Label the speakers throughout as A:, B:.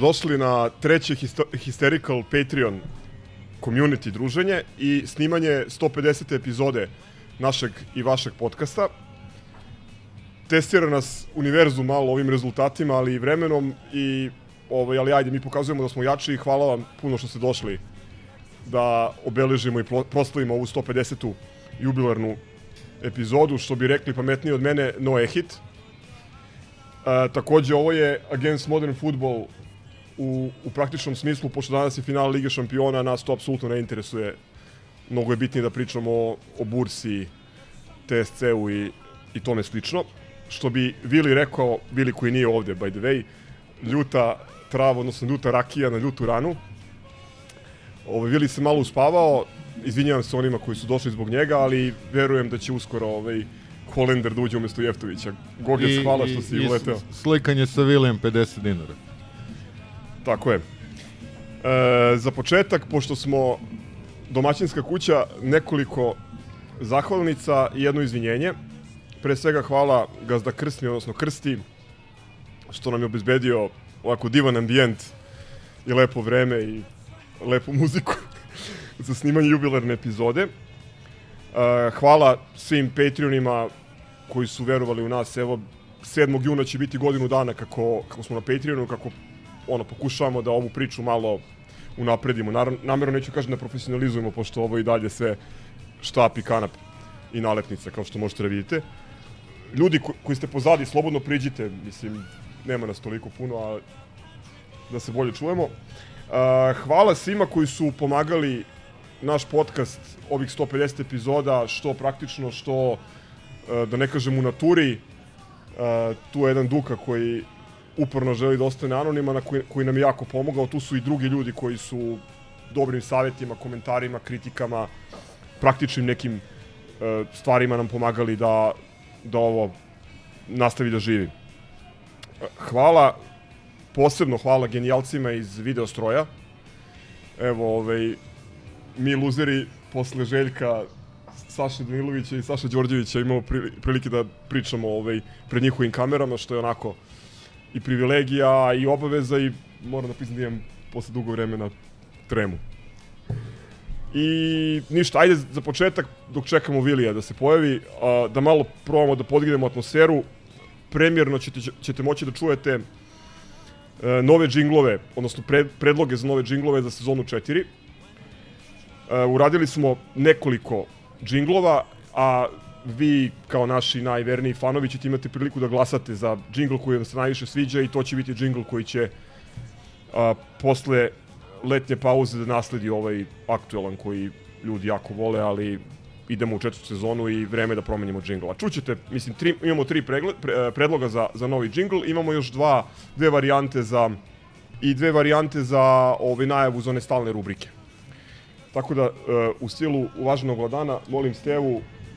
A: Dobrodošli na treće Hysterical Patreon community druženje i snimanje 150. epizode našeg i vašeg podcasta. Testira nas univerzum malo ovim rezultatima, ali i vremenom i ovaj, ali ajde, mi pokazujemo da smo jači i hvala vam puno što ste došli da obeležimo i pro- proslavimo ovu 150. jubilarnu epizodu, što bi rekli pametniji od mene, no ehit. E, takođe, ovo je Against Modern Football u, u praktičnom smislu, pošto danas je final Lige šampiona, nas to apsolutno ne interesuje. Mnogo je bitnije da pričamo o, o bursi, TSC-u i, i tome slično. Što bi Vili rekao, Vili koji nije ovde, by the way, ljuta trava, odnosno ljuta rakija na ljutu ranu. Ovo, Vili se malo uspavao, izvinjavam se onima koji su došli zbog njega, ali verujem da će uskoro ovaj, Holender da uđe umesto Jeftovića. Gogec, hvala što si
B: i
A: uleteo.
B: s- Slikanje sa Vilijem 50 dinara.
A: Tako je. E, za početak, pošto smo domaćinska kuća, nekoliko zahvalnica i jedno izvinjenje. Pre svega hvala Gazda Krsni, odnosno Krsti, što nam je obezbedio ovako divan ambijent i lepo vreme i lepu muziku za snimanje jubilarne epizode. E, hvala svim Patreonima koji su verovali u nas. Evo, 7. juna će biti godinu dana kako, kako smo na Patreonu, kako ono, pokušavamo da ovu priču malo unapredimo. Naravno, namjerno neću kažem da profesionalizujemo, pošto ovo i dalje sve štap i kanap i nalepnice, kao što možete da vidite. Ljudi ko, koji ste pozadi, slobodno priđite, mislim, nema nas toliko puno, a da se bolje čujemo. Uh, hvala svima koji su pomagali naš podcast ovih 150 epizoda, što praktično, što, uh, da ne kažem, u naturi. Uh, tu je jedan Duka koji uporno želi da ostane anoniman, koji, koji nam je jako pomogao. Tu su i drugi ljudi koji su dobrim savjetima, komentarima, kritikama, praktičnim nekim e, stvarima nam pomagali da, da ovo nastavi da živi. Hvala, posebno hvala genijalcima iz Videostroja. Evo, ovaj, mi luzeri posle Željka Saše Danilovića i Saša Đorđevića imamo pri- prilike da pričamo ovaj, pred njihovim kamerama, što je onako i privilegija i obaveza i moram da priznam da imam posle dugo vremena tremu. I ništa, ajde za početak, dok čekamo Vilija da se pojavi, da malo probamo da podignemo atmosferu. Premjerno ćete, ćete moći da čujete e, nove džinglove, odnosno pred, predloge za nove džinglove za sezonu 4. E, uradili smo nekoliko džinglova, a vi kao naši najverniji fanovi ćete imati priliku da glasate za džingl koji vam se najviše sviđa i to će biti džingl koji će a, posle letnje pauze da nasledi ovaj aktuelan koji ljudi jako vole, ali idemo u četvrtu sezonu i vreme je da promenimo džingl. A čućete, mislim, tri, imamo tri pregled, pre, e, predloga za, za novi džingl, imamo još dva, dve varijante za i dve varijante za ovaj najavu za one stalne rubrike. Tako da, e, u stilu uvaženog vladana, molim Stevu,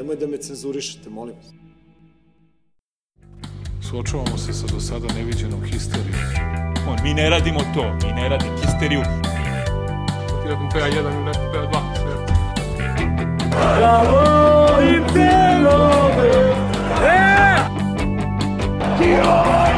C: Nemoj da me cenzurišete, molim.
D: Suočavamo se sa do sada neviđenom histerijom. Mi ne radimo to, mi ne radimo histeriju.
E: Nakon PA1 i nakon PA2,
F: sve. Bravo i pelove! E! Ti ovo!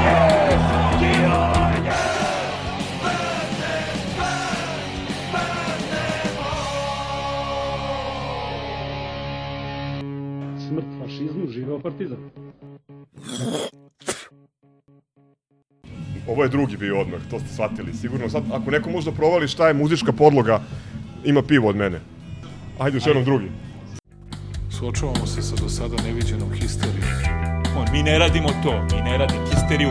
G: Fašizmu, živeo partizan.
A: Ovo je drugi bio odmah, to ste shvatili. Sigurno sad, ako neko možda provali šta je muzička podloga, ima pivo od mene. Ajde, još jednom drugi.
D: Suočavamo se sa do sada neviđenom histerijom. On, mi ne radimo to, mi ne radimo histeriju.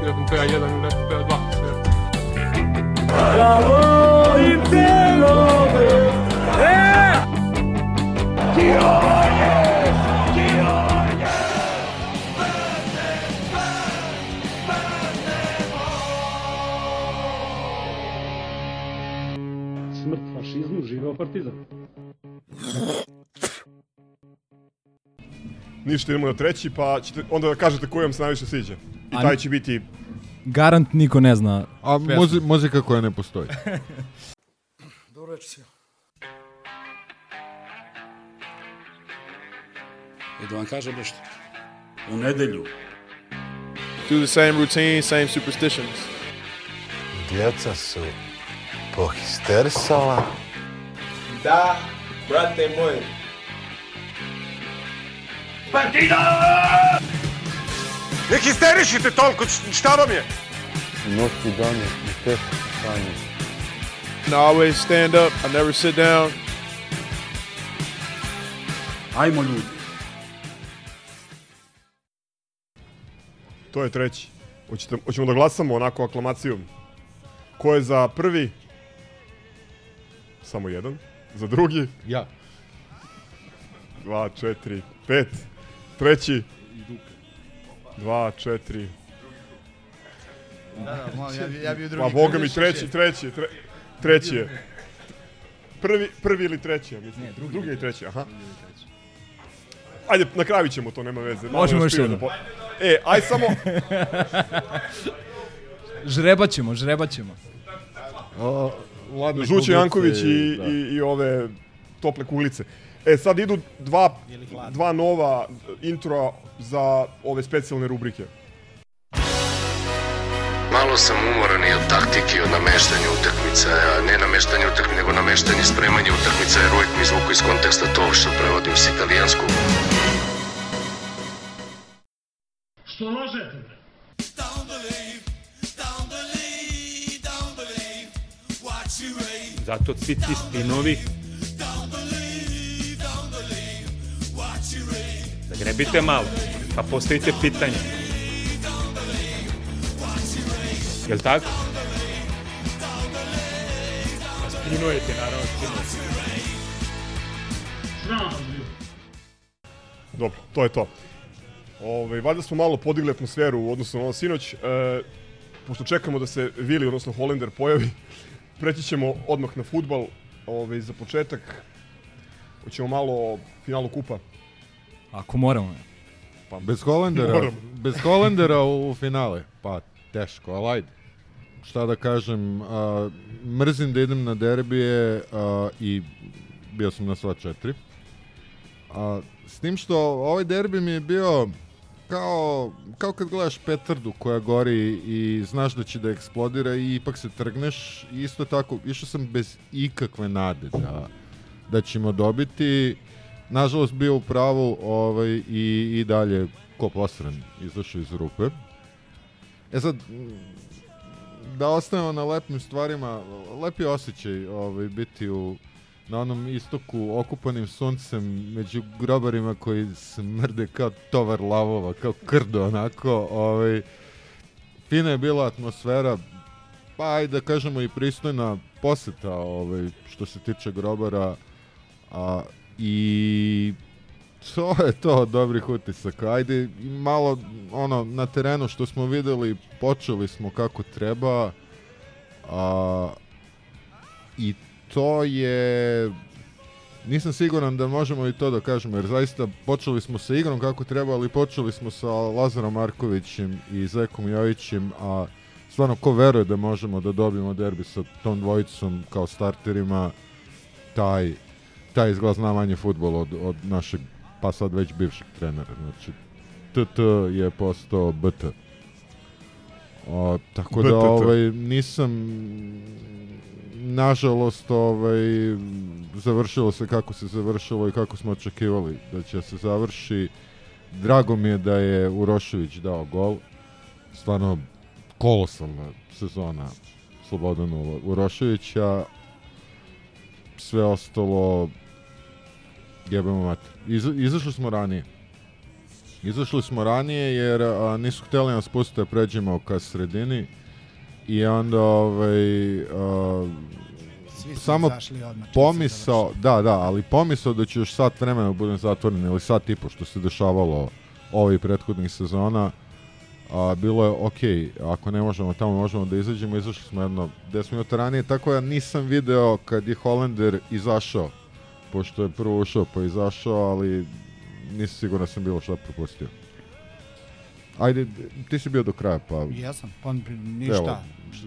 E: Ti nakon PA1 ili nakon PA2. Sve.
F: Bravo i pelove! E! Georges! Georges!
G: Živeo partizan.
A: Ništa, idemo na treći, pa ćete onda da kažete koji vam se najviše sviđa. I taj će biti...
H: Garant niko ne zna.
B: A muzi, muzika koja ne postoji.
C: Dobro večer svima.
I: I da vam kažem nešto. U nedelju
E: Do the same routine, same superstitions.
J: Djeca su pohisterisala.
E: Da, brate moj.
C: Ne histerišite toliko, šta vam je?
J: Noći dani i teško stanje.
E: I always stand up, I never sit down.
I: Ajmo ljudi.
A: To je treći. Hoćete, hoćemo da glasamo onako aklamacijom. Ko je za prvi? Samo jedan. Za drugi?
B: Ja.
A: Dva, četiri, pet. Treći? Dva, četiri.
C: Da, da, ja, bi- ja bi u drugi.
A: Pa boga mi treći, treći, tre, treći je. Prvi, prvi ili treći, ja mislim.
H: Ne, drugi.
A: drugi i treći, aha. Ajde, na kraju ćemo to, nema veze.
H: Možemo
A: još
H: jednom.
A: da E, aj samo,
H: Žrebat ćemo, žrebat ćemo.
B: O, ladne
A: Žuće
B: kuglice
A: Janković i,
B: da.
A: i, i ove tople kuglice. E, sad idu dva, dva nova intro za ove specijalne rubrike.
K: Malo sam umoran i od taktike i od nameštanja utakmica, a ne nameštanje utakmica, nego nameštanje spremanja utakmica, jer uvijek mi izvuku iz konteksta to što prevodim s italijanskog.
F: Što lažete?
D: Zato svi ti spinovi Zagrebite malo, pa postavite pitanje. Jel tako? Pa spinujete, naravno, spinujete.
A: Dobro, to je to. Ove, valjda smo malo podigli atmosferu u odnosu na ono sinoć. E, pošto čekamo da se Vili, odnosno Holender, pojavi, preći ćemo odmah na futbal. Ove, za početak, hoćemo malo o finalu kupa.
H: Ako moramo.
A: Pa,
B: Bez Holendera,
A: Moram.
B: bez Holendera u, u finale. Pa, teško, ali ajde. Šta da kažem, a, mrzim da idem na derbije a, i bio sam na sva četiri. A, s tim što ovaj derbi mi je bio kao, kao kad gledaš petardu koja gori i znaš da će da eksplodira i ipak se trgneš. Isto tako, išao sam bez ikakve nade da, da ćemo dobiti. Nažalost bio u pravu ovaj, i, i dalje ko posran izašao iz rupe. E sad, da ostavimo na lepim stvarima, lepi osjećaj ovaj, biti u, na onom istoku okupanim suncem među grobarima koji smrde kao tovar lavova, kao krdo onako. Ovaj, fina je bila atmosfera, pa ajde da kažemo i pristojna poseta ovaj, što se tiče grobara. A, I to je to dobrih utisaka. Ajde, malo ono, na terenu što smo videli, počeli smo kako treba. A, I to je... Nisam siguran da možemo i to da kažemo, jer zaista počeli smo sa igrom kako treba, ali počeli smo sa Lazarom Markovićem i Zekom Jovićem, a stvarno ko veruje da možemo da dobijemo derbi sa tom dvojicom kao starterima, taj, taj izgleda zna manje futbol od, od našeg, pa sad već bivšeg trenera. Znači, TT je postao BT. O, tako da ovaj nisam nažalost ovaj završilo se kako se završilo i kako smo očekivali da će se završi. Drago mi je da je Urošević dao gol. Stvarno kolosalna sezona Slobodana Uroševića. Sve ostalo jebemo mater. Iz, izašli smo ranije. Izašli smo ranije jer a, nisu htjeli nas pustiti da pređemo ka sredini i onda ovaj, a,
L: Svi su
B: samo
L: izašli odmah čim se
B: pomisao, da, da, ali pomisao da ću još sat vremena da budem zatvoren ili sat i po što se dešavalo ovih prethodnih sezona, a, bilo je ok, ako ne možemo tamo možemo da izađemo, izašli smo jedno 10 minuta ranije, tako da nisam video kad je Hollander izašao, pošto je prvo ušao pa izašao, ali nisam siguran da sam bilo šta propustio. Ajde, ti si bio do kraja, pa...
L: Jesam, pa ništa.
B: Evo,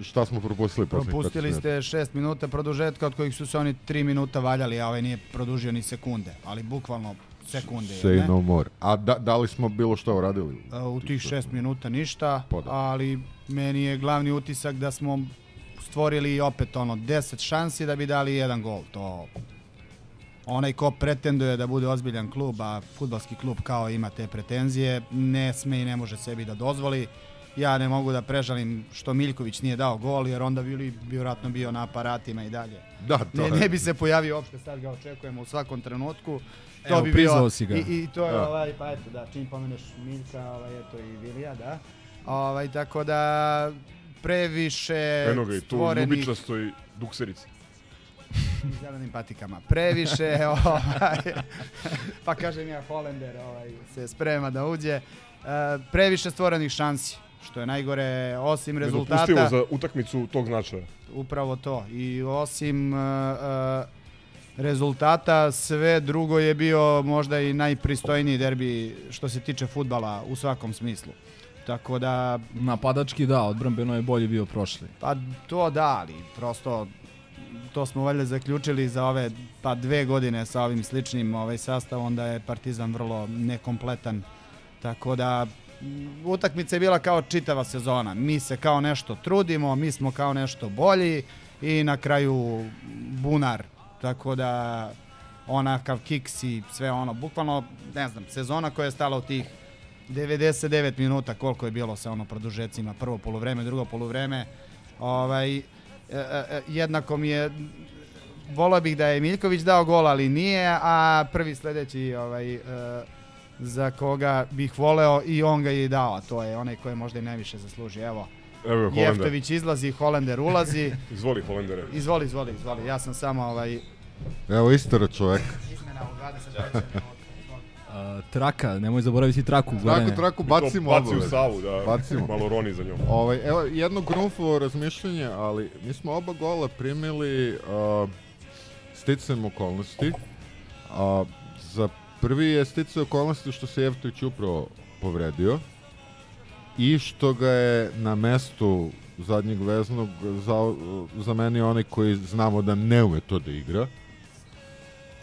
B: šta smo propustili?
L: Propustili
B: 15 minuta?
L: ste 6 minuta produžetka od kojih su se oni 3 minuta valjali, a ovaj nije produžio ni sekunde, ali bukvalno sekunde.
B: Say no more. A da, da li smo bilo što uradili?
L: A, U tih 6 minuta ništa,
B: Pa da.
L: ali meni je glavni utisak da smo stvorili opet ono 10 šansi da bi dali jedan gol. To onaj ko pretenduje da bude ozbiljan klub, a futbalski klub kao ima te pretenzije, ne sme i ne može sebi da dozvoli. Ja ne mogu da prežalim što Miljković nije dao gol, jer onda bi vjerojatno bio na aparatima i dalje.
B: Da, to
L: ne, ne bi se pojavio uopšte, sad ga očekujemo u svakom trenutku. To
H: Evo,
L: bi bio,
H: si ga.
L: I, I to je
H: Da.
L: ovaj, pa eto da, čim pomeneš Miljka, ovaj, eto i Vilija, da. Ovaj, tako da previše
A: Eno ga i tu,
L: stvorenih
A: ljubičasto i dukserici.
L: zelenim patikama. Previše, ovaj, pa kažem ja, Hollander ovaj, se sprema da uđe. E, previše stvorenih šansi, što je najgore, osim rezultata.
A: Nedopustivo za utakmicu tog značaja.
L: Upravo to. I osim uh, uh, rezultata, sve drugo je bio možda i najpristojniji derbi što se tiče futbala u svakom smislu. Tako da,
H: Napadački da, odbrambeno je bolje bio prošli.
L: pa to da, ali prosto to smo valjda zaključili za ove pa dve godine sa ovim sličnim ovaj sastavom da je Partizan vrlo nekompletan. Tako da utakmica je bila kao čitava sezona. Mi se kao nešto trudimo, mi smo kao nešto bolji i na kraju bunar. Tako da onakav kiks i sve ono, bukvalno, ne znam, sezona koja je stala u tih 99 minuta koliko je bilo sa ono produžecima, prvo poluvreme, drugo poluvreme. Ovaj, jednako mi je volao bih da je Miljković dao gol, ali nije, a prvi sledeći ovaj, e, za koga bih voleo i on ga je i dao, a to je onaj koji možda i najviše zasluži. Evo,
A: Evo.
L: Jeftović izlazi, Holender ulazi.
A: Izvoli, Hollendere.
L: Izvoli, izvoli, izvoli. Ja sam samo ovaj...
B: Evo istara čovek.
L: Izmena u 23.
H: Traka, nemoj zaboraviti traku. Gorane.
B: Traku, traku,
A: to
B: bacimo
A: baci u
B: obavezno.
A: Savu, da.
B: Bacimo.
A: Malo roni za njom.
B: Ovaj, evo, jedno grunfovo razmišljanje, ali mi smo oba gola primili uh, sticajem okolnosti. A za prvi je sticaj okolnosti što se Jevtović upravo povredio i što ga je na mestu zadnjeg veznog za, zamenio onaj koji znamo da ne ume to da igra.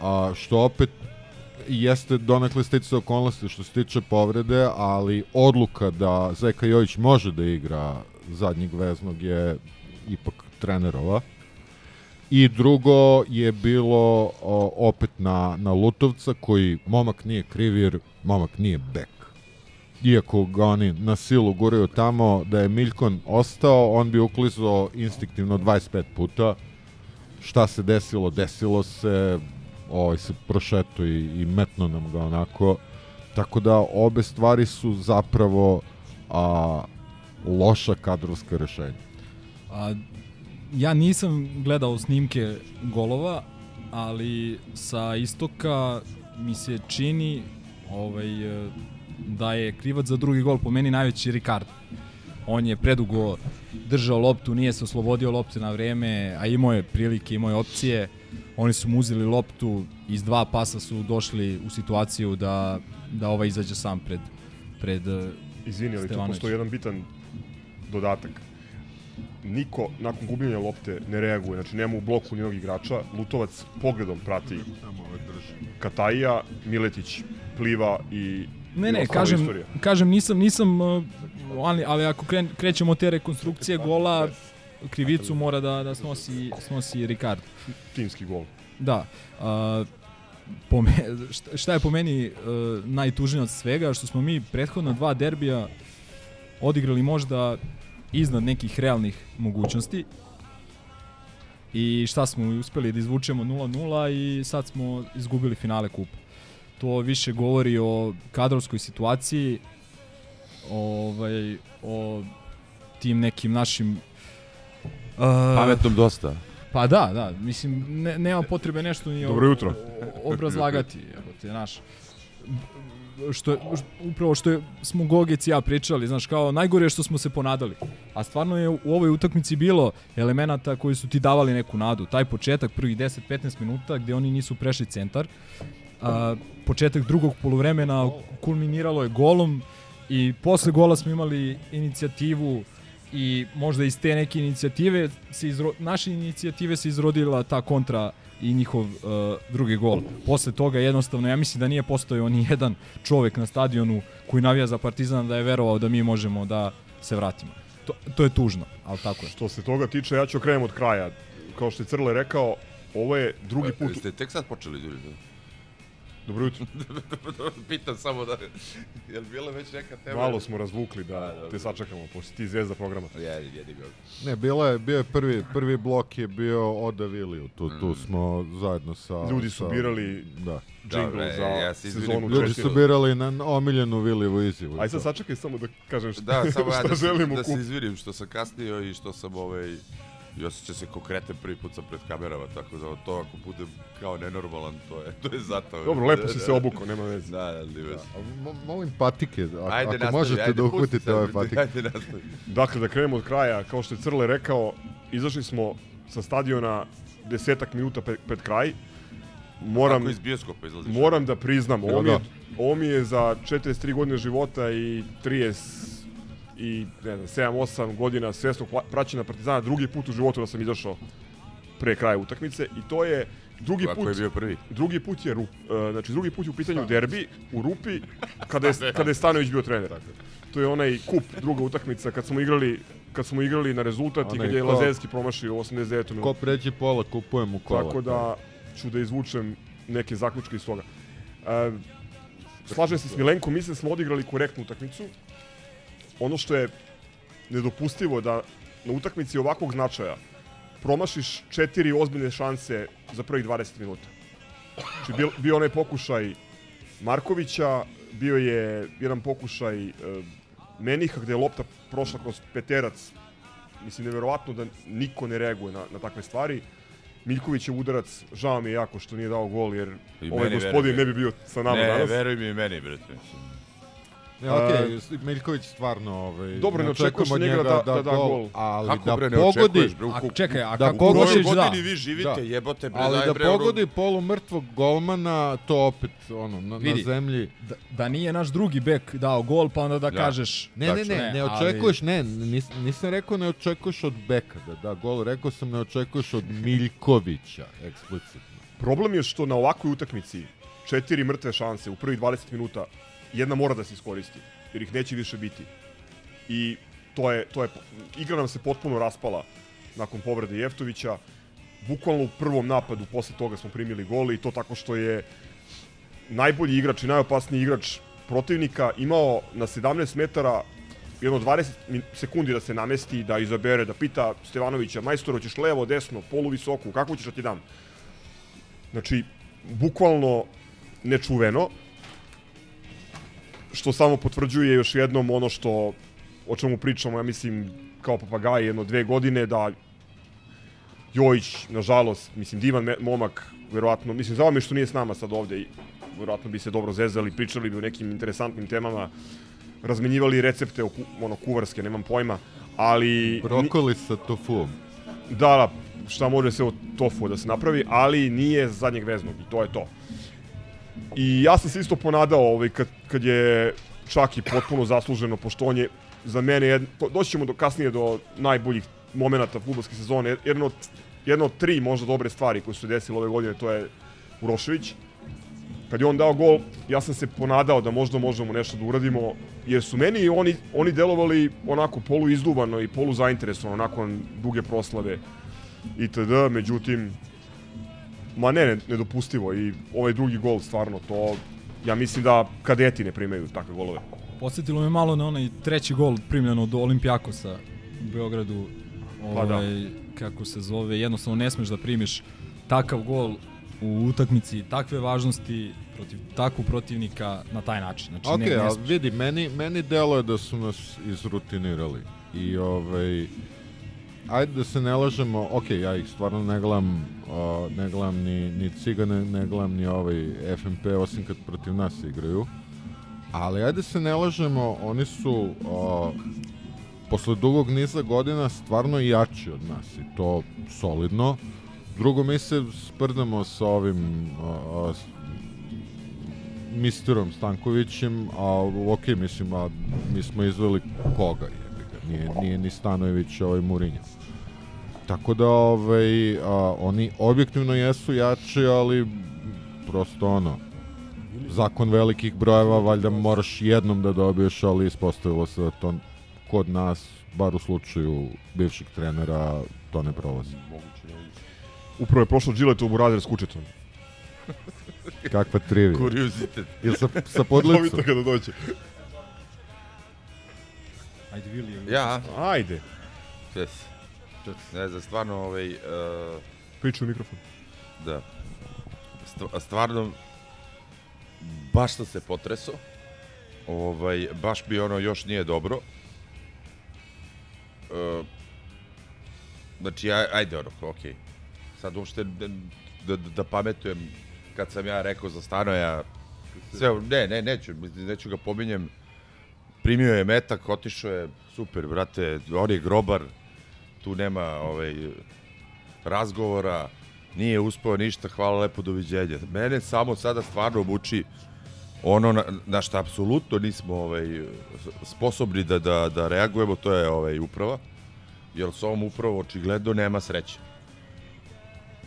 B: A što opet jeste donekle sticaj okolnosti što se tiče povrede, ali odluka da Zeka Jojić može da igra zadnjeg veznog je ipak trenerova. I drugo je bilo o, opet na, na Lutovca koji momak nije kriv jer momak nije bek. Iako ga oni na silu guraju tamo da je Miljkon ostao, on bi uklizao instinktivno 25 puta. Šta se desilo? Desilo se, ovaj se prošeto i, i metno nam ga onako. Tako da obe stvari su zapravo a, loša kadrovska rešenja.
H: A, ja nisam gledao snimke golova, ali sa istoka mi se čini ovaj, da je krivac za drugi gol po meni najveći Ricardo. On je predugo držao loptu, nije se oslobodio lopte na vreme, a imao je prilike, imao je opcije. Oni su mu uzeli loptu, iz dva pasa su došli u situaciju da, da ovaj izađe sam pred, pred e,
A: Izvini, ali tu
H: Stevanović.
A: postoji jedan bitan dodatak. Niko nakon gubljenja lopte ne reaguje, znači nema u bloku nijednog igrača. Lutovac pogledom prati Kataija, Miletić pliva i
H: Ne, ne, kažem,
A: istorija.
H: kažem nisam, nisam, uh, ali, ali ako kren, krećemo te rekonstrukcije gola, krivicu mora da, da snosi, snosi Ricardo.
A: Timski gol.
H: Da. A, po me, šta, je po meni uh, najtužnije od svega, što smo mi prethodna dva derbija odigrali možda iznad nekih realnih mogućnosti i šta smo uspeli da izvučemo 0-0 i sad smo izgubili finale kupa. To više govori o kadrovskoj situaciji, ovaj, o tim nekim našim
M: Pametnom dosta.
H: Pa da, da, mislim, ne, nema potrebe nešto ni
A: Dobro jutro.
H: o- obrazlagati, evo te, znaš. Što je, upravo što je, smo Gogec i ja pričali, znaš, kao najgore je što smo se ponadali. A stvarno je u ovoj utakmici bilo elemenata koji su ti davali neku nadu. Taj početak, prvih 10-15 minuta, gde oni nisu prešli centar, a, početak drugog poluvremena kulminiralo je golom i posle gola smo imali inicijativu i možda iz te neke inicijative se izro, naše inicijative se izrodila ta kontra i njihov uh, drugi gol. Posle toga jednostavno ja mislim da nije postojao ni jedan čovek na stadionu koji navija za Partizan da je verovao da mi možemo da se vratimo. To, to je tužno, ali tako je.
A: Što se toga tiče, ja ću krenem od kraja. Kao što je Crle rekao, ovo je drugi put...
M: Ste tek sad počeli, ljudi?
A: Dobro jutro.
M: Pitam samo da... Jel bila već neka tema?
A: Malo smo razvukli da te sačekamo, pošto ti zvezda programa.
M: Jedi, jedi ga.
B: Ne, bila je, bio je prvi, prvi blok je bio Oda Viliju, tu, tu smo zajedno sa...
A: Ljudi su
B: sa,
A: birali
B: da.
A: džingl za
M: ja se izvinim.
A: sezonu
B: Ljudi
A: četiri.
B: su birali na omiljenu Vilijevu izjavu.
A: Aj sad sačekaj samo da kažem šta,
M: Da, samo ja da, se,
A: želim u
M: da se izvinim što sam kasnio i što sam ovaj i osjeća se konkretno prvi put sam pred kamerama, tako da to ako budem kao nenormalan, to je, to je zato.
A: Dobro, lepo si se obukao, nema veze.
M: Da, da, da, veze.
B: A mo- Molim patike, ako,
M: Ajde,
B: ako
M: nastavi,
B: možete
M: ajde,
B: da uhvatite ove patike.
M: Ajde, nastavi.
A: Dakle, da krenemo od kraja, kao što je Crle rekao, izašli smo sa stadiona desetak minuta pred, pred kraj. Moram,
M: Kako iz bioskopa izlaziš?
A: moram da priznam, ovo mi, je,
B: Da.
A: ovo mi je za 43 godine života i 30 i ne znam, 7-8 godina svesnog praćenja Partizana, drugi put u životu da sam izašao pre kraja utakmice i to je drugi
M: Kako
A: put
M: je bio prvi?
A: drugi put je rup, uh, znači drugi put je u pitanju derbi u Rupi kada je kada je Stanović bio trener. To je onaj kup, druga utakmica kad smo igrali kad smo igrali na rezultat i
B: Onaj
A: kad je
B: ko-
A: Lazerski promašio u 89.
B: Ko
A: minutu.
B: pređe pola, kupujem u kola.
A: Tako da ću da izvučem neke zaključke iz toga. Uh, slažem se s Milenkom, mislim da smo odigrali korektnu utakmicu. Ono što je nedopustivo da na utakmici ovakvog značaja promašiš četiri ozbiljne šanse za prvih 20 minuta. Znači, bio, bio onaj pokušaj Markovića, bio je jedan pokušaj e, Meniha gde je lopta prošla kroz peterac. Mislim, neverovatno da niko ne reaguje na, na takve stvari. Miljkovićev udarac, žao mi je jako što nije dao gol, jer
M: I
A: ovaj gospodin ne bi bio sa nama
M: ne,
A: danas.
M: veruj mi i meni, brate.
B: Ne, okej, Miljković stvarno ovaj,
A: Dobro, ne očekuješ
B: od
A: od njega da- da da gol.
B: ali
M: Kako
B: da
M: bre, ne
B: pogodi,
M: bre, u
H: A čekaj, a
B: Da
H: kako
B: pogodi-
H: da?
M: godini vi živite,
B: Da.
M: jebote, bre,
B: ali
M: daj,
B: da
M: bre,
B: pogodi polu mrtvog golmana, to opet ono, na, na
H: Vidi.
B: zemlji.
H: Da, da nije naš drugi bek dao gol, pa onda da
M: Da.
H: kažeš...
B: Ne, ne, ne, ne
H: ali-
B: očekuješ, ne, nis, nisam rekao ne očekuješ od Beka da da gol, rekao sam ne očekuješ od Miljkovića, eksplicitno.
A: Problem je što na ovakvoj utakmici četiri mrtve šanse u prvih 20 minuta jedna mora da se iskoristi, jer ih neće više biti. I to je, to je, igra nam se potpuno raspala nakon povrede Jeftovića. Bukvalno u prvom napadu posle toga smo primili gol i to tako što je najbolji igrač i najopasniji igrač protivnika imao na 17 metara jedno 20 min- sekundi da se namesti, da izabere, da pita Stevanovića, majstoro, ćeš levo, desno, polu visoku, kako ćeš da ti dam? Znači, bukvalno nečuveno, što samo potvrđuje još jednom ono što o čemu pričamo, ja mislim, kao papagaji jedno dve godine, da Jojić, nažalost, mislim, divan momak, verovatno, mislim, žao mi što nije s nama sad ovde, i verovatno bi se dobro zezali, pričali bi o nekim interesantnim temama, razmenjivali recepte, ono, kuvarske, nemam pojma, ali...
B: Brokoli sa tofuom.
A: Da, da, šta može se od tofu da se napravi, ali nije zadnjeg veznog i to je to. I ja sam se isto ponadao ovaj, kad, kad je čak i potpuno zasluženo, pošto on je za mene, jed, to, doći ćemo do, kasnije do najboljih momenata futbolske sezone, jedno od, jedno od tri možda dobre stvari koje su se desile ove godine, to je Urošević. kad je on dao gol, ja sam se ponadao da možda možemo nešto da uradimo, jer su meni oni, oni delovali onako polu izduvano i polu zainteresovano nakon duge proslave itd. Međutim, ma ne, ne, nedopustivo i ovaj drugi gol stvarno to, ja mislim da kadeti ne primaju takve golove.
H: Posjetilo me malo na onaj treći gol primljen od Olimpijakosa u Beogradu.
A: Pa da.
H: Ovaj, kako se zove, jednostavno ne smeš da primiš takav gol u utakmici takve važnosti protiv takvog protivnika na taj način. Znači,
B: Ok,
H: ne, ne smeš.
B: vidi, meni, meni deluje da su nas izrutinirali. I ovaj, ajde da se ne lažemo, ok, ja ih stvarno ne gledam, o, ne gledam ni, ni Cigane, ne gledam ni ovaj FNP, osim kad protiv nas igraju. Ali ajde se ne lažemo, oni su o, posle dugog niza godina stvarno jači od nas i to solidno. Drugo, mi se sprdamo sa ovim s- misterom Stankovićem, a ok, mislim, a mi smo izveli koga ga, nije, nije ni Stanojević ovaj Murinja. Tako da, ovaj, a, oni objektivno jesu jači, ali prosto ono, zakon velikih brojeva, valjda moraš jednom da dobiješ, ali ispostavilo se da to kod nas, bar u slučaju bivšeg trenera, to ne prolazi.
A: Upravo je prošlo Gillette u Burazer s kučetom.
B: Kakva trivija.
M: Kuriozitet.
B: Ili sa, sa podlicom.
A: Dobite kada dođe.
H: Ajde, Vili.
M: Ja?
A: Ajde.
M: Čes. Ne znam, stvarno, ovaj... Uh,
A: Priču u mikrofon.
M: Da. Stva- stvarno, baš sam se potreso. Ovaj, baš mi ono još nije dobro. Uh, znači, aj, ajde ono, okej. Sad uopšte da, da, da pametujem kad sam ja rekao za Stanoja, sve, ne, ne, neću, neću ga pominjem. Primio je metak, otišao je, super, brate, on je grobar, tu nema ovaj, razgovora, nije uspeo ništa, hvala lepo, doviđenja. Mene samo sada stvarno muči ono na, na šta apsolutno nismo ovaj, sposobni da, da, da reagujemo, to je ovaj, uprava, jer s ovom upravom očigledno nema sreće.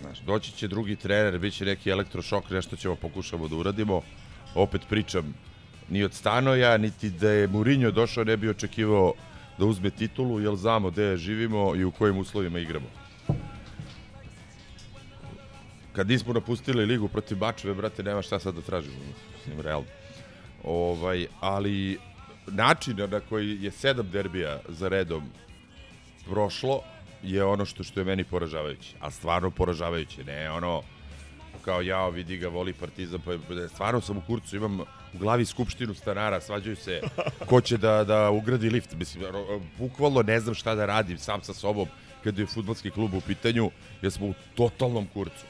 M: Znaš, doći će drugi trener, bit će neki elektrošok, nešto ćemo pokušamo da uradimo. Opet pričam, ni od Stanoja, niti da je Mourinho došao, ne bi očekivao da uzme titulu, jer znamo gde živimo i u kojim uslovima igramo. Kad nismo napustili ligu protiv Bačeve, brate, nema šta sad da tražimo. Mislim, realno. Ovaj, ali način na koji je sedam derbija za redom prošlo je ono što što je meni poražavajuće. A stvarno poražavajuće, ne ono kao jao vidi ga voli Partizan pa pa- stvarno sam u kurcu imam u glavi skupštinu stanara svađaju se ko će da da ugradi lift. Mislim bukvalno ne znam šta da radim sam sa sobom kad je fudbalski klub u pitanju jer smo u totalnom kurcu.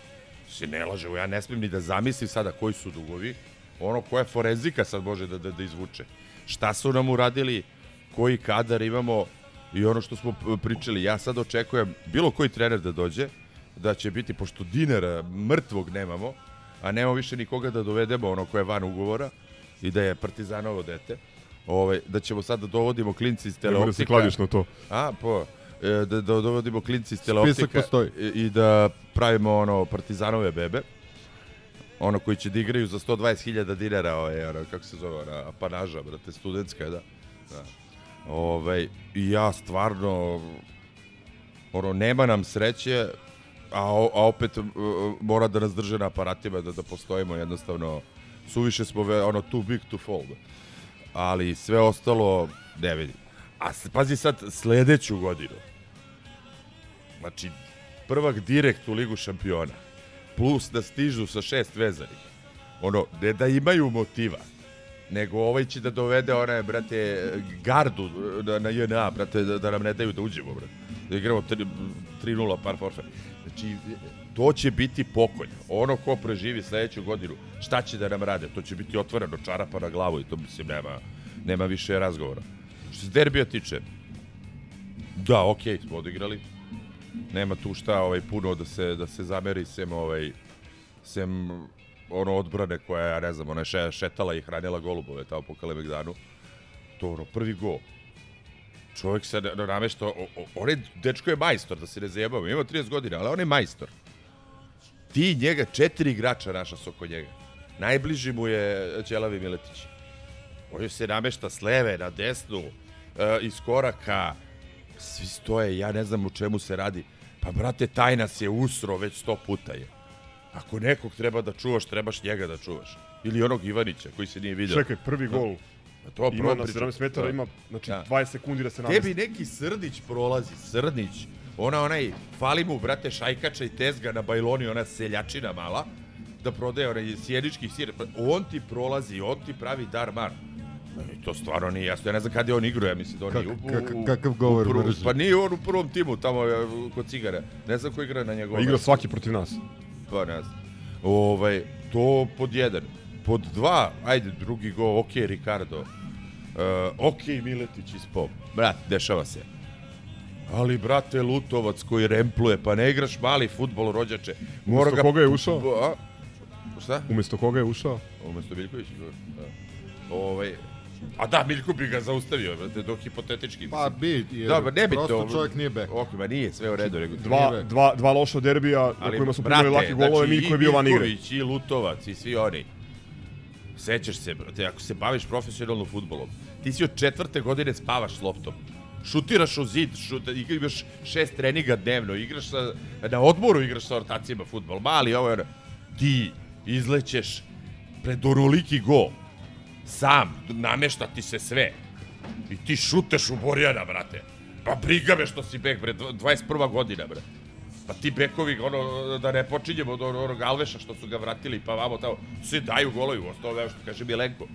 M: Se ne laže ja ne smijem ni da zamislim sada koji su dugovi. Ono koja forenzika sad može da, da, da izvuče. Šta su nam uradili koji kadar imamo i ono što smo pričali, ja sad očekujem bilo koji trener da dođe, da će biti, pošto dinara mrtvog nemamo, a nemamo više nikoga da dovedemo, ono koje je van ugovora, i da je Partizanovo dete, ovaj, da ćemo sad da dovodimo klinci iz
A: Ne mora da se
M: teleoptika.
A: kladiš na to.
M: A, po, e, da, da dovodimo klinci iz teleoptika i, i da pravimo ono Partizanove bebe ono koji će da igraju za 120.000 dinara, ovaj, ono, kako se zove, ona apanaža, brate, studentska, da. da. Ovaj, I ja stvarno, ono, nema nam sreće, a, a opet uh, mora da nas drže na aparatima da, da postojimo, jednostavno, suviše smo, ve, ono, too big to fall. Ali sve ostalo, ne vidim. A pazi sad, sledeću godinu, znači, prvak direkt u Ligu šampiona, plus da stižu sa šest vezanih. Ono, ne da imaju motiva, nego ovaj će da dovede onaj, brate, gardu na, na JNA, brate, da, da nam ne daju da uđemo, brate. Da igramo tri- 3-0 par forfe. Znači, to će biti pokoj. Ono ko preživi sledeću godinu, šta će da nam rade? To će biti otvoreno, čarapa na glavu i to, mislim, nema, nema više razgovora. Što se derbija tiče, da, okej, smo odigrali. Nema tu šta ovaj puno da se da se zameri sem ovaj sem ono odbrane koja ja ne znam, ona je še, šetala i hranila golubove tamo po Kalemegdanu. To ono prvi gol. Čovjek se na- namešta, o- o- onaj dečko je majstor, da se ne zajebamo, ima 30 godina, ali on je majstor. Ti njega, četiri igrača naša su oko njega. Najbliži mu je Ćelavi Miletić. On se namešta s leve na desnu, e, iz koraka, svi stoje, ja ne znam u čemu se radi. Pa, brate, taj nas je usro već sto puta je. Ako nekog treba da čuvaš, trebaš njega da čuvaš. Ili onog Ivanića koji se nije vidio.
A: Čekaj, prvi
M: Da.
A: gol.
M: Pa to
A: ima na
M: pričam.
A: 17 metara,
M: Da.
A: ima znači,
M: Da.
A: 20 sekundi da se namesti.
M: Tebi neki Srdić prolazi, Srdić. Ona, onaj, fali mu, brate, šajkača i tezga na bajloni, ona seljačina mala, da prodaje onaj sjenički sir. On ti prolazi, on ti pravi dar mar. I to stvarno nije jasno. Ja ne znam kad je on igrao, ja mislim da on
B: Kak-
M: nije u, u,
B: kak- kakav govor
M: u prvom-. Pa nije on u prvom timu, tamo e, kod cigara. Ne znam ko igra na njegovom.
A: Pa igra svaki protiv nas.
M: Pa ne znam. Ovaj, to pod jedan. Pod dva, ajde, drugi go, ok, Ricardo. Uh, ok, Miletić ispao. Brat, dešava se. Ali, brate, Lutovac koji rempluje, pa ne igraš mali futbol, rođače.
A: Umesto koga je ušao?
M: A? Šta?
A: Umesto koga je ušao?
M: Umesto Miljkovića. Da. Ovaj, a da, Miljko bi ga zaustavio, brate, dok hipotetički.
B: Pa bi, jer
M: da, ba, ne bi
B: prosto
M: to.
B: čovjek nije bek.
M: Ok, ma nije sve u redu. Nego,
A: Dva, dva, dva loša derbija na kojima smo primili laki golove, Miljko je bio van igre.
M: znači, I Lutovac i svi oni. Sećaš se, brate, ako se baviš profesionalno futbolom, ti si od četvrte godine spavaš s loptom. Šutiraš u zid, šut, igraš šest treninga dnevno, igraš sa, na odmoru igraš sa ortacima futbol, mali ovo je, ti izlećeš pred onoliki go, sam, namešta ti se sve. I ti šuteš u Borjana, brate. Pa briga me što si bek, bre, 21. godina, bre. Pa ti bekovi, ono, da ne počinjemo od onog Alveša što su ga vratili, pa vamo tamo, svi daju golovi, ostalo evo što kaže Milenko.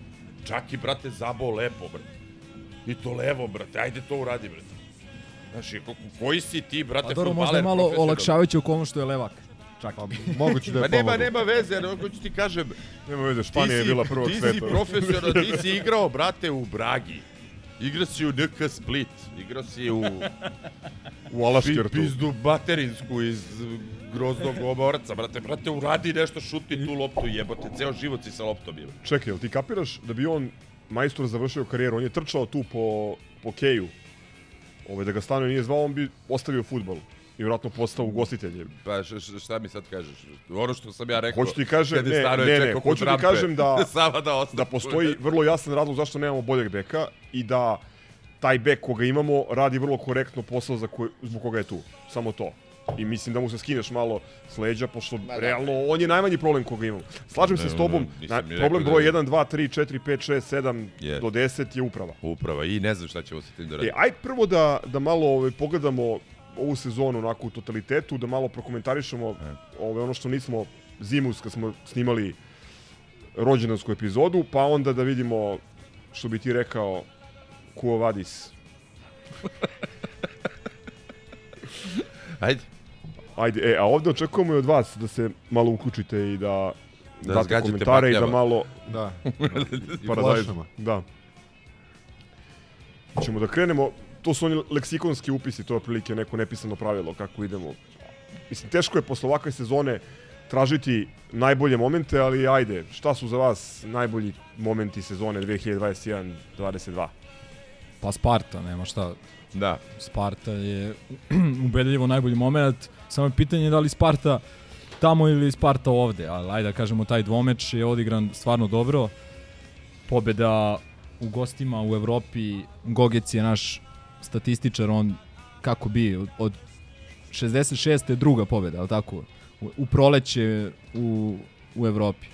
M: Čak i, brate, zabao lepo, bre. I to levo, brate, ajde to uradi, brate. Znaš, koji si ti, brate,
H: A dobro, možda malo olakšavajuće u okolnom što je levak. Čak.
B: moguće da je
M: nema,
B: pomoglo.
M: nema veze, jer ako ću ti kažem...
A: Nema veze, Španija je
M: ti
A: bila prvog
M: Ti
A: sveta.
M: si profesional, ti si igrao, brate, u Bragi. Igrao si u NK Split, igrao si u...
A: U Alaškertu.
M: Pizdu baterinsku iz groznog omorca, brate, brate, uradi nešto, šuti tu loptu, jebote, ceo život si sa loptom, jebote.
A: Čekaj, jel ti kapiraš da bi on majstor završio karijeru? On je trčao tu po, po keju. Ovaj, da ga stano nije zvao, on bi ostavio futbol. I vjerojatno postao ugostitelj.
M: Pa šta mi sad kažeš? Ono što sam ja rekao.
A: Hoću ti kažem, ne, ne, ne, hoću ti kažem da,
M: da,
A: da postoji vrlo jasan razlog zašto nemamo boljeg beka i da taj bek koga imamo radi vrlo korektno posao za koj, zbog koga je tu. Samo to. I mislim da mu se skineš malo s leđa, pošto
M: Ma da.
A: realno on je najmanji problem koga imamo. Slažem se
M: Ne,
A: s tobom, na, problem broj
M: da-
A: 1, 2, 3, 4, 5, 6, 7
M: Je.
A: do 10 je uprava.
M: Uprava i ne znam šta ćemo sa tim da
A: E,
M: radimo.
A: aj prvo da, da malo ovaj, pogledamo ovu sezonu onako u totalitetu, da malo prokomentarišemo ovaj, ono što nismo zimus kad smo snimali rođendansku epizodu, pa onda da vidimo što bi ti rekao Kuo Vadis.
M: Ajde.
A: Ajde, e, a ovde očekujemo i od vas da se malo uključite i da,
M: Da
A: date komentare i da malo...
B: Da. I
A: Paradajz. Da. Ćemo da krenemo, to su oni leksikonski upisi, to je otprilike neko nepisano pravilo kako idemo. Mislim, teško je posle ovakve sezone tražiti najbolje momente, ali ajde, šta su za vas najbolji momenti sezone 2021-22?
H: Pa Sparta, nema šta.
M: Da.
H: Sparta je ubedljivo najbolji moment. Samo je pitanje da li Sparta tamo ili Sparta ovde. Ali ajde da kažemo, taj dvomeč je odigran stvarno dobro. Pobeda u gostima u Evropi. Gogec je naš statističar, on kako bi, od, od 66. je druga pobeda, ali tako? U, u proleće u, u Evropi.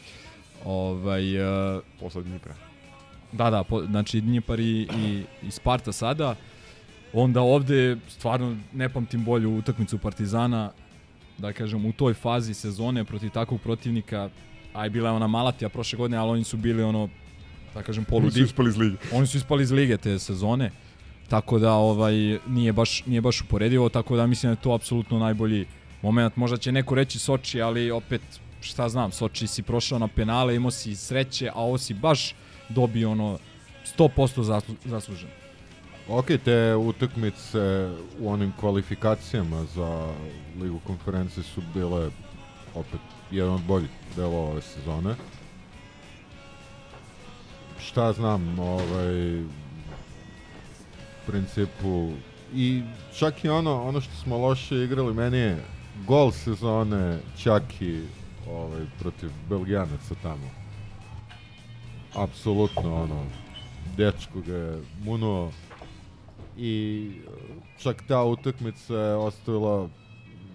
H: Ovaj, uh,
A: Posle Dnipra.
H: Da, da, po, znači Dnjepar i, i, i Sparta sada. Onda ovde stvarno ne pamtim bolju utakmicu Partizana, da kažem, u toj fazi sezone protiv takvog protivnika, aj bila je ona Malatija prošle godine, ali oni su bili ono, da kažem, poludi.
A: Oni su ispali iz lige.
H: Oni su ispali iz lige te sezone. Tako da ovaj nije baš nije baš uporedivo, tako da mislim da je to apsolutno najbolji moment. Možda će neko reći Soči, ali opet šta znam, Soči si prošao na penale, imao si sreće, a ovo si baš dobio ono 100% zaslu, zasluženo.
B: Ok, te utakmice u onim kvalifikacijama za Ligu konferencije su bile opet jedan od boljih delova ove sezone. Šta znam, ovaj, principu, i čak i ono, ono što smo loše igrali, meni je gol sezone čak i ovaj, protiv Belgijanaca tamo. apsolutno ono, dečko ga je munuo i čak ta utakmica je ostavila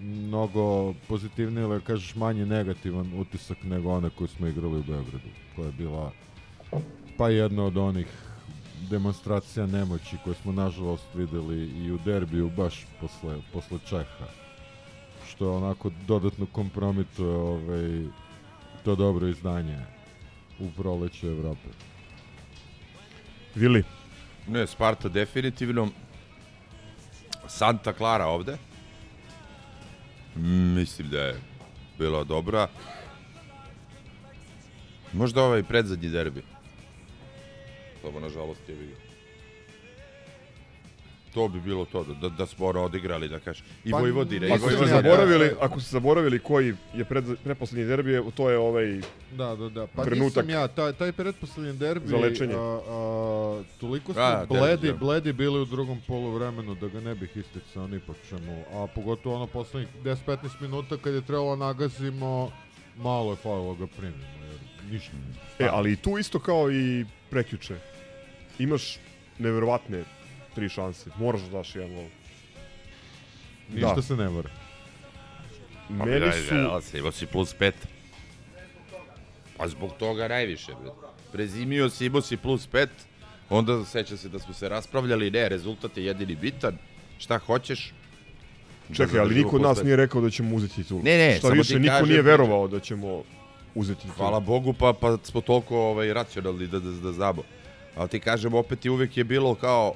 B: mnogo pozitivniji ili kažeš manje negativan utisak nego one koju smo igrali u Beogradu, koja je bila pa jedna od onih demonstracija nemoći koje smo nažalost videli i u derbiju baš posle, posle Čeha što je onako dodatno kompromituje ovaj, to dobro izdanje u proleću Evrope.
A: Vili?
M: Ne, Sparta definitivno. Santa Clara ovde. Mislim da je bila dobra. Možda ovaj predzadnji derbi. To nažalost je vidio. To bi bilo to, da, da smo ono odigrali, da kažeš. I
B: Pa
M: Vojvodine, i
A: Ako ste zaboravili, ako ste zaboravili koji je pred, preposlednji derbi, to je ovaj
B: Da, da, da. Pa
A: trenutak.
B: nisam ja, taj, taj pretposlednji derbi,
A: Za lečenje.
B: A, a, toliko smo
M: Da,
B: bledi,
M: derbi, da.
B: bledi bili u drugom poluvremenu da ga ne bih isticao ni po čemu. A pogotovo ono poslednjih 10-15 minuta kad je trebalo nagazimo, malo je falilo ga primimo, jer ništa.
A: E, ali tu isto kao i prekjuče. Imaš neverovatne tri šanse. Moraš da daš jedan gol.
B: Ništa
A: Da.
B: se ne mora.
M: Pa
A: Meni
M: daj,
A: su...
M: ali si, imao si plus pet. Pa zbog toga najviše, bre. Prezimio si, imao si plus pet, onda seća se da smo se raspravljali, ne, rezultat je jedini bitan, šta hoćeš. da
A: Čekaj, ali
M: zadržimo
A: niko od nas nije rekao da ćemo uzeti titulu.
M: Ne, ne,
A: Šta
M: samo
A: više,
M: ti
A: niko
M: kažem-
A: nije verovao da ćemo uzeti titulu.
M: Hvala Bogu, pa, pa smo toliko ovaj, racionalni da, da, da znamo. Ali ti kažem, opet i uvek je bilo kao...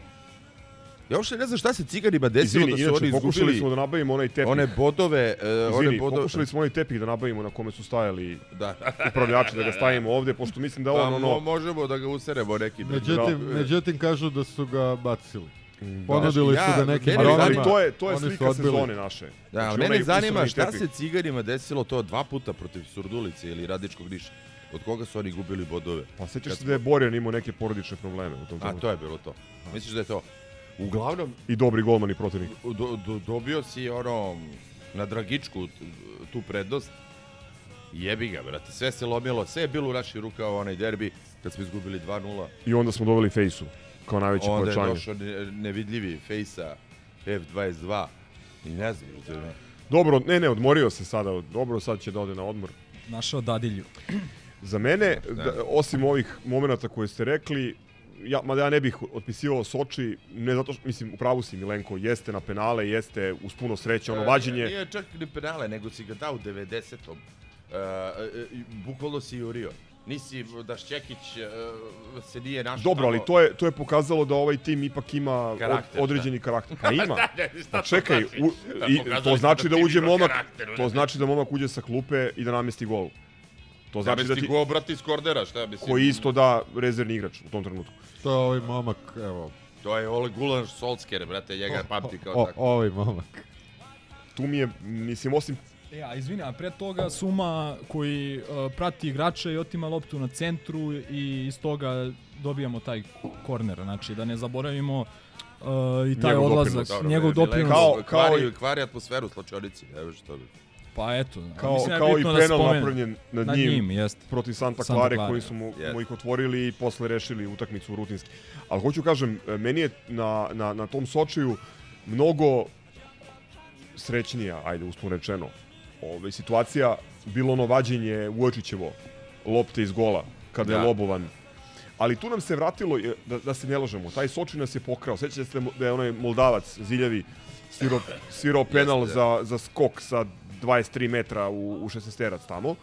M: Ja uopšte ne znam šta se ciganima desilo
A: Izvini,
M: da su
A: inače,
M: oni
A: pokušali
M: izgubili
A: smo da nabavimo onaj tepih.
M: one bodove, uh, one
A: Izvini,
M: bodove...
A: pokušali smo onaj tepih da nabavimo na kome su stajali
M: Da.
A: upravljači, da ga stavimo ovde, pošto mislim da
M: Pa,
A: on
M: mo-
A: ono...
M: možemo da ga useremo neki.
B: Međutim,
M: Da.
B: međutim kažu da su ga bacili.
A: Da.
B: Ponudili
M: Znaš,
B: su
M: ja-
B: ga nekim
M: mene
A: Ali, to je, to je slika sezone naše.
M: Da,
A: Znači,
M: mene zanima šta
A: tepih.
M: se ciganima desilo to dva puta protiv Surdulice ili Radičkog Niša. Od koga su oni gubili bodove?
A: Pa sećaš se da je Borjan imao neke porodične probleme u tom
M: A
A: trenutku.
M: to je bilo to. Misliš da je to? Uglavnom,
A: I dobri golman i protivnik.
M: do, do, dobio si ono na Dragičku tu prednost. Jebi ga, brate. Sve se lomilo, sve je bilo u naših rukama onaj derbi kad smo izgubili 2-0.
A: I onda smo doveli Fejsu kao najveće
M: Onda je
A: pojačanje.
M: došao ne- nevidljivi Fejsa F22 i ne znam.
A: Dobro, ne, ne, odmorio se sada. Dobro, sad će da ode na odmor.
H: Našao dadilju.
A: Za mene,
M: Da.
A: da, osim ovih momenata koje ste rekli, ja, mada ja ne bih otpisivao Soči, ne zato što, mislim, u pravu si Milenko, jeste na penale, jeste uz puno sreće, ono
M: E,
A: vađenje.
M: Nije čak ni penale, nego si ga dao u 90-om. E, e, bukvalno si jurio. Nisi da Šćekić e, se nije našao
A: Dobro, ali to je, to je pokazalo da ovaj tim ipak ima od,
M: Karakter,
A: određeni karakter. Pa ima.
M: Da, šta
A: Pa čekaj,
M: znači?
A: u,
M: Da,
A: i, to znači da
M: tim
A: uđe momak,
M: karakter,
A: to znači da momak uđe sa klupe i da namesti gol. To znači da ti,
M: go, brate, iz kordera, šta mislim?
A: koji isto da rezervni igrač u tom trenutku.
B: To je ovaj momak, evo,
M: To je Ole Gulan Solskjaer, brate, njega pamti kao
B: o,
M: tako.
B: ovaj momak.
A: Tu mi je, mislim, osim
H: E, a izvini, a pre toga Suma koji uh, prati igrača i otima loptu na centru i iz toga dobijamo taj korner. Znači, da ne zaboravimo uh, i taj
A: Njegov
H: odlazak,
A: doprinos,
M: Dobro,
H: njegov doprinos.
A: Kao- kao
M: kvari,
A: i-
M: kvari atmosferu u slačionici, evo što bi.
H: Pa eto,
A: kao,
H: mislim da je
A: kao i
H: da se
A: penal
H: spomene.
A: napravljen nad,
H: Nad
A: njim,
H: njim, jest.
A: protiv Santa
H: Santa
A: Clara
H: Clara.
A: koji su mu,
M: Jest.
A: mu ih otvorili i posle rešili utakmicu rutinski. Ali hoću kažem, e, meni je na, na, na tom Sočiju mnogo srećnija, ajde uspun rečeno, ove, situacija, bilo ono vađenje Vujočićevo lopte iz gola, kada
M: Da.
A: je lobovan. Ali tu nam se vratilo, e, da, da se ne lažemo, taj Soči nas je pokrao. Sećate se da je onaj Moldavac, Ziljavi, svirao, svirao penal
M: Jeste,
A: za, za skok sa 23 metra u, u 16 tamo.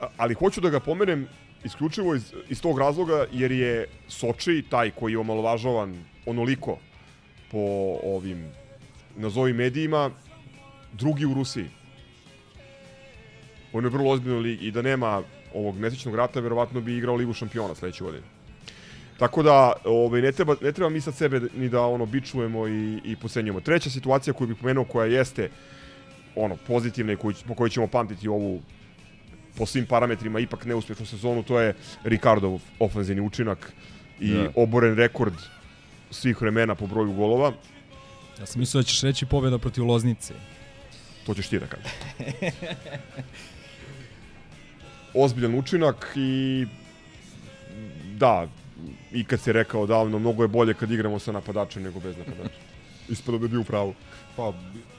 A: A- ali hoću da ga pomenem isključivo iz, iz tog razloga jer je Soči taj koji je omalovažavan onoliko po ovim nazovi medijima drugi u Rusiji. On je vrlo ozbiljno ligi i da nema ovog mesečnog rata verovatno bi igrao ligu šampiona sledeće godine. Tako da ovaj ne treba ne treba mi sad sebe ni da ono bičujemo i i pocenjujemo. Treća situacija koju bih pomenuo koja jeste ono pozitivna i koju, po kojoj ćemo pamtiti ovu po svim parametrima ipak neuspešnu sezonu, to je Ricardov ofenzivni učinak i
M: Da.
A: oboren rekord svih vremena po broju golova.
H: Ja sam mislio da ćeš reći pobjeda protiv Loznice.
A: To ćeš ti da kažeš. Ozbiljan učinak i da, i kad si rekao davno, mnogo je bolje kad igramo sa napadačem nego bez napadača. Ispada da bi u pravu.
B: Pa,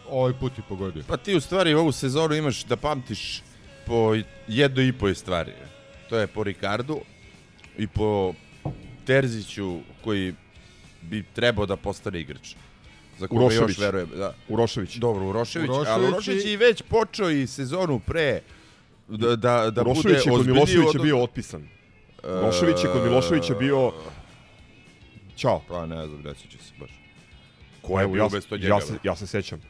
B: ovaj put i pogodio.
M: Pa ti u stvari ovu sezonu imaš da pamtiš po jednoj i po stvari. To je po Ricardu i po Terziću koji bi trebao da postane igrač. Za koga
A: Urošević.
M: još verujem. Da.
A: Urošević.
M: Dobro, Urošević.
B: Urošević
M: ali Urošević
B: i-
M: je već počeo i sezonu pre da, da, da bude
A: Urošević je kod Miloševića
M: od-
A: bio otpisan. Urošević je kod Miloševića bio... Ćao.
M: Pa ne znam, ne sjeća se baš. Ko je
A: Evo,
M: bio
A: ja,
M: bez to njega?
A: ja, se, ja se sećam.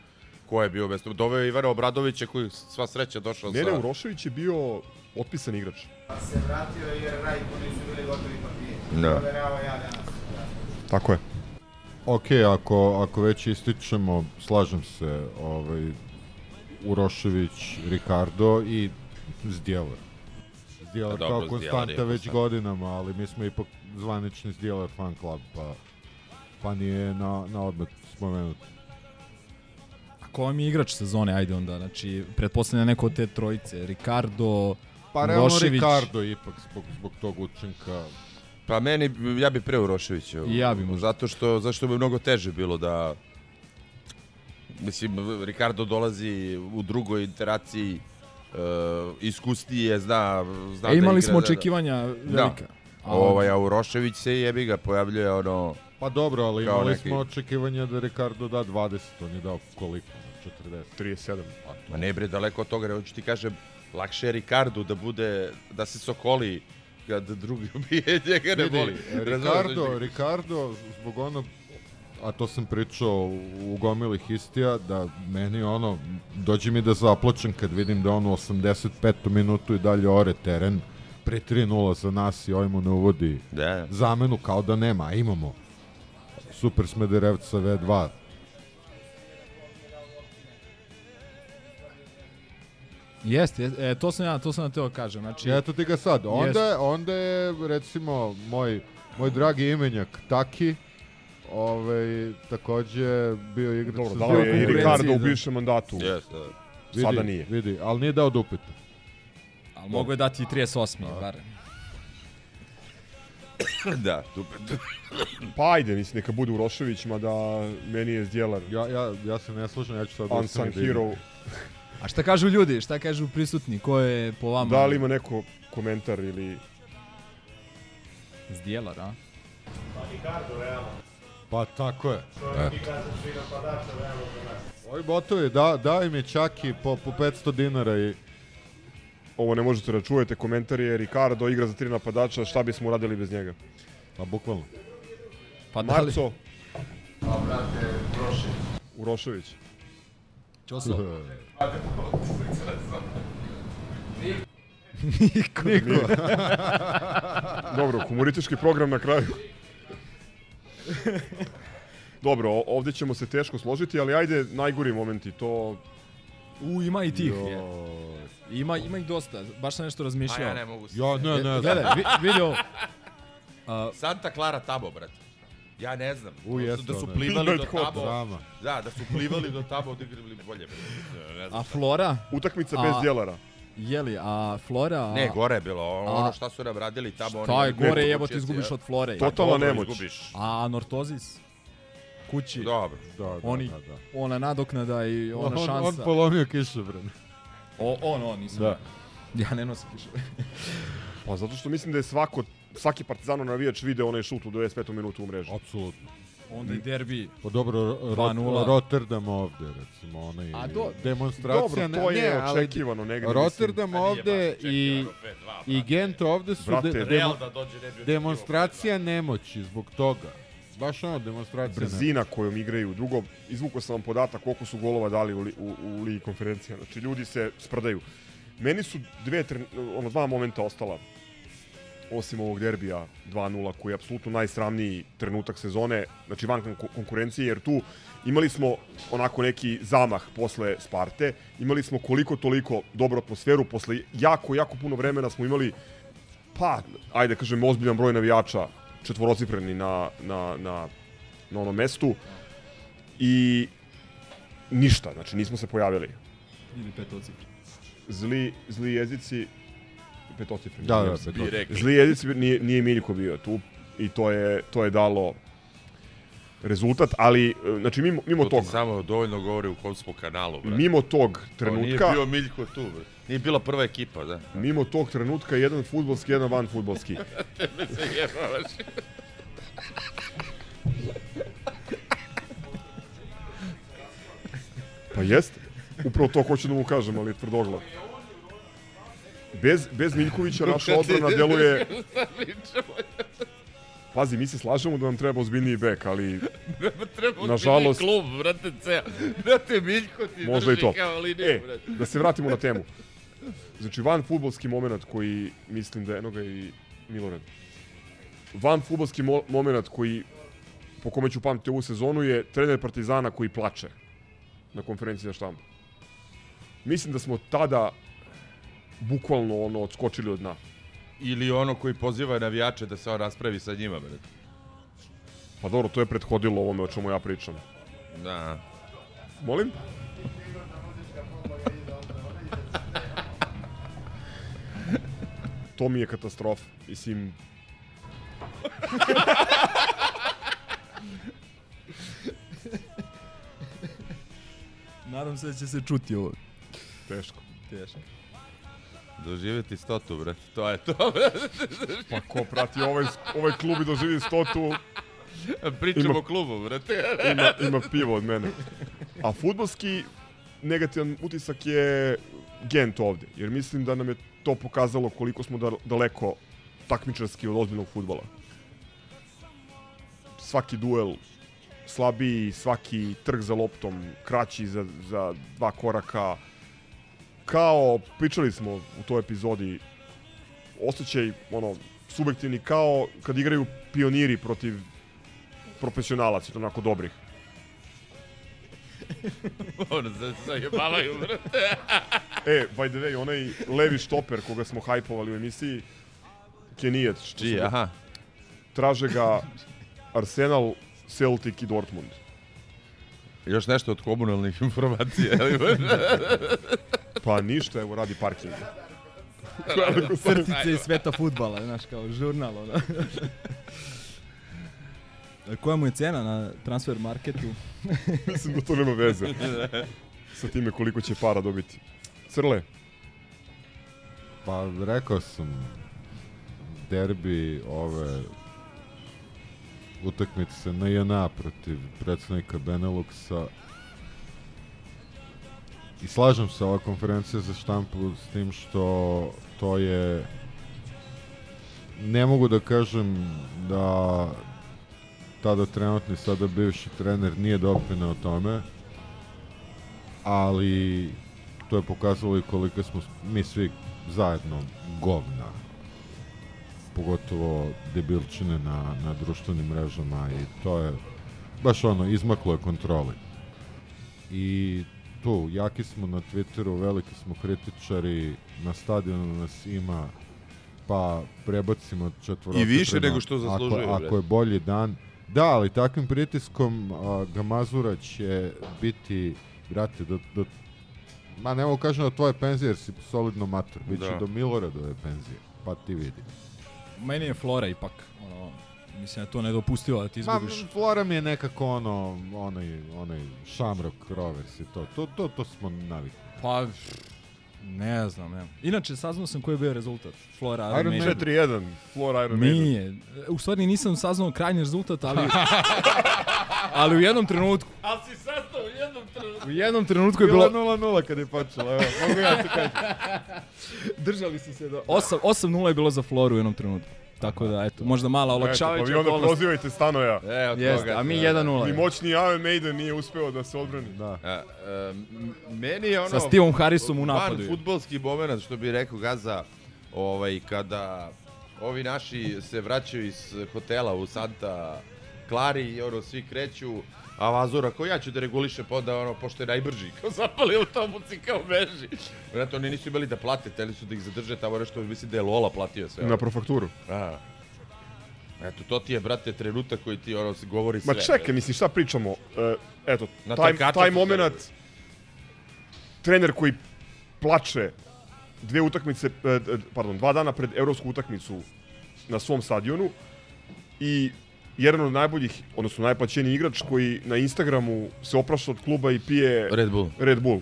M: Ko je bio bez to? Doveo je Ivana Obradovića koji sva sreća došao
A: Ne,
M: sa...
A: ne, Urošević je bio otpisan igrač.
L: Se vratio jer Rajko nisu bili gotovi papiri.
M: Da.
L: Ja danas.
A: Tako je.
B: Ok, ako, ako već ističemo, slažem se, ovaj, Urošević, Ricardo i Zdjelar. Zdjelar kao
M: dobro, je
B: konstanta već godinama, ali mi smo ipak zvanični Zdjelar fan club, pa, pa nije na, na odmet spomenut.
H: A ko vam je igrač sezone, ajde onda, znači, pretpostavljam neko od te trojice, Ricardo,
B: Pa realno
H: Urošević.
B: Ricardo ipak zbog, zbog tog učinka.
M: Pa meni, ja bi pre Uroševića.
H: I ja bi možda.
M: Zato što, zašto bi mnogo teže bilo da... Mislim, Ricardo dolazi u drugoj interaciji, uh, iskusnije, zna, zna
H: E, imali
M: da igra,
H: smo
M: da-
H: očekivanja
M: Da.
H: velika. A
M: Ovaj, a Urošević se jebi ga, pojavljuje ono...
B: Pa dobro, ali imali
M: neki-
B: smo očekivanja da Ricardo da 20, on je dao koliko? 40.
A: 37.
M: Ma ne bre, daleko od toga, hoću ti kažem, lakše je Ricardo da bude, da se sokoli kad drugi ubije njega ne boli.
B: Ricardo, Ricardo, zbog ono, a to sam pričao u gomili histija, da meni ono, dođe mi da zaplačem kad vidim da on u 85. minutu i dalje ore teren, pre 3-0 za nas i ovaj mu ne uvodi
M: Da.
B: zamenu kao da nema, a imamo Super Smederevca V2.
H: Jeste, jest, e, to sam ja, to sam na teo kažem. Znači,
B: eto ti ga sad. Onda,
H: Jeste.
B: onda je, recimo, moj, moj dragi imenjak Taki, ovaj, takođe bio igrač
A: Dobro,
B: sa
A: dao je i Ricardo u
B: da.
A: bivšem mandatu.
M: Jeste, da.
B: Vidi,
A: Sada nije.
B: Vidi, ali nije dao da upita.
H: ali mogu je dati i 38. bar.
M: da, tu,
A: Pa ajde, mislim, neka bude Urošević, mada meni je Zdjelar
B: Ja, ja, ja se ne slažem, ja ću sad
A: unsung
B: da
A: hero.
H: A šta kažu ljudi, šta kažu prisutni, ko je po vama?
A: Da li ima neko komentar ili...
H: Zdjelar, a?
B: Pa tako je.
J: Čovjek i kaže svi napadača, realno za nas.
B: Ovi botovi, da, daj mi čaki po, po 500 dinara i
A: Ovo ne možete da čujete, komentar je Ricardo igra za tri napadača, šta bismo uradili bez njega?
B: Pa bukvalno.
H: Pa da li...
A: Marco,
J: A brate, prošli.
A: Urošević.
H: Ćoso.
B: Niko. Niko.
A: Dobro, humoristički program na kraju. Dobro, ovde ćemo se teško složiti, ali ajde najgori momenti, to...
H: U, ima i tih. Je. Ima, ima ih dosta, baš sam nešto
M: A
H: razmišljao.
M: ja ne mogu se...
B: Ja ne, ne znam.
H: Gledaj, vi, vidi ovo. A,
M: Santa Clara tamo, brate. Ja ne znam.
B: U,
M: Da su- da su
B: ono.
M: plivali do
A: Midnight Hot
M: tamo.
B: drama.
M: Da, da su plivali do tamo, odigrali bolje. Ne znam.
H: a Flora,
A: Utakmica
H: A-
A: bez djelara.
H: Jeli, a Flora... A,
M: Ne, gore je bilo. Ono,
H: A-
M: šta su nam radili tamo.
H: Šta je gore, jebo ti izgubiš od Flore.
A: To- Totalna
M: Dobro,
A: nemoć.
M: izgubiš.
H: A Nortozis? Kući,
M: Dobro.
B: Da, da,
H: Oni-
B: da, da.
H: ona nadoknada i ona
B: on,
H: šansa.
B: on polomio kišobran.
H: O, on, on, nisam.
B: Da.
H: Ja ne nosim kišu.
A: Pa zato što mislim da je svako, svaki partizano navijač video onaj šut u 25. minutu u mrežu.
B: Apsolutno.
H: Onda i derbi.
B: Pa dobro, Ro-
H: 2:0.
B: Rotterdam ovde, recimo, onaj
H: A do-
B: demonstracija.
A: Dobro, to
B: ne,
A: je
B: ne,
A: očekivano negde.
B: Rotterdam
M: nije
B: ovde i,
M: očekivano, 5:2,
B: i Gent ovde su
A: Brate,
B: de, demo,
M: da dođe ne bi
B: demonstracija nemoći zbog toga. Baš ono, demonstracija nemoći.
A: Brzina kojom igraju. Drugo, izvukao sam vam podatak koliko su golova dali u, li, u, u Ligi konferencija. Znači, ljudi se sprdaju. Meni su dve, ono, dva momenta ostala osim ovog derbija 2-0 koji je apsolutno najsramniji trenutak sezone, znači van konku- konkurencije, jer tu imali smo onako neki zamah posle Sparte, imali smo koliko toliko dobru atmosferu, posle jako, jako puno vremena smo imali, pa, ajde kažem, ozbiljan broj navijača, četvorocifreni na, na, na, na onom mestu i ništa, znači nismo se pojavili.
H: Ili petocifri.
A: Zli, zli jezici petocifreni.
B: Da, da, petocifreni.
A: Zli jedic nije, nije Miljko bio tu i to je, to je dalo rezultat, ali znači mimo, mimo
M: To
A: tog,
M: ti samo dovoljno govori u kom smo kanalu, brate.
A: mimo tog
M: To
A: trenutka,
M: Nije bio Miljko tu, brate. Nije bila prva ekipa, da.
A: mimo tog trenutka jedan futbolski, jedan van futbolski.
M: Tebe se jebavaš.
A: Pa jeste. Upravo to hoću da mu kažem, ali je tvrdoglav. Bez, bez Miljkovića naša odbrana deluje... Pazi, mi se slažemo da nam treba ozbiljniji bek, ali
M: treba
A: nažalost,
M: klub, brate, ceo. Brate, Miljko ti
A: možda i
M: drži
A: to.
M: kao liniju,
A: E,
M: brate.
A: da se vratimo na temu. Znači, van futbolski moment koji mislim da je enoga i Milorad. Van futbolski mo moment koji po kome ću pamtiti ovu sezonu je trener Partizana koji plače na konferenciji za štampu. Mislim da smo tada bukvalno ono odskočili od dna.
M: Ili ono koji poziva navijače da se on raspravi sa njima, brate.
A: Pa dobro, to je prethodilo ovome o čemu ja pričam.
M: Da.
A: Molim? to mi je katastrofa. Mislim,
H: Nadam se da će se čuti ovo.
A: teško.
H: Teško.
M: Doživjeti stotu, brate. To je to, brate.
A: Pa ko prati ovaj, ovaj klub i doživi stotu,
M: Pričamo
A: Ima-
M: o klubu, brate.
A: ima, ima pivo od mene. A futbolski negativan utisak je Gent ovde, jer mislim da nam je to pokazalo koliko smo da, daleko takmičarski od ozbiljnog futbola. Svaki duel slabiji, svaki trg za loptom kraći za, za dva koraka. Kao, pričali smo u toj epizodi, osjećaj, ono, subjektivni, kao kad igraju pioniri protiv profesionalaca, to onako dobrih.
M: ono, se zajebavaju, brate.
A: E, by the way, onaj levi štoper koga smo hajpovali u emisiji, Kenijec. što
M: Čiji, aha.
A: Traže ga Arsenal, Celtic i Dortmund.
M: Još nešto od komunalnih informacija, ali
H: Pa
A: Pa ništa, evo radi parking.
H: Crtice iz sveta futbala, znaš, kao žurnal, ono. Koja mu je cena na transfer marketu?
A: Mislim da to nema veze sa time koliko će para dobiti. Crle,
B: Pa rekao sam, derbi ove utakmice na JNA protiv predstavnika Beneluxa. I slažem se ova konferencija za štampu s tim što to je ne mogu da kažem da tada trenutni, sada bivši trener nije doprineo tome, ali to je pokazalo i koliko smo mi svi zajedno govna pogotovo debilčine na, na društvenim mrežama i to je baš ono, izmaklo je kontroli. I tu, jaki smo na Twitteru, veliki smo kritičari, na stadionu nas ima, pa prebacimo četvorostruko.
M: I više nego što zaslužuju,
B: Ako, ako je bolji dan. Da, ali takvim pritiskom a, Gamazura će biti, brate, do, do Ma ne mogu kažem do tvoje penzije jer si solidno mator. Biće
M: Da.
B: do Miloradove penzije. Pa ti vidi.
H: Meni je Flora ipak, ono, mislim da to nedopustivo da ti
B: Ma,
H: izgubiš.
B: Flora mi je nekako ono, onaj, onaj Shamrock Rovers i to. To, to, to smo navikli.
H: Pa, ne znam, ne. Inače, saznao sam koji je bio rezultat. Flora Iron,
B: Iron
H: Maiden.
A: 4-1, Flora Iron Maiden.
H: Nije. U stvari nisam saznao krajnji rezultat, ali... ali u jednom trenutku.
M: Ali si sastao u jednom trenutku.
H: Je
B: Bilo
H: bilo...
B: 0-0 kad je počelo, evo, mogu ja ti kažem.
H: Držali su se do... 8 8-0 je bilo za Floru u jednom trenutku. Tako da, eto, možda mala
A: Eto, pa
H: olakšavajuća
A: vi onda
H: okolnost.
A: prozivajte Stanoja.
M: E, od
H: Jeste,
M: toga.
H: a mi
M: da.
H: 1-0.
A: Ni moćni Iron Maiden nije uspeo da se odbrani.
B: Da.
M: A, e, m- meni je ono...
H: Sa Stevom Harrisom u napadu
M: Van futbolski moment, što bi rekao Gaza, ovaj, kada ovi naši se vraćaju iz hotela u Santa Clari i ono, svi kreću, a Vazura kao ja ću da regulišem, pa onda ono, pošto je najbrži, kao zapali autobus i kao beži. Vjerojatno oni nisu imali da plate, teli su da ih zadrže tamo nešto, mislim da je Lola platio sve.
A: Na profakturu.
M: A. Eto, to ti je, brate, trenutak koji ti ono, govori sve.
A: Ma čekaj, mislim, šta pričamo? E, eto,
M: Na
A: taj, taj moment, trener koji plače dve utakmice, e, pardon, dva dana pred evropsku utakmicu na svom stadionu i jedan od najboljih, odnosno najplaćeniji igrač koji na Instagramu se oprašta od kluba i pije
M: Red Bull.
A: Red Bull.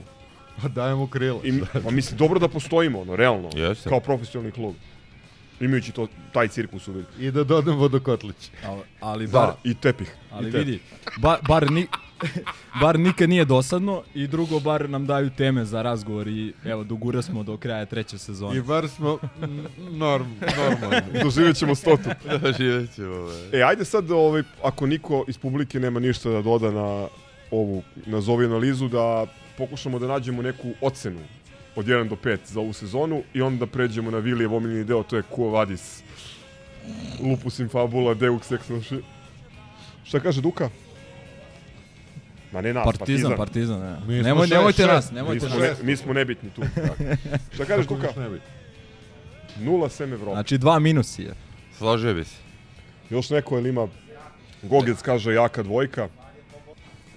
B: Pa dajemo krila.
A: I, pa mislim, dobro da postojimo, ono, realno,
M: Jeste.
A: kao profesionalni klub. Imajući to, taj cirkus u vidu.
B: I da dodam vodokotlić.
H: Ali, ali
A: Da,
H: bar,
A: i tepih.
H: ali
A: i tepih.
H: vidi, bar, bar, ni, bar nikad nije dosadno i drugo, bar nam daju teme za razgovor i evo, dogura smo do kraja treće sezone.
B: I bar smo norm, normalni.
A: Doživjet ćemo stotu.
M: Doživjet ćemo, ovaj.
A: E, ajde sad, ovaj, ako niko iz publike nema ništa da doda na ovu, nazovi analizu, da pokušamo da nađemo neku ocenu od 1 do 5 za ovu sezonu i onda pređemo na Vilijev omiljeni deo, to je Quo Vadis, Lupus in Fabula, Deux Ex Machina. Šta kaže Duka? Ma ne nas,
H: Partizan,
A: Partizan.
H: partizan, ne.
B: Mi smo
H: Nemoj,
B: šest,
H: nemojte
B: šest.
H: nas, nemojte
A: mi, smo
H: nas.
A: ne, mi smo nebitni tu. Šta kažeš
B: bi?
A: Nula sem Evropa.
H: Znači dva minusi je.
M: Složio bi se.
A: Još neko ili ima Gogec kaže jaka dvojka.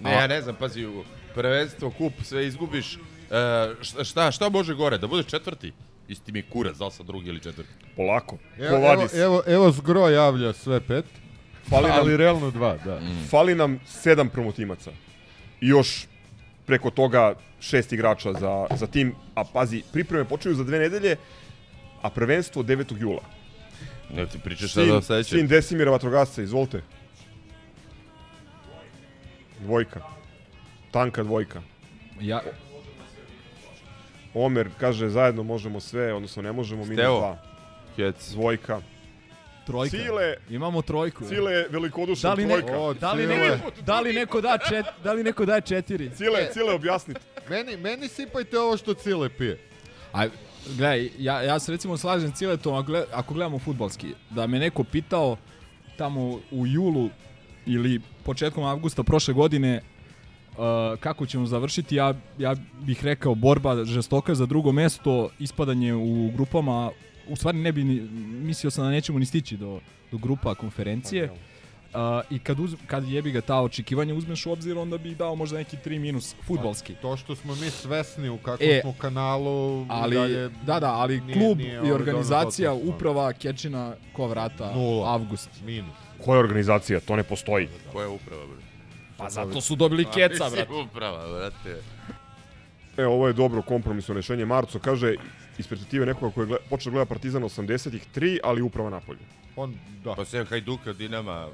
M: Ne, ja ne znam, pazi, u prvenstvo, kup, sve izgubiš. E, šta, šta, šta može gore? Da budeš četvrti? Isti mi je kurac, da li sam drugi ili četvrti.
A: Polako.
B: Evo, evo, evo, evo Zgro javlja sve pet.
A: Fali nam-
B: ali realno dva, da.
A: Fali nam sedam promotimaca. I još preko toga šest igrača za, za tim. A pazi, pripreme počinju za dve nedelje, a prvenstvo 9. jula.
M: Ne ti pričaš sada o
A: Sin,
M: sledećem.
A: sin Desimira Vatrogasca, izvolite. Dvojka. Tanka dvojka.
H: Ja,
A: Omer kaže zajedno možemo sve, odnosno ne možemo, minus dva.
M: Kec.
A: Dvojka.
H: Trojka.
A: Cile,
H: Imamo trojku.
A: Cile velikodušna
H: Da li,
A: trojka.
H: neko,
B: O,
H: da, li
B: Cile.
H: neko, da, li neko da čet, da li neko daje četiri?
A: Cile, Cile, objasnite.
B: Meni, meni sipajte ovo što Cile pije.
H: Aj, gledaj, ja, ja se recimo slažem Ciletom, ako gled- ako gledamo futbalski, da me neko pitao tamo u julu ili početkom avgusta prošle godine uh, kako ćemo završiti, ja, ja bih rekao borba žestoka za drugo mesto, ispadanje u grupama, u stvari ne bi ni, mislio sam da nećemo ni stići do, do grupa konferencije. Uh, I kad, uz, kad jebi ga ta očekivanja uzmeš u obzir, onda bih dao možda neki 3 minus futbalski.
B: To što smo mi svesni u kakvom
H: E,
B: smo kanalu,
H: Ali,
B: dalje
H: da, da, ali
B: nije-
H: klub
B: nije
H: i
B: ovaj
H: organizacija,
B: potpuno.
H: uprava, Kečina, ko vrata,
B: Nula.
H: avgust.
B: Minus.
A: Koja organizacija? To ne postoji.
M: Koja je uprava, bre?
H: Pa zato su dobili keca,
M: Pa,
H: brate.
M: mislim, Uprava, brate.
A: E, ovo je dobro kompromisno rešenje. Marco kaže, iz perspektive nekoga koji je gleda, počeo da gleda Partizan 80-ih, 3, ali uprava napolje.
B: On, da.
M: Pa sve Hajduka, Dinama,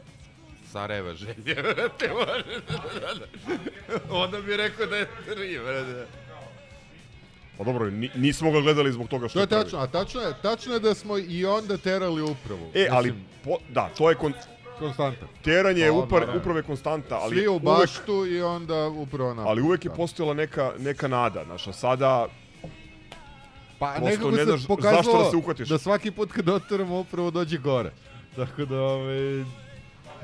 M: Sarajeva, Želje, brate, može da, da. Onda bi rekao da je tri, brate.
A: Pa dobro, ni, nismo ga gledali zbog toga što
B: To je
A: pravi.
B: tačno, a tačno je, tačno je da smo i onda terali upravu.
A: E, ali,
B: Mislim,
A: po, da, to je kon,
B: konstanta.
A: teranje
B: Pa,
A: upar, uprave konstanta, ali
B: Svi u
A: uvek,
B: baštu i onda upravo na.
A: ali uvek je postojala neka, neka nada, znaš, a sada
B: Pa
A: prosto
B: nekako
A: ne
B: se pokazalo
A: da se uhvatiš.
B: da svaki put kad otvorimo upravo dođe gore. Tako da, ovaj,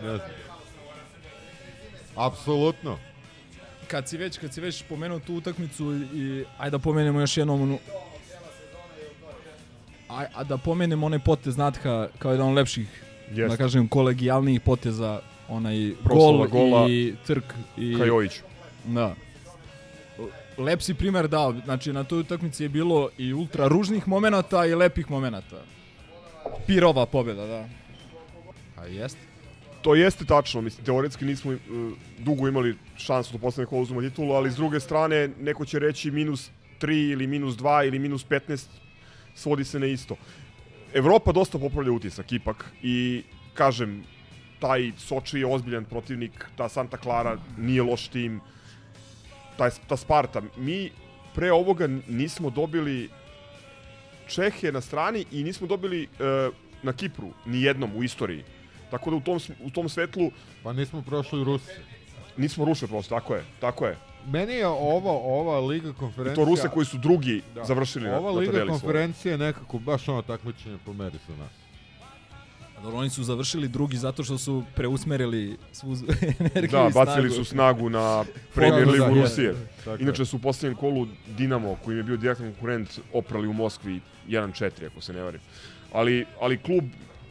B: ne znam. Apsolutno.
H: Kad si već, kad si već pomenuo tu utakmicu i ajde da pomenemo još jednom onu... Aj, a da pomenemo onaj potez Natha kao jedan od lepših,
A: Jeste.
H: da kažem, kolegijalnijih poteza, onaj
A: Proslava
H: gol
A: gola
H: i trk. I,
A: Kajović.
H: Da. Lep si primer dao, znači na toj utakmici je bilo i ultra ružnih momenata i lepih momenata. Pirova pobjeda, da. A jeste.
A: To jeste tačno, mislim, teoretski nismo uh, dugo imali šansu da poslednje kola uzmemo titulu, ali s druge strane, neko će reći minus 3 ili minus 2 ili minus 15, svodi se na isto. Evropa dosta popravlja utisak ipak i, kažem, taj Soči je ozbiljan protivnik, ta Santa Clara nije loš tim, taj, ta Sparta. Mi pre ovoga nismo dobili Čehe na strani i nismo dobili uh, na Kipru, ni jednom u istoriji. Tako da u tom, u tom svetlu
B: Pa nismo prošli Rusi.
A: nismo Ruše prosto, tako je, tako je.
B: Meni je ovo, ova Liga
A: I
B: konferencija...
A: to Ruse koji su drugi
B: Da.
A: završili na,
B: Ova
A: na
B: Liga
A: tabeli svojoj.
B: konferencija je nekako baš ono takmičenje po meri sa nas.
H: Dobro, oni su završili drugi zato što su preusmerili svu energiju
A: Da,
H: i snagu.
A: bacili su snagu na Premier ligu
H: da,
A: Rusije.
B: Tako
A: Inače su u poslednjem kolu Dinamo, koji im je bio direktan konkurent, oprali u Moskvi 1-4, ako se ne varim. Ali, ali klub,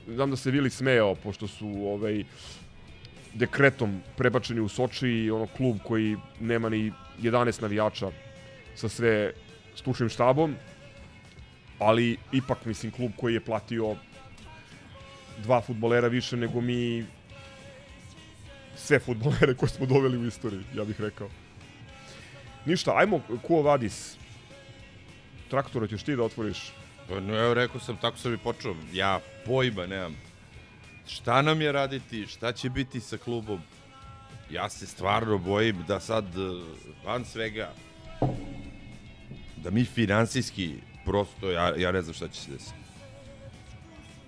A: znam da se Vili smejao, pošto su ovaj, dekretom prebačeni u Soči i ono klub koji nema ni 11 navijača sa sve stručnim štabom. ali ipak, mislim, klub koji je platio dva futbolera više nego mi sve futbolere koje smo doveli u istoriji, ja bih rekao. Ništa, ajmo, Kuo Vadis. Traktora ćeš ti da otvoriš.
M: Pa no, evo rekao sam, tako sam i počeo. Ja pojma nemam. Šta nam je raditi, šta će biti sa klubom. Ja se stvarno bojim da sad, eh, van svega, da mi finansijski prosto, ja, ja ne znam šta će se desiti.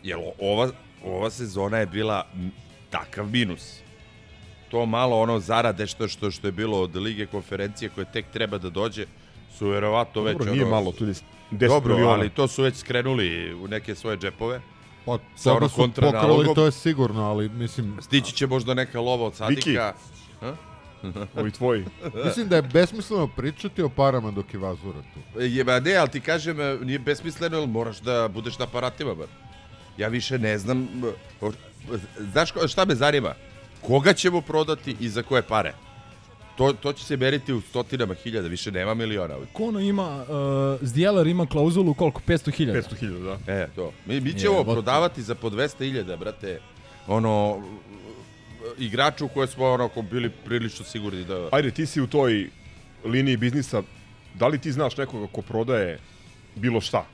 M: Jer ova, ova sezona je bila takav minus. To malo ono zarade što, što, što je bilo od Lige konferencije koje tek treba da dođe, su verovatno već...
A: Dobro, nije
M: ono,
A: malo, tu je 10
M: Dobro,
A: miliona.
M: ali to su već skrenuli u neke svoje džepove.
B: Pa,
M: sa ono kontra
B: pokrali, to je sigurno, ali mislim...
M: Stići će možda neka lova od Sadika. A?
A: Ovi tvoji.
B: Mislim da je besmisleno pričati o parama dok je Vazura tu.
M: Je, ba ne, ali ti kažem, e, nije besmisleno, jer moraš da budeš na aparatima, bar. Ja više ne znam, e, znaš šta me zanima? Koga ćemo prodati i za koje pare? To, to će se meriti u stotinama hiljada, više nema miliona.
H: Kono ima, uh, Zdjelar ima klauzulu koliko? 500.000?
A: 500.000, da.
M: E, to. Mi, mi ćemo
H: Jebote.
M: prodavati za po 200.000, brate, ono, igraču u koje smo onako bili prilično sigurni da...
A: Ajde, ti si u toj liniji biznisa, da li ti znaš nekoga ko prodaje bilo šta?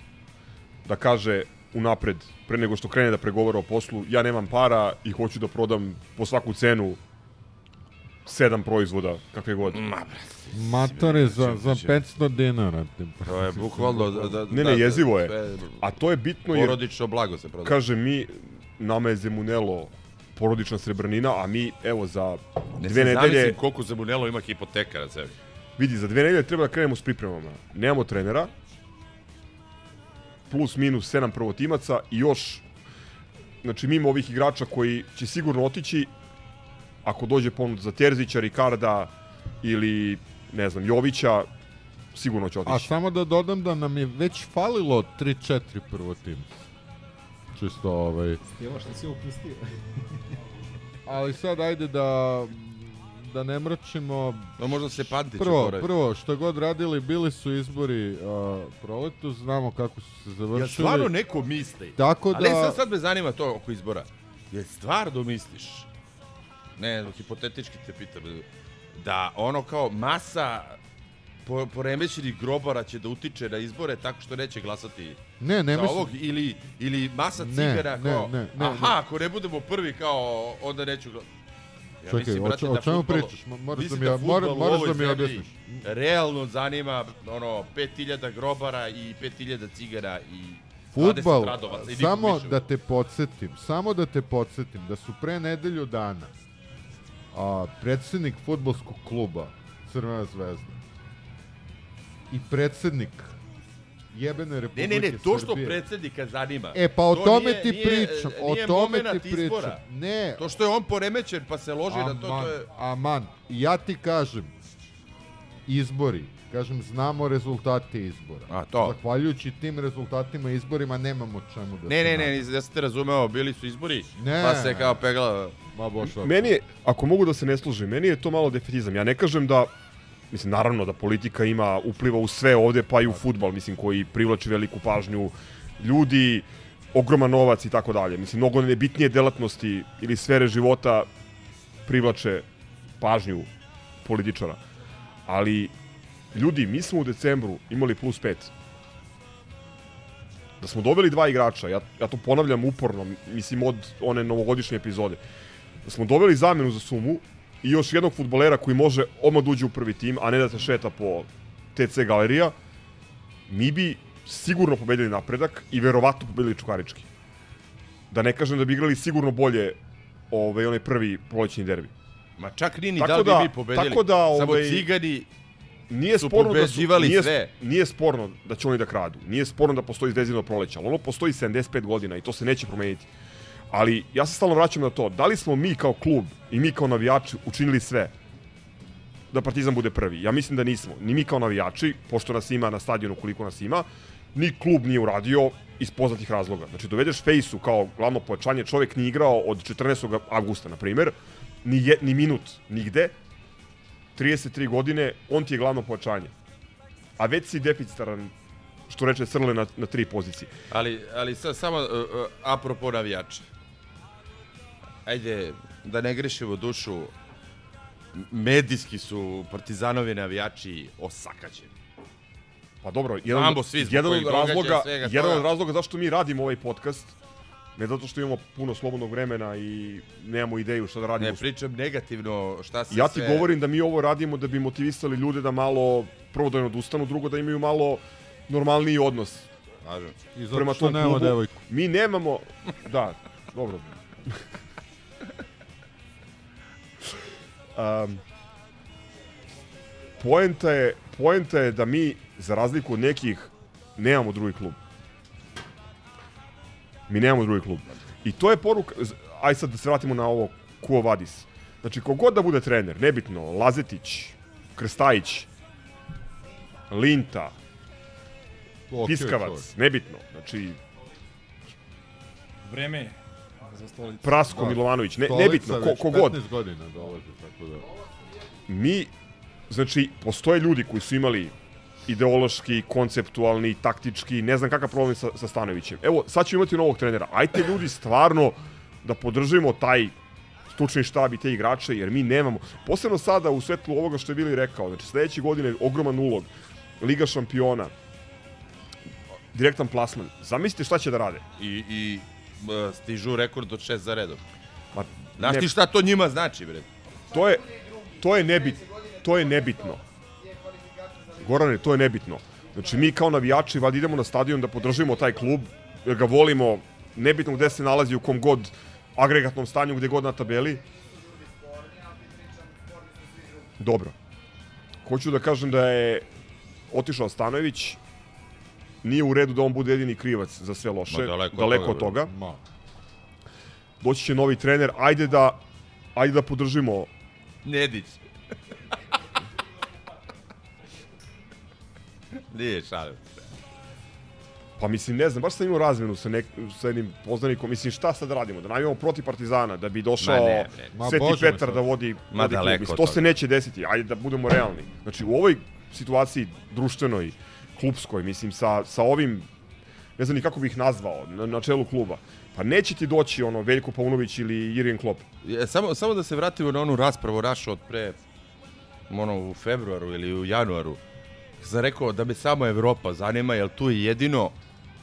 A: Da kaže unapred, pre nego što krene da pregovara o poslu, ja nemam para i hoću da prodam po svaku cenu sedam proizvoda, kakve god.
M: Ma, brate.
B: Matore za, za 500 dinara. tipa.
M: To je bukvalno... Da, da,
A: Ne,
M: da,
A: ne, jezivo
M: da,
A: je.
M: sve
A: A to je bitno jer,
M: Porodično blago se prodaje.
A: kaže mi, nama je Zemunelo porodična srebrnina, a mi, evo, za
M: Ne
A: dve
M: se
A: nedelje...
M: zamislim koliko Zemunelo ima hipoteka na sebi.
A: Vidi, za dve nedelje treba da krenemo s pripremama. Nemamo trenera, plus minus sedam prvotimaca i još, znači mimo ovih igrača koji će sigurno otići, ako dođe ponud za Terzića, Ricarda ili, ne znam, Jovića, sigurno će
B: A
A: otići.
B: samo da dodam da nam je već falilo 3-4 prvotimca. Čisto ovaj...
H: Evo što si upustio.
B: Ali sad ajde da da ne mračimo.
M: No možda se Pantić
B: Prvo, prvo, što god radili, bili su izbori a, proletu, znamo kako su se završili.
M: Jel stvarno neko misli?
B: Tako da...
M: Ali sad, sad me zanima to oko izbora. Jel stvarno misliš? Ne, hipotetički te pitam. Da ono kao masa po, poremećenih grobara će da utiče na izbore tako što neće glasati
B: Ne, ne
M: za
B: mislim-
M: ovog ili, ili masa
B: Ne,
M: cigara
B: ne,
M: kao
B: ne, ne,
M: aha,
B: ne.
M: ako ne budemo prvi kao onda neću glasati. Ja
B: Čekaj,
M: mislim,
B: o
M: brate,
B: o
M: da
B: čemu
M: fudbal-
B: pričaš? Mo- moraš da mi
M: fudbal
B: mora- moraš
M: ovoj
B: da mi objasniš.
M: Realno zanima ono 5000 grobara i 5000 cigara i 20
B: Futbal,
M: nikom
B: samo
M: više.
B: da te podsjetim, samo da te podsjetim da su pre nedelju dana a, predsednik futbolskog kluba Crvena zvezda i predsednik jebene
M: Ne,
B: Republike
M: ne, ne, to što
B: Srbije.
M: predsednika zanima.
B: E, pa o
M: to
B: tome
M: nije-
B: ti
M: nije-
B: pričam, o
M: nije
B: tome
M: momenat
B: ti pričam.
M: izbora.
B: Ne.
M: To što je on poremećen pa se loži na to, to je...
B: Aman, ja ti kažem, izbori, kažem, znamo rezultate izbora.
M: A, to.
B: Zahvaljujući tim rezultatima izborima nemamo čemu da
M: Ne,
B: se
M: ne, ne, ja sam te razumeo, bili su izbori,
B: Ne.
M: pa se kao pegla...
B: Ma boš,
A: Meni je, ako mogu da se ne služim, meni je to malo defetizam. Ja ne kažem da, mislim, naravno da politika ima, upliva u sve ovde, pa i u futbal, mislim, koji privlači veliku pažnju ljudi, ogroman novac i tako dalje. Mislim, mnogo nebitnije delatnosti ili sfere života privlače pažnju političara. Ali, ljudi, mi smo u decembru imali plus pet. Da smo doveli dva igrača, ja, ja to ponavljam uporno, mislim od one novogodišnje epizode, da smo doveli zamenu za sumu i još jednog futbolera koji može odmah da uđe u prvi tim, a ne da se šeta po TC galerija, mi bi sigurno pobedili napredak i verovatno pobedili Čukarički. Da ne kažem da bi igrali sigurno bolje ovaj, onaj prvi prolećni derbi.
M: Ma čak ni ni
A: Tako
M: da li bi
A: da-
M: mi pobedili.
A: tako da,
M: Samo
A: ovaj,
M: cigani
A: Nije
M: su
A: sporno da su, nije,
M: sve.
A: nije sporno da će oni da kradu. Nije sporno da postoji zvezdino proleće, ali ono postoji 75 godina i to se neće promeniti. Ali ja se stalno vraćam na to, da li smo mi kao klub i mi kao navijači učinili sve da Partizan bude prvi? Ja mislim da nismo. Ni mi kao navijači, pošto nas ima na stadionu koliko nas ima, ni klub nije uradio iz poznatih razloga. Znači, dovedeš Fejsu kao glavno pojačanje, čovjek nije igrao od 14. avgusta, na primer, ni, je, ni minut nigde, 33 godine, on ti je glavno pojačanje. A već si deficitaran što reče Crle na, na tri pozicije.
M: Ali, ali sad samo uh, apropo navijača. Ajde, da ne grešimo dušu, medijski su partizanovi navijači osakaćeni.
A: Pa dobro, jedan,
M: Znamo svi zbog
A: jedan od razloga,
M: svega
A: jedan
M: toga.
A: od razloga zašto mi radimo ovaj podcast, ne zato što imamo puno slobodnog vremena i nemamo ideju šta da radimo.
M: Ne pričam negativno šta se
A: Ja ti
M: sve...
A: govorim da mi ovo radimo da bi motivisali ljude da malo, prvo da ne odustanu, drugo da imaju malo normalniji odnos.
M: Slažem.
B: I zato što nemamo devojku.
A: Mi nemamo, da, dobro. Um, poenta je, poenta je da mi, za razliku od nekih, nemamo drugi klub. Mi nemamo drugi klub. I to je poruka, aj sad da se vratimo na ovo Kuo Vadis. Znači, kogod da bude trener, nebitno, Lazetić, Krstajić, Linta, Piskavac,
B: čovjek.
A: nebitno. Znači,
H: Vreme je za stolicu.
A: Prasko Milovanović, ne, nebitno, ko, kogod.
B: 15 godina dolazi, tako da...
A: mi, znači, postoje ljudi koji su imali ideološki, konceptualni, taktički, ne znam kakav problem sa, sa Stanovićem. Evo, sad ćemo imati novog trenera. Ajte ljudi stvarno da podržimo taj stručni štab i te igrače, jer mi nemamo, posebno sada u svetlu ovoga što je Bili rekao, znači sledeće godine ogroman ulog, Liga šampiona, direktan plasman. Zamislite šta će da rade.
M: I, i stižu rekord od šest za redom.
A: Ma,
M: Znaš
A: ne-
M: ti šta to njima znači, bre?
A: To je, to je, nebit, to je nebitno. Gorane, to je nebitno. Znači, mi kao navijači valjda idemo na stadion da podržimo taj klub, jer ga volimo, nebitno gde se nalazi, u kom god agregatnom stanju, gde god na tabeli. Dobro. Hoću da kažem da je otišao Stanojević, nije u redu da on bude jedini krivac za sve loše,
M: Ma, daleko
A: daleko od toga.
B: Ma.
A: Doći će novi trener, ajde da, ajde da podržimo
M: Nedić. Nije šalim se.
A: Pa mislim, ne znam, baš sam imao razmenu sa, nek, sa jednim poznanikom. Mislim, šta sad da radimo? Da navijamo protiv Partizana, da bi došao
M: Ma ne.
B: Ma
A: Sveti
B: bože
A: Petar da vodi,
M: Ma
A: vodi klub. to se neće desiti. Ajde da budemo realni. Znači, u ovoj situaciji društvenoj, klubskoj, mislim, sa, sa ovim, ne znam ni kako bih ih nazvao, na, na čelu kluba, pa neće ti doći ono Veljko Paunović ili Jurgen Klopp.
M: Je, samo, samo da se vratimo na onu raspravu našu od pre, ono, u februaru ili u januaru. Sam rekao da me samo Evropa zanima, jer tu je jedino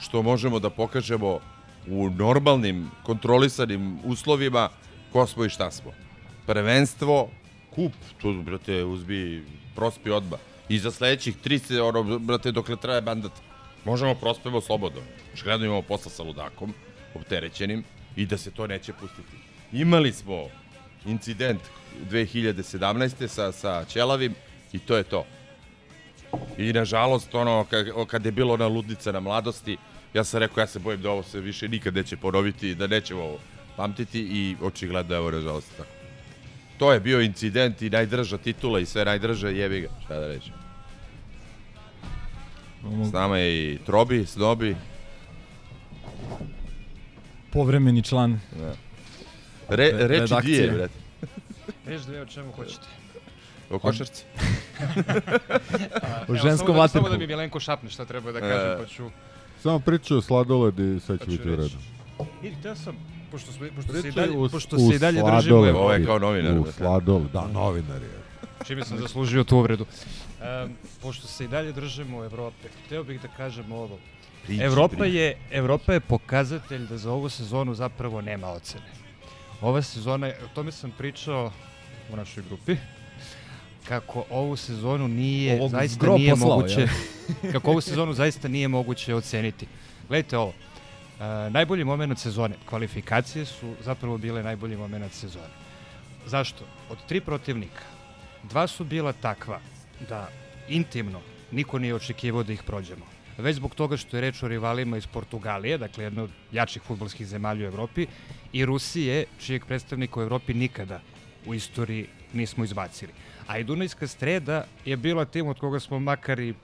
M: što možemo da pokažemo u normalnim, kontrolisanim uslovima ko smo i šta smo. Prvenstvo, kup, tu, brate, uzbi, prospi odmah. I za sledećih tri se, ono, brate, dokle traje mandat, možemo prospemo slobodno. Očigledno imamo posla sa ludakom, opterećenim, i da se to neće pustiti. Imali smo incident 2017. sa, sa Ćelavim i to je to. I nažalost, ono, kad, je bilo ona ludnica na mladosti, ja sam rekao, ja se bojim da ovo se više nikad neće ponoviti, da nećemo ovo pamtiti i očigledno je ovo nažalost tako. To je bio incident i najdrža titula i sve najdrže, jebi ga, šta da reći. S nama je i Trobi, Snobi.
H: Povremeni član.
M: Da. Re,
H: Re-
M: reči
H: redakcije.
M: dvije, brate.
N: Reći dve o čemu hoćete.
M: O košarci.
H: O ženskom
N: samo da- Samo
H: vaterpolu.
N: da mi Milenko šapne šta treba da kažem, pa ću...
B: Samo priča o sladoled i sad će
N: Pa ću
B: biti u redu.
N: I htio sam, pošto, smo, pošto se i dalje,
B: u-
N: pošto se i dalje držimo...
M: Ovo je kao novinar,
B: U
M: brate.
B: sladoled, da, novinar je.
N: Čime sam zaslužio tu uvredu. Um, pošto se i dalje držimo u Evrope, hteo bih da kažem ovo.
M: Priči,
N: Evropa
M: priči.
N: je, Evropa je pokazatelj da za ovu sezonu zapravo nema ocene. Ova sezona, je- o tome sam pričao u našoj grupi, kako ovu sezonu nije,
H: Ovog
N: zaista nije
H: poslao,
N: moguće,
H: jel?
N: kako ovu sezonu zaista nije moguće oceniti. Gledajte ovo, e, najbolji moment sezone, kvalifikacije su zapravo bile najbolji moment sezone. Zašto? Od tri protivnika, dva su bila takva da intimno niko nije očekivao da ih prođemo. Već zbog toga što je reč o rivalima iz Portugalije, dakle jedno od jačih futbolskih zemalja u Evropi, i Rusije, čijeg predstavnika u Evropi nikada u istoriji nismo izbacili. A i Dunajska streda je bila tim od koga smo makar i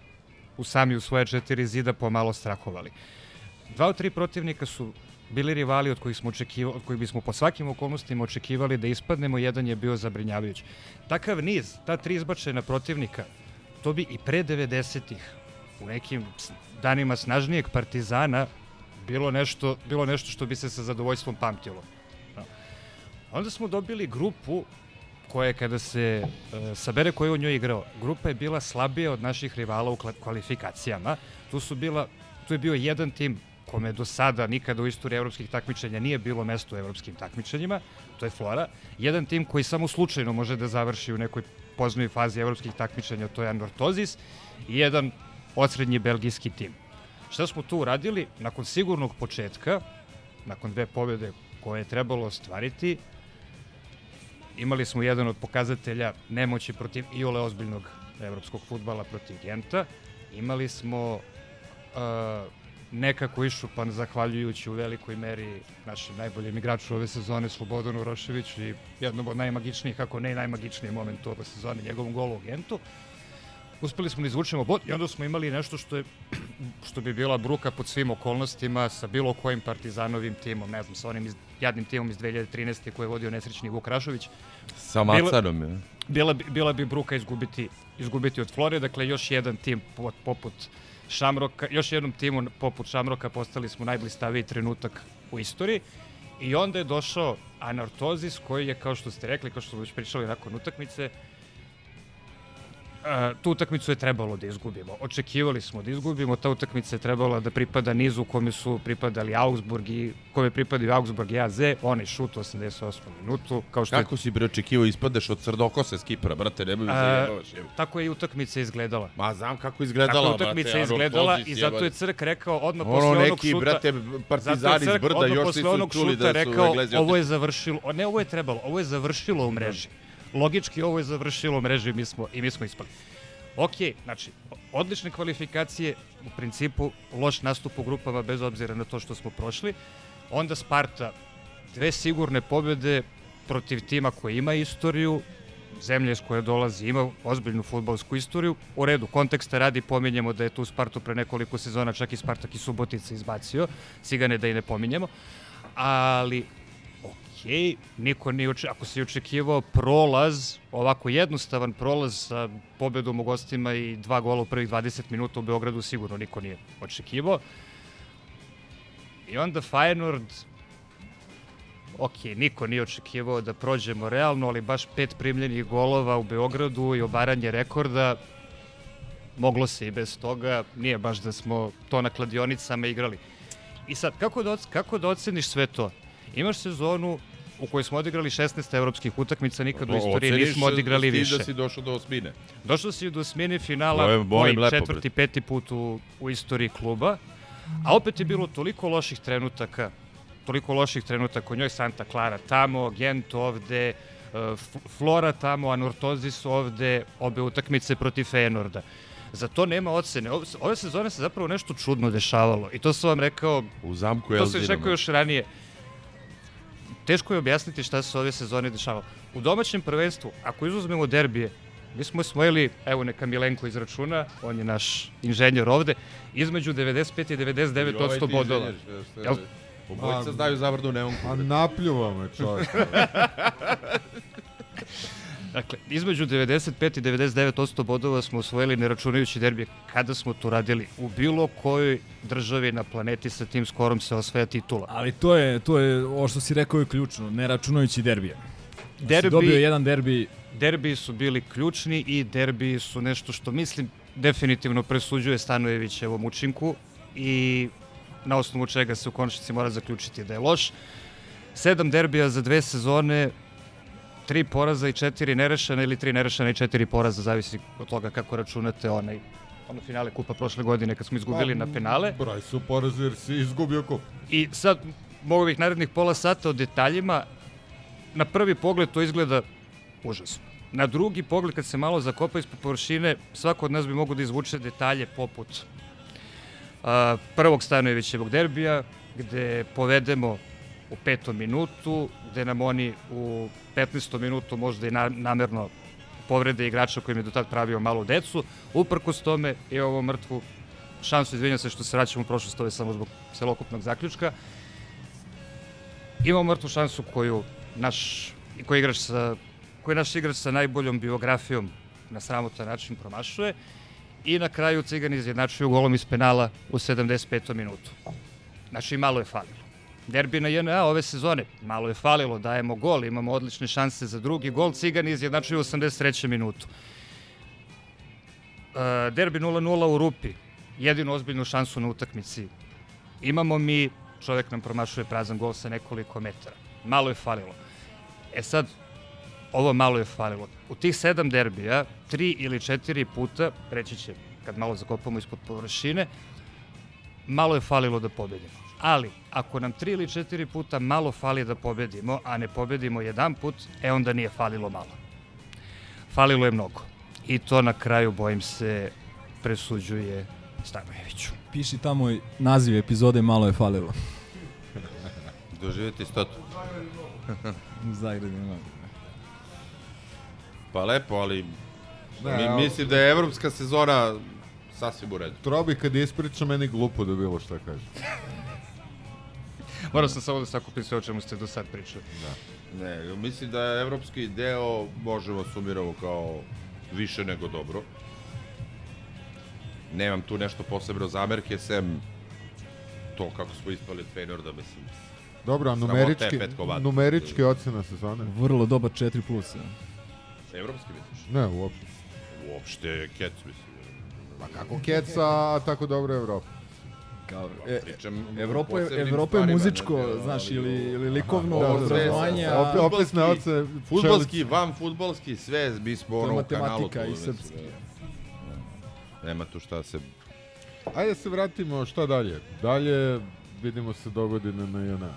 N: u sami u svoje četiri zida pomalo strahovali. Dva od tri protivnika su bili rivali od kojih smo očekivali, od kojih bismo po svakim okolnostima očekivali da ispadnemo, jedan je bio zabrinjavajući. Takav niz, ta tri izbačena protivnika, to bi i pre 90-ih u nekim danima snažnijeg Partizana bilo nešto, bilo nešto što bi se sa zadovoljstvom pamtilo. Da. Onda smo dobili grupu koja je kada se e, sabere ko je u njoj igrao, grupa je bila slabija od naših rivala u kvalifikacijama. Tu su bila tu je bio jedan tim kome do sada nikada u istoriji evropskih takmičenja nije bilo mesto u evropskim takmičenjima, to je Flora. Jedan tim koji samo slučajno može da završi u nekoj poznoj fazi evropskih takmičenja, to je Anortozis, i jedan osrednji belgijski tim. Šta smo tu uradili? Nakon sigurnog početka, nakon dve pobjede koje je trebalo ostvariti, imali smo jedan od pokazatelja nemoći protiv iole ozbiljnog evropskog futbala protiv Genta. Imali smo uh, nekako išupan zahvaljujući u velikoj meri našem najboljem igraču ove sezone Slobodanu Roševiću i jednom od najmagičnijih, ako ne najmagičniji moment ove sezone, njegovom golu u Gentu. Uspeli smo da izvučemo bod i onda smo imali nešto što je što bi bila bruka pod svim okolnostima sa bilo kojim partizanovim timom, ne znam, sa onim iz, jadnim timom iz 2013. koje je vodio nesrećni Vuk Rašović.
M: Sa Macarom, je.
N: Bila, bila, bila bi bruka izgubiti, izgubiti od Flore, dakle još jedan tim poput Šamroka, još jednom timu poput Šamroka postali smo najblistaviji trenutak u istoriji. I onda je došao Anartozis koji je, kao što ste rekli, kao što smo već pričali nakon utakmice, Uh, tu utakmicu je trebalo da izgubimo. Očekivali smo da izgubimo, ta utakmica je trebala da pripada nizu kome su pripadali Augsburg i kome pripadaju Augsburg i AZ, onaj šut u 88. minutu.
M: Kao što Kako je... si bre očekivao ispadeš od Srdokose s Kipra, brate, ne bih zajebavaš.
N: Tako je i utakmica izgledala.
M: Ma znam kako izgledala,
N: Tako je utakmica
M: brate,
N: izgledala i zato je Crk rekao odmah
M: ono
N: posle onog
M: neki,
N: šuta.
M: brate, partizani iz brda još
N: onog
M: čuli da su
N: rekao,
M: Englezi
N: ovo je završilo, ne ovo je trebalo, ovo je završilo u mreži. Logički ovo je završilo u mreži i mi smo, i mi smo ispali. Ok, znači, odlične kvalifikacije, u principu loš nastup u grupama bez obzira na to što smo prošli. Onda Sparta, dve sigurne pobjede protiv tima koji ima istoriju, zemlje iz koje dolazi ima ozbiljnu futbolsku istoriju. U redu, konteksta radi pominjemo da je tu Spartu pre nekoliko sezona čak i Spartak i Subotica izbacio, cigane da i ne pominjemo, ali ok, niko nije oče, ako se očekivao prolaz, ovako jednostavan prolaz sa pobedom u gostima i dva gola u prvih 20 minuta u Beogradu, sigurno niko nije očekivao. I onda Feyenoord, ok, niko nije očekivao da prođemo realno, ali baš pet primljenih golova u Beogradu i obaranje rekorda, moglo se i bez toga, nije baš da smo to na kladionicama igrali. I sad, kako da, kako da oceniš sve to? Imaš sezonu u kojoj smo odigrali 16 evropskih utakmica, nikad u istoriji nismo odigrali više.
M: da si došao do osmine.
N: Došao si do osmine finala, je, moj lepo, četvrti, peti put u, u istoriji kluba, a opet je bilo toliko loših trenutaka, toliko loših trenutaka u njoj Santa Clara tamo, Gent ovde, Flora tamo, Anortozis ovde, obe utakmice protiv Feyenoorda. Za to nema ocene. Ove sezone se zapravo nešto čudno dešavalo i to sam vam rekao...
M: U zamku
N: To sam rekao još ranije teško je objasniti šta se ove sezone dešavalo. U domaćem prvenstvu, ako izuzmemo derbije, mi smo osvojili, evo neka Milenko izračuna, on je naš inženjer ovde, između 95 i 99
M: ovaj
N: odsto bodova.
M: Jel? Obojica znaju zavrnu neonku.
B: A napljuva me čovjek.
N: Dakle, između 95 i 99% bodova smo osvojili ne računajući derbije. Kada smo to radili? U bilo kojoj državi na planeti sa tim skorom se osvaja titula.
H: Ali to je, to je, ovo što si rekao je ključno, ne računajući derbije.
N: Derbi,
H: dobio jedan derbi.
N: Derbi su bili ključni i derbi su nešto što mislim definitivno presuđuje Stanojevićevom učinku i na osnovu čega se u konačnici mora zaključiti da je loš. Sedam derbija za dve sezone tri poraza i četiri nerešena ili tri nerešena i četiri poraza, zavisi od toga kako računate onaj ono finale kupa prošle godine kad smo izgubili pa, na penale.
B: Broj su porazi jer si izgubio kup.
N: I sad mogu bih narednih pola sata o detaljima. Na prvi pogled to izgleda užasno. Na drugi pogled, kad se malo zakopa ispod površine, svako od nas bi mogo da izvuče detalje poput uh, prvog Stanojevićevog derbija, gde povedemo u petom minutu, gde nam oni u 15. minutu možda i na, namerno povrede igrača kojim je do tad pravio malu decu. Uprkos tome je ovo mrtvu šansu, izvinjam se što se vraćamo u prošlost, ovo samo zbog celokupnog zaključka. Imamo mrtvu šansu koju naš, koji igrač sa, koji naš igrač sa najboljom biografijom na sramotan način promašuje I na kraju Cigani izjednačuju golom iz penala u 75. minutu. Znači, malo je falilo. Derbi na JNA ove sezone, malo je falilo, dajemo gol, imamo odlične šanse za drugi gol, Cigani izjednačuju u 83. minutu. E, derbi 0-0 u Rupi, jedinu ozbiljnu šansu na utakmici. Imamo mi, čovjek nam promašuje prazan gol sa nekoliko metara. Malo je falilo. E sad, ovo malo je falilo. U tih sedam derbija, tri ili četiri puta, reći će, kad malo zakopamo ispod površine, malo je falilo da pobedimo. Ali, ako nam tri ili četiri puta malo fali da pobedimo, a ne pobedimo jedan put, e onda nije falilo malo. Falilo je mnogo. I to na kraju, bojim se, presuđuje Stanojeviću.
H: Piši tamo i naziv epizode malo je falilo.
M: Doživjeti stotu.
H: Zagradi ima.
M: Pa lepo, ali
B: Ne,
M: mi,
B: ali-
M: mislim da je evropska sezona sasvim u redu.
B: Trobi kad ispriča meni glupo da bilo šta kaže.
N: Morao sam samo da sakupim sve o čemu ste do sad pričali.
M: Da. Ne, mislim da je evropski deo možemo sumiramo kao više nego dobro. Nemam tu nešto posebno zamerke, sem to kako smo ispali od Feynorda, mislim.
B: Dobro, a numerički,
M: je
B: numerički ocena sezone?
H: Vrlo dobar 4 plus. ja.
M: Evropski misliš?
B: Ne, uopšte.
M: Uopšte Kec, mislim.
B: Pa kako Keca, a tako dobro Evropa?
H: Kao,
M: e, Pričam
H: Evropa je, Evropa je muzičko,
M: znači,
H: znaš,
M: ali
H: ili, ili likovno
M: Da, da,
H: obrazovanje,
M: sve,
H: a...
M: opet- opisne
B: ocene,
M: Futbolski,
B: čelice.
M: van futbolski, sve, mi smo ono kanalu.
H: matematika i srpski.
M: da. Nema tu šta se...
B: Ajde se vratimo, šta dalje? Dalje vidimo se do godine na JNA.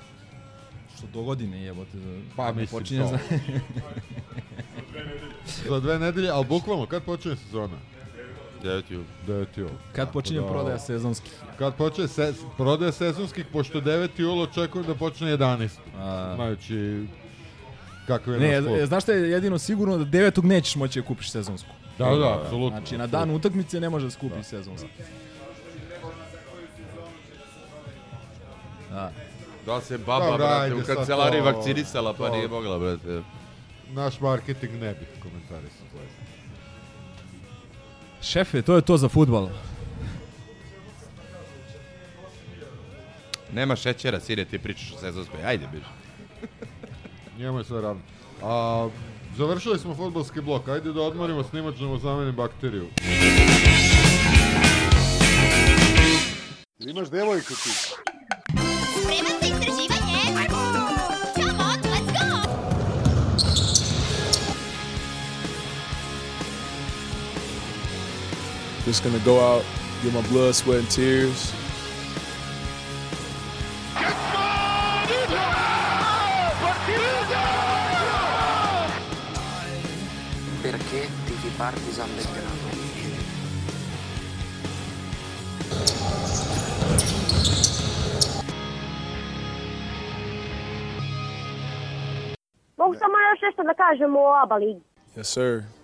H: Što do godine jebote. za-
B: Pa mislim
H: počinje
B: to.
H: za-
B: Za dve nedelje, ali bukvalno, kad počinje sezona?
M: 9. jul.
B: 9. jul.
H: Kad
B: Tako
H: počinje
B: da-
H: prodaja sezonskih?
B: Kad počne se, prodaja sezonskih, pošto 9. jul očekujem da počne 11.
H: A.
B: Znajući kakav je
H: Ne,
B: naš klub.
H: znaš šta je jedino sigurno da devetog nećeš moći da kupiš sezonsku.
B: Da, da, apsolutno,
H: Znači na dan utakmice ne može da skupiš sezonsku. Da.
M: Da se baba,
B: Dobro,
M: brate,
B: ajde
M: u kancelariji
B: to-
M: vakcinisala, pa
B: to-
M: nije mogla, brate.
B: Naš marketing ne bih komentarisao.
H: Šefe, to je to za futbal.
M: Nema šećera, sine, ti pričaš o sezonskoj. Ajde, biš.
B: Njemu je sve ravno. A, završili smo futbolski blok. Ajde da odmorimo snimač da mu zamenim bakteriju.
C: Imaš devojku ti.
O: Spreman za istraživanje?
P: Just gonna go out, get my blood, sweat, and tears.
Q: Perché tifi Partizan Belgrado?
R: Mogu samo još nešto da kažem o ABA ligi.
P: Yes, sir.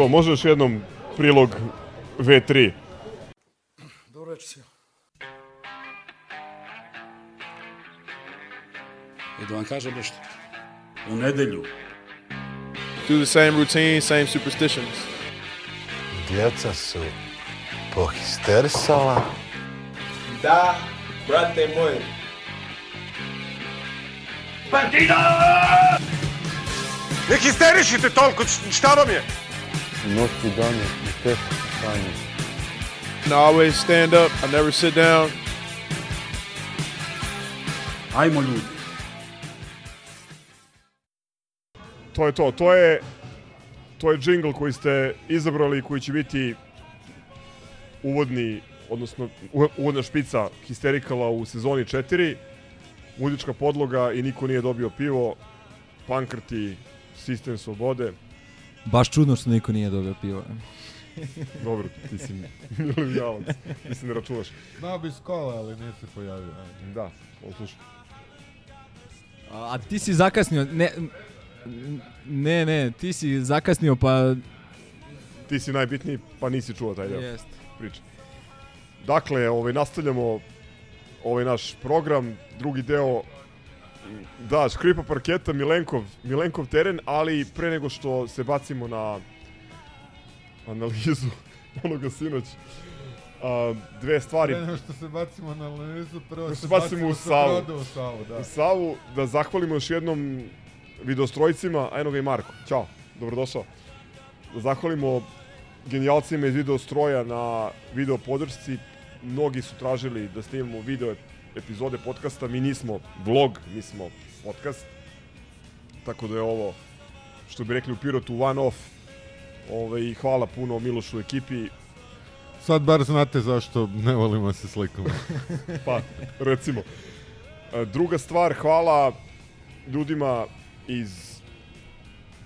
A: Evo, može još jednom prilog V3.
C: Dobro večer svima.
I: I da vam kažem nešto. U nedelju
E: Do the same routine, same superstitions.
S: Djeca su pohisterisala.
T: Da, brate moj.
C: Ne histerišite toliko, šta vam je?
S: Noći dane i teško stanje.
E: And I always stand up. I never sit down.
I: Ajmo ljudi.
A: To je to. To je to je džingl koji ste izabrali i koji će biti uvodni, odnosno u- uvodna špica Histerikala u sezoni 4. Muzička podloga i niko nije dobio pivo. Pankrti, sistem slobode.
H: Baš čudno što niko nije dobio pivo.
A: Dobro, ti si milenialac. Ti se ne računaš.
B: Znao bi skola, ali nije se pojavio.
A: Da, oslušaj.
H: A, a ti si zakasnio, ne, Ne, ne, ti si zakasnio pa...
A: Ti si najbitniji, pa nisi čuo taj deo
H: Jest.
A: priče. Dakle, ovaj, nastavljamo ovaj naš program, drugi deo da, škripa parketa, Milenkov, Milenkov teren, ali pre nego što se bacimo na analizu onoga sinoć, a, dve stvari.
B: Pre nego što se bacimo na analizu, prvo se
A: bacimo u
B: sa
A: Savu.
B: u Savu, da.
A: U Savu, da zahvalimo još jednom videostrojcima, a eno ga i Marko. Ćao, dobrodošao. Da zahvalimo genijalcima iz videostroja na video podršci. Mnogi su tražili da snimamo video epizode podcasta. Mi nismo vlog, mi smo podcast. Tako da je ovo, što bi rekli u Pirotu, one off. Ove, I hvala puno Milošu i ekipi.
B: Sad bar znate zašto ne volimo da se slikamo.
A: pa, recimo. Druga stvar, hvala ljudima iz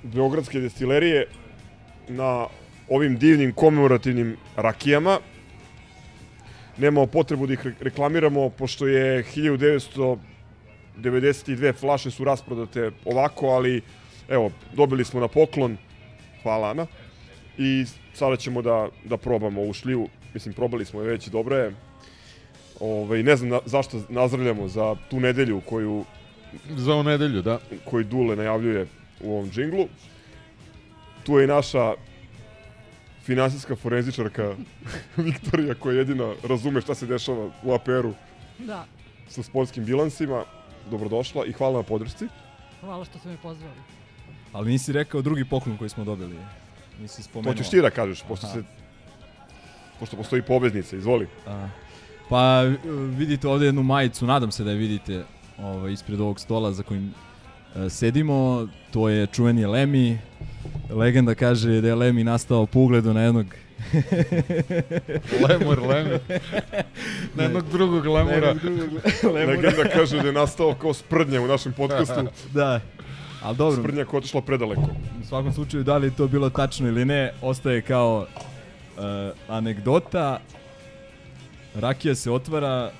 A: Beogradske destilerije na ovim divnim komemorativnim rakijama. Nemamo potrebu da ih re- reklamiramo, pošto je 1992 flaše su rasprodate ovako, ali evo, dobili smo na poklon. Hvala Ana. I sada ćemo da, da probamo ovu šljivu. Mislim, probali smo je već, dobra je. Ove, ne znam na, zašto nazdravljamo za tu nedelju koju
B: Za ovu nedelju, da.
A: koji Dule najavljuje u ovom džinglu. Tu je i naša finansijska forenzičarka Viktorija koja jedina razume šta se dešava u APR-u
U: Da,
A: sa sportskim bilansima. Dobrodošla i hvala na podršci.
U: hvala što ste me pozvali.
H: Ali nisi rekao drugi poklon koji smo dobili. Nisi spomenuo.
A: To ćeš ti da kažeš, pošto
H: Aha.
A: se pošto postoji poveznica, izvoli.
H: A, pa vidite ovde jednu majicu, nadam se da je vidite ovaj, ispred ovog stola za kojim e, sedimo. To je čuveni Lemi. Legenda kaže da je Lemi nastao po ugledu na jednog
B: Lemur, Lemi. Na jednog drugog lemura.
H: Na jednog drugog lemura.
A: Legenda kaže da je nastao kao sprdnja u našem podcastu.
H: da. Ali dobro.
A: Sprdnja koja otišla predaleko.
H: U svakom slučaju, da li to bilo tačno ili ne, ostaje kao uh, anegdota. Rakija se otvara...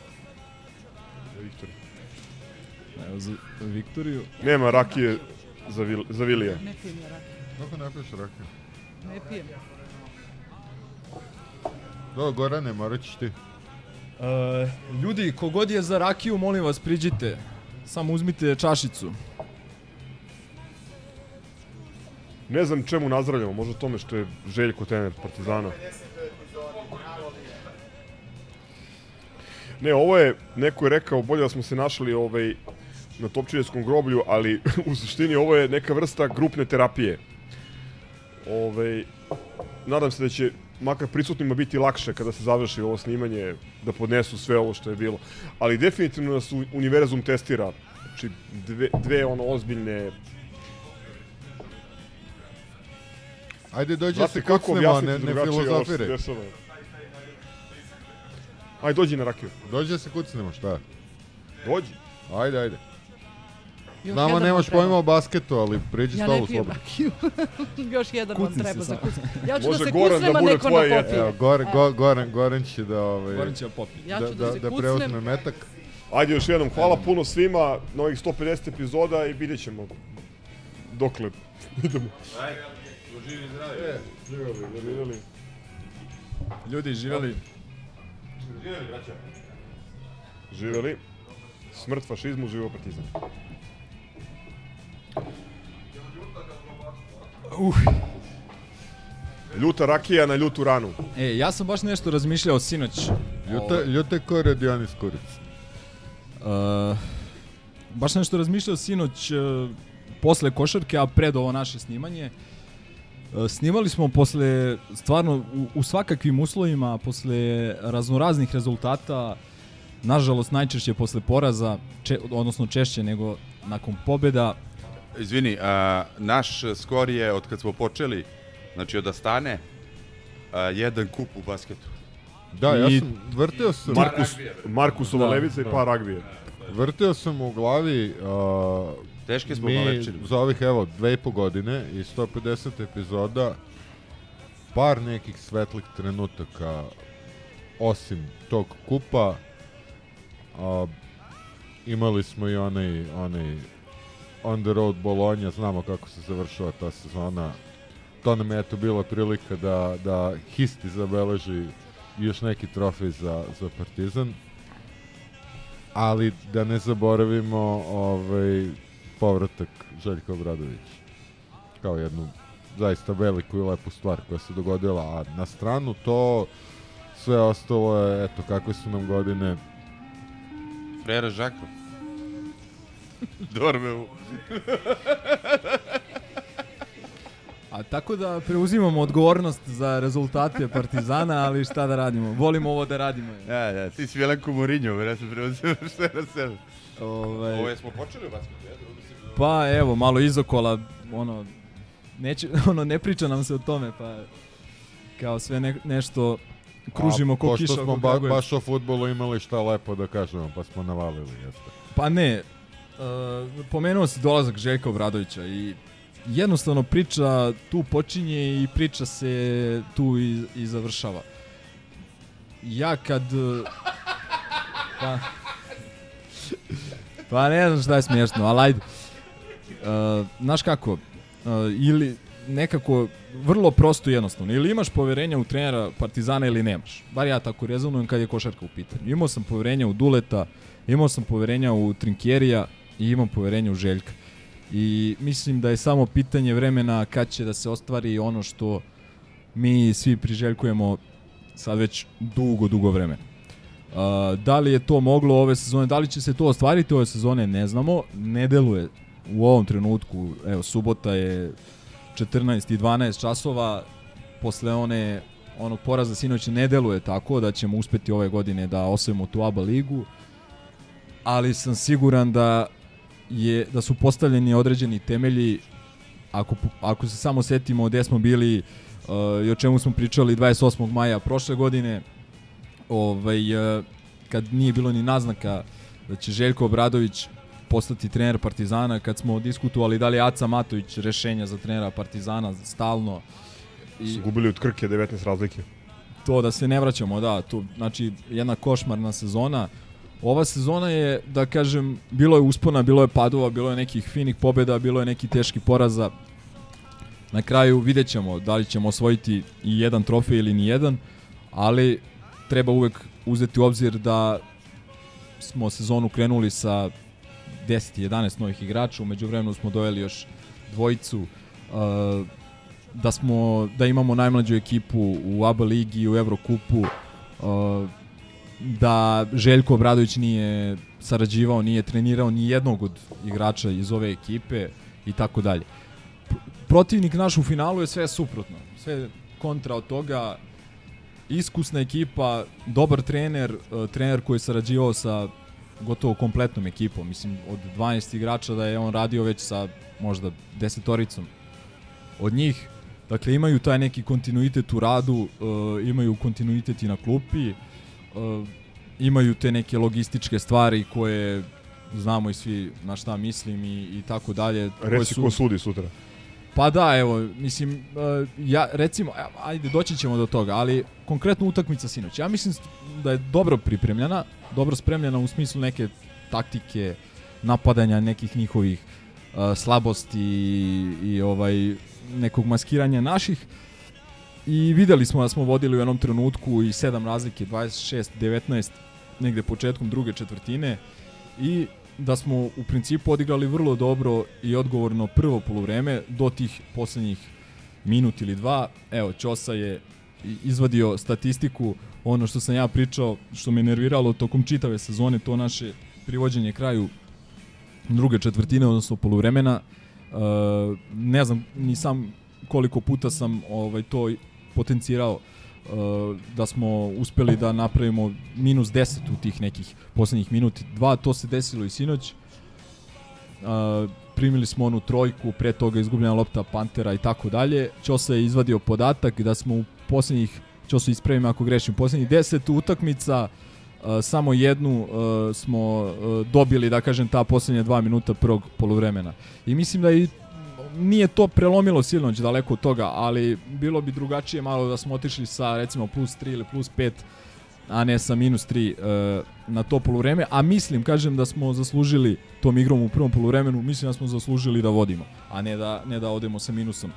A: Viktor.
H: Evo za Viktoriju.
A: Nema rakije za, vil, za Vilija.
U: Ne pijem ja rakiju.
B: Kako ne piješ rakiju?
U: Ne pijem.
B: Do, Gorane, morat ćeš ti.
H: Uh, ljudi, kogod je za rakiju, molim vas, priđite. Samo uzmite čašicu.
A: Ne znam čemu nazdravljamo, možda tome što je Željko trener Partizana. Ne, ovo je, neko je rekao, bolje da smo se našli ovaj, na Topčiljevskom groblju, ali u suštini ovo je neka vrsta grupne terapije. Ovaj, nadam se da će makar prisutnima biti lakše kada se završi ovo snimanje, da podnesu sve ovo što je bilo. Ali definitivno nas univerzum testira. Znači, dve, dve ono ozbiljne
B: Ajde, dođi
A: Znate
B: se
A: kako
B: kucnemo, a
A: objasniti
B: ne, ne filozofiraj.
A: Ajde, dođi na rakiju.
B: Dođi da se kucnemo, šta?
A: Dođi.
B: Ajde, ajde.
U: Još
B: Znamo,
U: jedan
B: nemaš
U: vam
B: pojma o basketu, ali priđi
U: Ja
B: stolu
U: ne pijem
B: slobodno.
U: rakiju. Još jedan vam
H: Kucni se
U: treba za kucnje. Ja ću
A: Može
U: da se
A: Goran da
U: kucnem, a
A: bude
U: neko
A: tvoje
U: na popije.
B: Evo, Goran, Go, Goran, Goran će da, ovaj,
H: Goran će da popije.
U: Ja
B: da,
U: ću da
B: da,
U: se
B: da
U: kucnem.
B: preuzme metak.
A: Ajde još jednom, hvala puno svima na ovih 150 epizoda i vidjet ćemo dokle idemo.
T: Živi zdravi.
A: Živjeli, živjeli.
H: Ljudi, živjeli.
T: Živjeli, braća.
A: Živjeli. Smrt fašizmu, živo partizan.
H: Uh.
A: Ljuta rakija na ljutu ranu.
H: E, ja sam baš nešto razmišljao sinoć.
B: Ljuta, ljute ko Radionis Kuric.
H: Uh, baš nešto razmišljao sinoć uh, posle košarke, a pred ovo naše snimanje. Uh, snimali smo posle, stvarno, u, u svakakvim uslovima, posle raznoraznih rezultata, nažalost najčešće posle poraza, če, odnosno češće nego nakon pobeda.
M: Izvini, a, naš skor je od kad smo počeli, znači od Astane, a, jedan kup u basketu.
B: Da, ja
H: I-
B: sam, vrteo sam...
A: Markus, Markusova
H: Da,
A: levica i par ragbije.
B: Vrteo sam u glavi uh,
M: Teške smo
B: mi za ovih evo dve i po godine i 150 epizoda par nekih svetlih trenutaka osim tog kupa a, imali smo i onaj, onaj on the road Bologna, znamo kako se završila ta sezona. To nam je eto bila prilika da, da Histi zabeleži još neki trofej za, za Partizan. Ali da ne zaboravimo ovaj, povratak Željka Obradovića kao jednu zaista veliku i lepu stvar koja se dogodila, a na stranu to sve ostalo je, eto, kakve su nam godine.
M: Frera Žakov. Dormeu.
H: A tako da preuzimamo odgovornost za rezultate Partizana, ali šta da radimo? Volimo ovo da radimo.
M: Da, da, ti si Velanko Mourinho, ja sam preuzeo sve na sebe.
H: Ovaj,
M: Ovo jesmo počeli u basketu, ja? Mislim da-
H: Pa evo, malo izokola, ono, neće, ono, ne priča nam se o tome, pa kao sve ne, nešto kružimo
B: A,
H: ko
B: pošto
H: kiša
B: smo
H: oko
B: ba, baš o futbolu imali šta lepo da kažemo, pa smo navalili, jeste.
H: Pa ne, uh, pomenuo si dolazak Željka Obradovića i jednostavno priča tu počinje i priča se tu i, i završava. Ja kad... uh, Pa, pa ne znam šta je smiješno, ali ajde. Uh, znaš kako, uh, ili nekako vrlo prosto i jednostavno. Ili imaš poverenja u trenera Partizana ili nemaš. Bar ja tako rezonujem kad je košarka u pitanju. Imao sam poverenja u Duleta, imao sam poverenja u Trinkjerija i imam poverenja u Željka. I mislim da je samo pitanje vremena kad će da se ostvari ono što mi svi priželjkujemo sad već dugo, dugo vremena. Uh, da li je to moglo ove sezone, da li će se to ostvariti ove sezone, ne znamo. Ne deluje u ovom trenutku, evo, subota je 14 i 12 časova, posle one onog poraza sinoć ne deluje tako da ćemo uspeti ove godine da osvojimo tu ABA ligu, ali sam siguran da je da su postavljeni određeni temelji ako, ako se samo setimo gde smo bili uh, i o čemu smo pričali 28. maja prošle godine ovaj, uh, kad nije bilo ni naznaka da će Željko Obradović postati trener Partizana, kad smo diskutovali da li je Aca Matović rešenja za trenera Partizana stalno.
A: I... Gubili od Krke 19 razlike.
H: To da se ne vraćamo, da, to, znači jedna košmarna sezona. Ova sezona je, da kažem, bilo je uspona, bilo je padova, bilo je nekih finih pobjeda, bilo je neki teški poraza. Na kraju vidjet ćemo da li ćemo osvojiti i jedan trofej ili ni jedan, ali treba uvek uzeti u obzir da smo sezonu krenuli sa 10-11 novih igrača, umeđu vremenu smo doveli još dvojicu, uh, da smo da imamo najmlađu ekipu u ABA ligi i u Evrokupu, uh, da Željko Obradović nije sarađivao, nije trenirao ni jednog od igrača iz ove ekipe i tako dalje. Protivnik naš u finalu je sve suprotno. Sve kontra od toga. Iskusna ekipa, dobar trener, uh, trener koji je sarađivao sa gotovo kompletnom ekipom. Mislim, od 12 igrača da je on radio već sa možda desetoricom od njih. Dakle, imaju taj neki kontinuitet u radu, uh, imaju kontinuitet i na klupi, uh, imaju te neke logističke stvari koje znamo i svi na šta mislim i, i tako dalje.
A: Reci ko sudi sutra.
H: Pa da, evo, mislim, uh, ja, recimo, ajde, doći ćemo do toga, ali konkretno utakmica sinoć. Ja mislim da je dobro pripremljena, dobro spremljena u smislu neke taktike, napadanja nekih njihovih uh, slabosti i, i ovaj nekog maskiranja naših. I videli smo da smo vodili u jednom trenutku i sedam razlike, 26-19, negde početkom druge četvrtine i da smo u principu odigrali vrlo dobro i odgovorno prvo poluvreme do tih poslednjih minut ili dva. Evo, Ćosa je izvadio statistiku, ono što sam ja pričao, što me nerviralo tokom čitave sezone, to naše privođenje kraju druge četvrtine, odnosno poluvremena. Uh, ne znam ni sam koliko puta sam ovaj to potencirao uh, da smo uspeli da napravimo minus 10 u tih nekih poslednjih minuti. Dva, to se desilo i sinoć. Uh, primili smo onu trojku, pre toga izgubljena lopta Pantera i tako dalje. Ćosa je izvadio podatak da smo u poslednjih, Ćosa ispravim ako grešim, poslednjih 10 utakmica uh, samo jednu smo dobili, da kažem, ta poslednja dva minuta prvog poluvremena. I mislim da i nije to prelomilo Silnoć daleko od toga, ali bilo bi drugačije malo da smo otišli sa recimo plus 3 ili plus 5 a ne sa minus 3 uh, na to poluvreme, a mislim, kažem da smo zaslužili tom igrom u prvom poluvremenu, mislim da smo zaslužili da vodimo, a ne da, ne da odemo sa minusom.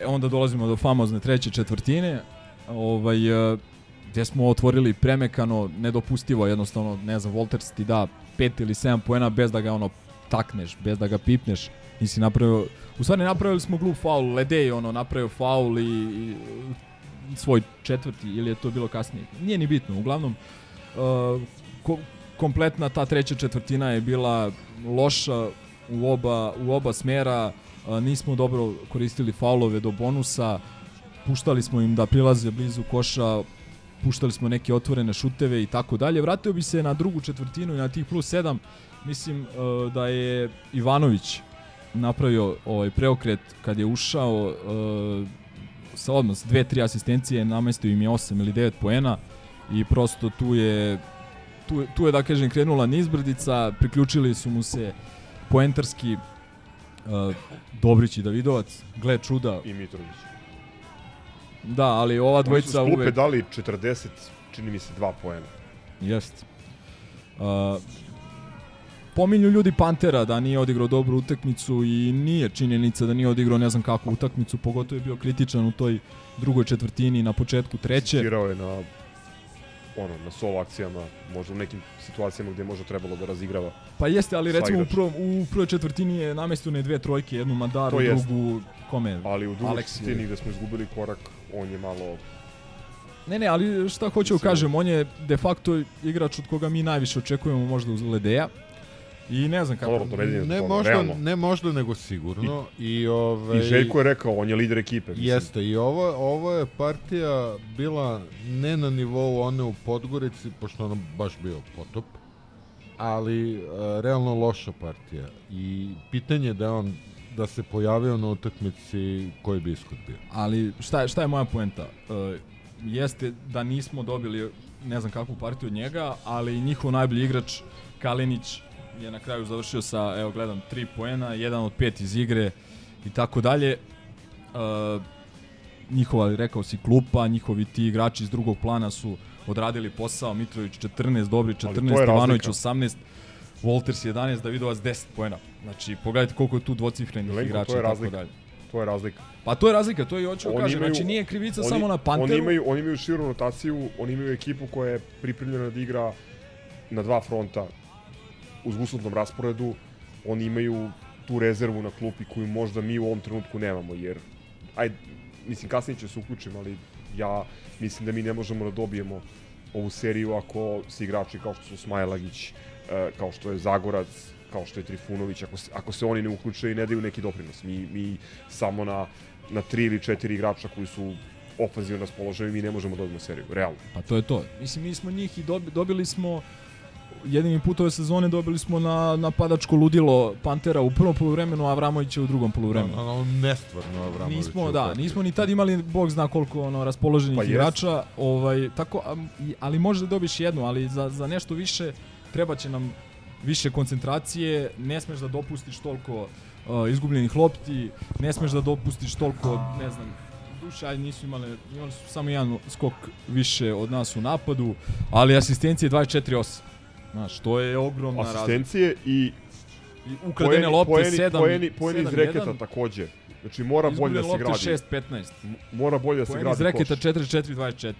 H: E, onda dolazimo do famozne treće četvrtine, ovaj, uh, gde smo otvorili premekano, nedopustivo, jednostavno, ne znam, Volters ti da 5 ili 7 poena bez da ga ono takneš, bez da ga pipneš, nisi napravio, u stvari napravili smo glup faul, Ledej ono napravio faul i, i svoj četvrti ili je to bilo kasnije. Nije ni bitno, uglavnom uh, ko, kompletna ta treća četvrtina je bila loša u oba, u oba smera, uh, nismo dobro koristili faulove do bonusa, puštali smo im da prilaze blizu koša, puštali smo neke otvorene šuteve i tako dalje. Vratio bi se na drugu četvrtinu i na tih plus 7. Mislim uh, da je Ivanović napravio ovaj preokret kad je ušao uh, sa odmah dve, tri asistencije, namestio im je 8 ili 9 poena i prosto tu je tu, tu je da kažem krenula nizbrdica, priključili su mu se poentarski uh, Dobrić i Davidovac, gle čuda.
A: I Mitrović.
H: Da, ali ova
A: Oni su
H: dvojica
A: s klupe
H: uvek...
A: dali 40, čini mi se, 2 poena.
H: Jest. Uh, pominju ljudi Pantera da nije odigrao dobru utakmicu i nije činjenica da nije odigrao ne znam kakvu utakmicu, pogotovo je bio kritičan u toj drugoj četvrtini na početku treće.
A: Insistirao je na ono, na solo akcijama, možda u nekim situacijama gde je možda trebalo da razigrava.
H: Pa jeste, ali recimo u,
A: igrača.
H: prvom, u prvoj četvrtini je namestio ne dve trojke, jednu
A: jest.
H: drugu kome?
A: Ali u drugoj četvrtini gde smo izgubili korak, on je malo...
H: Ne, ne, ali šta hoću da kažem, on je de facto igrač od koga mi najviše očekujemo možda uz Ledeja. I ne znam kako.
A: Dobro, doveden je
B: Ne
A: ono,
B: možda,
A: realno.
B: ne možda, nego sigurno. I, ovaj,
A: I Željko je rekao, on je lider ekipe. Mislim.
B: Jeste, i ovo, ovo je partija bila ne na nivou one u Podgorici, pošto ono baš bio potop, ali e, realno loša partija. I pitanje da on da se pojavio na utakmici koji bi ishod bio.
H: Ali šta je, šta je moja poenta? Uh, jeste da nismo dobili ne znam kakvu partiju od njega, ali njihov najbolji igrač Kalinić je na kraju završio sa, evo gledam, 3 poena, jedan od pet iz igre i tako dalje. Uh, njihova, rekao si, klupa, njihovi ti igrači iz drugog plana su odradili posao, Mitrović 14, Dobri
A: Ali
H: 14,
A: to je
H: Ivanović
A: razlika.
H: 18, Wolters 11, Davidovac 10 poena. Znači, pogledajte koliko je tu dvocifrenih
A: Milenko,
H: igrača
A: je
H: i tako
A: razlika.
H: dalje.
A: To je razlika.
H: Pa to je razlika, to i hoću da kažem.
A: imaju-
H: Znači nije krivica
A: oni-
H: samo na Panteru.
A: Oni imaju, oni imaju širu rotaciju, oni imaju ekipu koja je pripremljena da igra na dva fronta uz uslovnom rasporedu. Oni imaju tu rezervu na klupi koju možda mi u ovom trenutku nemamo, jer aj, mislim kasnije će se uključim, ali ja mislim da mi ne možemo da dobijemo ovu seriju ako se igrači kao što su Smajlagić, e, kao što je Zagorac, kao što je Trifunović, ako se, ako se oni ne uključe i ne daju neki doprinos. Mi, mi samo na, na tri ili četiri igrača koji su ofanzivno raspoloženi, mi ne možemo da dobijemo seriju, realno.
H: Pa to je to. Mislim, mi smo njih i dobi, dobili smo jedini put ove sezone dobili smo na napadačko ludilo Pantera u prvom poluvremenu, a Avramovića u drugom poluvremenu.
B: Ono, ono nestvarno Avramović.
H: Nismo, da, nismo ni tad imali, bog zna koliko ono, raspoloženih
A: Pa jest.
H: igrača, ovaj, tako, ali možeš da dobiš jednu, ali za, za nešto više treba će nam više koncentracije, ne smeš da dopustiš toliko uh, izgubljenih lopti, ne smeš da dopustiš toliko, ne znam, duše, ajde nisu imali, imali su samo jedan skok više od nas u napadu, ali asistencije 24-8. Znaš, to je ogromna razlika.
A: Asistencije i
H: I ukradene lopte
A: poeni,
H: 7
A: poeni, poeni iz
H: 7-1.
A: reketa takođe. Znači mora bolje da se gradi.
H: lopte 6-15.
A: M- Mora bolje da se
H: Poeni
A: gradi
H: iz reketa
A: koš.
H: 4-4-24.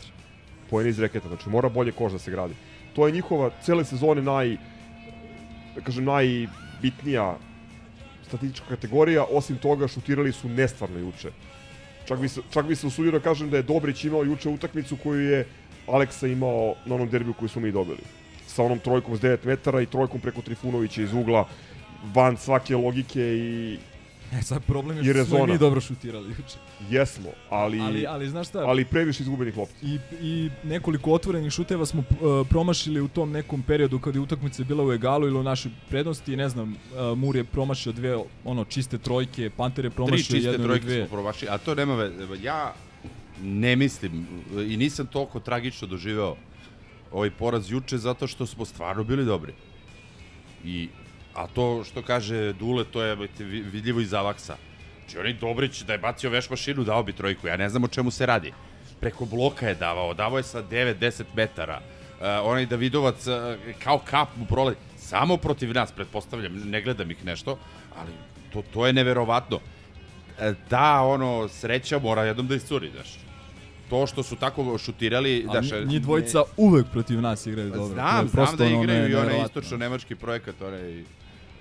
A: Poeni iz reketa, znači mora bolje koš da se gradi. To je njihova cele sezone naj da kažem najbitnija statistička kategorija, osim toga šutirali su nestvarno juče. Čak bi se, čak bi se usudio da kažem da je Dobrić imao juče utakmicu koju je Aleksa imao na onom derbiju koju smo mi dobili. Sa onom trojkom s 9 metara i trojkom preko Trifunovića iz ugla, van svake logike i
H: E sad problem je što smo i mi dobro šutirali juče.
A: Jesmo, ali,
H: Ali- ali znaš šta?
A: Ali previše izgubenih lopti.
H: I, I nekoliko otvorenih šuteva smo uh, promašili u tom nekom periodu kada je utakmica bila u egalu ili u našoj prednosti. Ne znam, uh, Mur je promašio dve ono čiste trojke, Panter je
M: Tri
H: promašio
M: čiste
H: jednu ili
M: trojke
H: dve.
M: smo promašili, a to nema veze. Ja ne mislim i nisam toliko tragično doživeo ovaj poraz juče zato što smo stvarno bili dobri. I a to što kaže Dule, to je vidljivo iz Avaksa. Znači onaj Dobrić da je bacio veš mašinu, dao bi trojku. Ja ne znam o čemu se radi. Preko bloka je davao, davao je sa 9-10 metara. onaj Davidovac uh, kao kap mu prolazi. Samo protiv nas, pretpostavljam, ne gledam ih nešto, ali to, to je neverovatno. E, Ta, ono, sreća mora jednom da iscuri, znaš. To što su tako šutirali,
H: A
M: daš...
H: njih dvojica uvek protiv nas igraju dobro. To je
M: Znam, znam
H: prosto
M: da
H: ono
M: igraju i onaj istočno-nemački projekat, onaj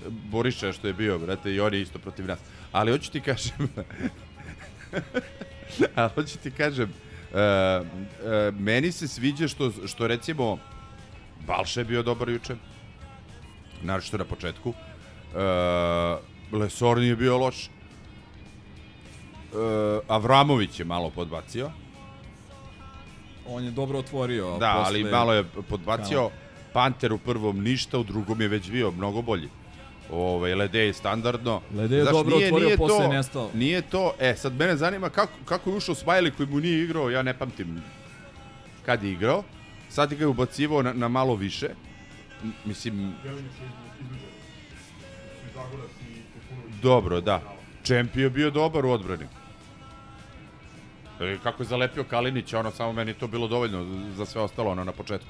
M: Boriša što je bio, brate, i on je isto protiv nas. Ali hoću ti kažem, ali hoću ti kažem, uh, uh, meni se sviđa što, što recimo, Balša je bio dobar juče, naročito na početku, uh, Lesor nije bio loš, uh, Avramović je malo podbacio,
H: On je dobro otvorio.
M: Da,
H: posle-
M: ali malo je podbacio.
H: Kao-
M: Panter u prvom ništa, u drugom je već bio mnogo bolji. Ovaj Lede je standardno.
H: Lede je
M: Znaš,
H: dobro otvorio, posle je
M: to,
H: nestao.
M: Nije to, e, sad mene zanima kako, kako je ušao Smiley koji mu nije igrao, ja ne pamtim kad je igrao. Sad ga je ubacivao na, na malo više. Mislim, dobro, da. Čempi je bio dobar u odbrani. E, kako je zalepio Kalinić, ono, samo meni to bilo dovoljno za sve ostalo, ono, na početku.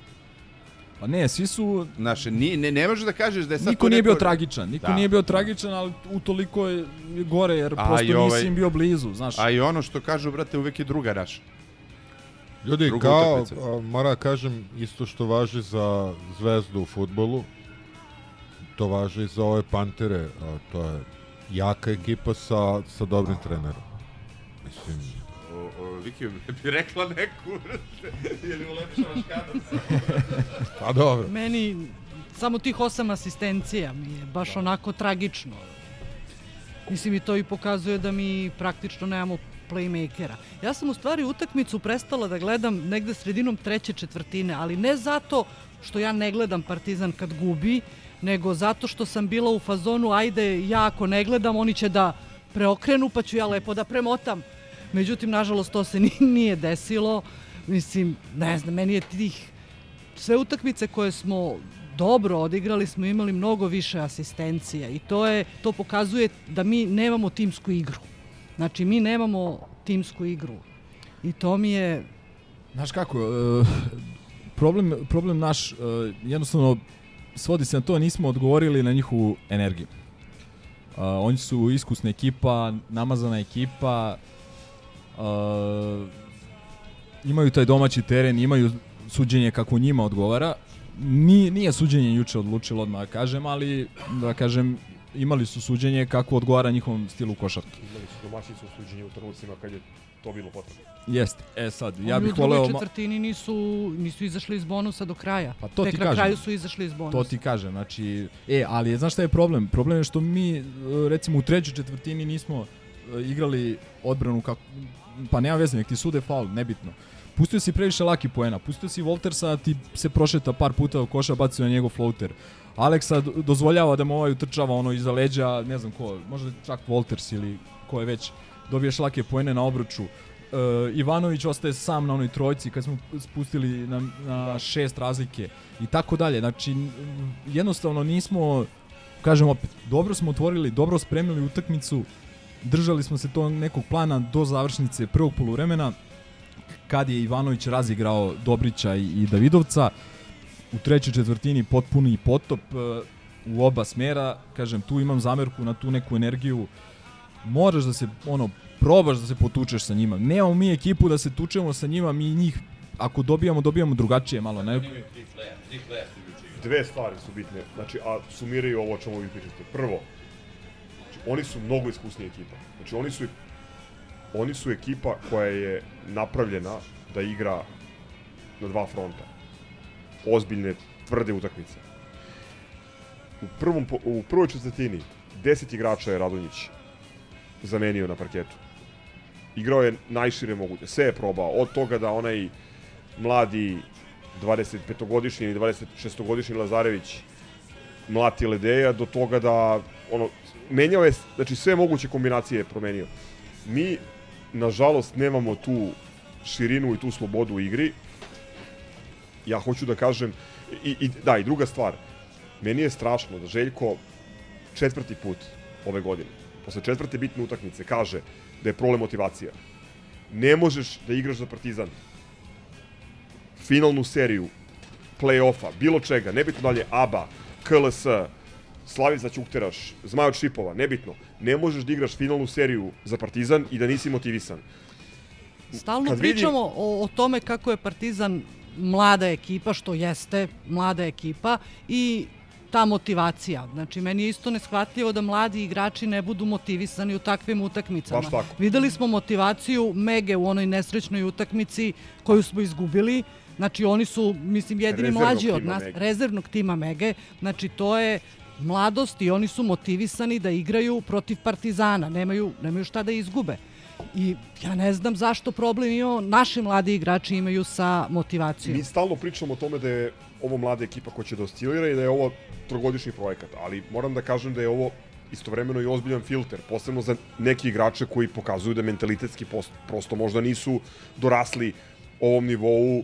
H: Pa ne, svi su...
M: Znaš, ni, ne, ne možeš da kažeš da je sad
H: Niko nije
M: neko...
H: bio tragičan, niko
M: Da.
H: nije bio tragičan, ali utoliko je gore, jer
M: A,
H: prosto
M: i ovaj-
H: nisi im bio blizu, znaš.
M: A i ono što kažu, brate, uvek je druga naša.
B: Ljudi,
M: Druga
B: kao, a, moram da kažem, isto što važi za zvezdu u futbolu, to važi i za ove Pantere, a, to je jaka ekipa sa, sa dobrim trenerom. Mislim,
M: O, o, Viki bi rekla neku, ili ulepšavaš kadar.
B: Pa dobro.
U: Meni samo tih osam asistencija mi je baš onako tragično. Mislim i to i pokazuje da mi praktično nemamo playmakera. Ja sam u stvari utakmicu prestala da gledam negde sredinom treće četvrtine, ali ne zato što ja ne gledam Partizan kad gubi, nego zato što sam bila u fazonu ajde ja ako ne gledam oni će da preokrenu pa ću ja lepo da premotam. Međutim, nažalost, to se ni- nije desilo. Mislim, ne znam, meni je tih sve utakmice koje smo dobro odigrali smo imali mnogo više asistencija i to je to pokazuje da mi nemamo timsku igru. Znači mi nemamo timsku igru. I to mi je
H: Znaš kako, e, problem, problem naš, e, jednostavno, svodi se na to, nismo odgovorili na njihovu energiju. Uh, oni su iskusna ekipa, namazana ekipa, uh, imaju taj domaći teren, imaju suđenje kako njima odgovara. Nije, nije suđenje juče odlučilo odmah da kažem, ali da kažem imali su suđenje kako odgovara njihovom stilu košarke.
A: Imali su domaćinsko suđenje u trenucima kad je to bilo potrebno.
H: Jeste. E sad, ja
U: oni
H: bih
U: u drugoj
H: voleo... ma-
U: četvrtini nisu, nisu izašli iz bonusa do kraja.
H: Pa to
U: Tek
H: ti
U: na
H: kažem.
U: kraju su izašli iz bonusa.
H: To ti kažem, znači, e, ali znaš šta je problem? Problem je što mi, recimo, u trećoj četvrtini nismo e, igrali odbranu kako, pa nema veze, nek ti sude faul, nebitno. Pustio si previše laki poena, pustio si Voltersa, ti se prošeta par puta u koša, bacio na njegov floater. Aleksa dozvoljava da mu ovaj utrčava ono iza leđa, ne znam ko, možda čak Volters ili ko je već, dobiješ lake poene na obruču. E, Ivanović ostaje sam na onoj trojci kad smo spustili na, na šest razlike i tako dalje. Znači, jednostavno nismo, kažem opet, dobro smo otvorili, dobro spremili utakmicu, držali smo se to nekog plana do završnice prvog poluvremena, kad je Ivanović razigrao Dobrića i, Davidovca, u trećoj četvrtini potpuni potop e, u oba smera, kažem, tu imam zamerku na tu neku energiju, moraš da se, ono, probaš da se potučeš sa njima. Nemamo mi ekipu da se tučemo sa njima, mi njih, ako dobijamo, dobijamo drugačije malo. Ne?
A: Dve stvari su bitne, znači, a sumiraju ovo o čemu vi pričate. Prvo, oni su mnogo iskusnija ekipa. Znači, oni su, oni su ekipa koja je napravljena da igra na dva fronta. Ozbiljne, tvrde utakmice. U, prvom, u prvoj četvrtini 10 igrača je Radonjić zamenio na parketu. Igrao je najšire moguće, sve je probao. Od toga da onaj mladi 25-godišnji ili 26-godišnji Lazarević mlati Ledeja do toga da ono menjao je znači sve moguće kombinacije je promenio. Mi nažalost nemamo tu širinu i tu slobodu u igri. Ja hoću da kažem i, i da i druga stvar. Meni je strašno da Željko četvrti put ove godine posle četvrte bitne utakmice kaže da je problem motivacija. Ne možeš da igraš za Partizan finalnu seriju play-offa, bilo čega, nebitno dalje ABA, KLS, Slavica Ćukteraš, Zmaj od Šipova, nebitno, ne možeš da igraš finalnu seriju za Partizan i da nisi motivisan.
U: Stalno
A: Kad vidim-
U: pričamo o, o tome kako je Partizan mlada ekipa, što jeste mlada ekipa i ta motivacija. Znači, meni je isto neshvatljivo da mladi igrači ne budu motivisani u takvim utakmicama.
A: Baš tako.
U: Videli smo motivaciju Mege u onoj nesrećnoj utakmici koju smo izgubili. Znači, oni su, mislim, jedini
A: Rezervnog
U: mlađi od nas,
A: Mege.
U: rezervnog tima Mege. Znači, to je mladost i oni su motivisani da igraju protiv Partizana. Nemaju, nemaju šta da izgube. I ja ne znam zašto problem imamo, naši mladi igrači imaju sa motivacijom.
A: Mi stalno pričamo o tome da je ovo mlada ekipa koja će da oscilira i da je ovo trogodišnji projekat, ali moram da kažem da je ovo istovremeno i ozbiljan filter, posebno za neke igrače koji pokazuju da mentalitetski post, prosto možda nisu dorasli ovom nivou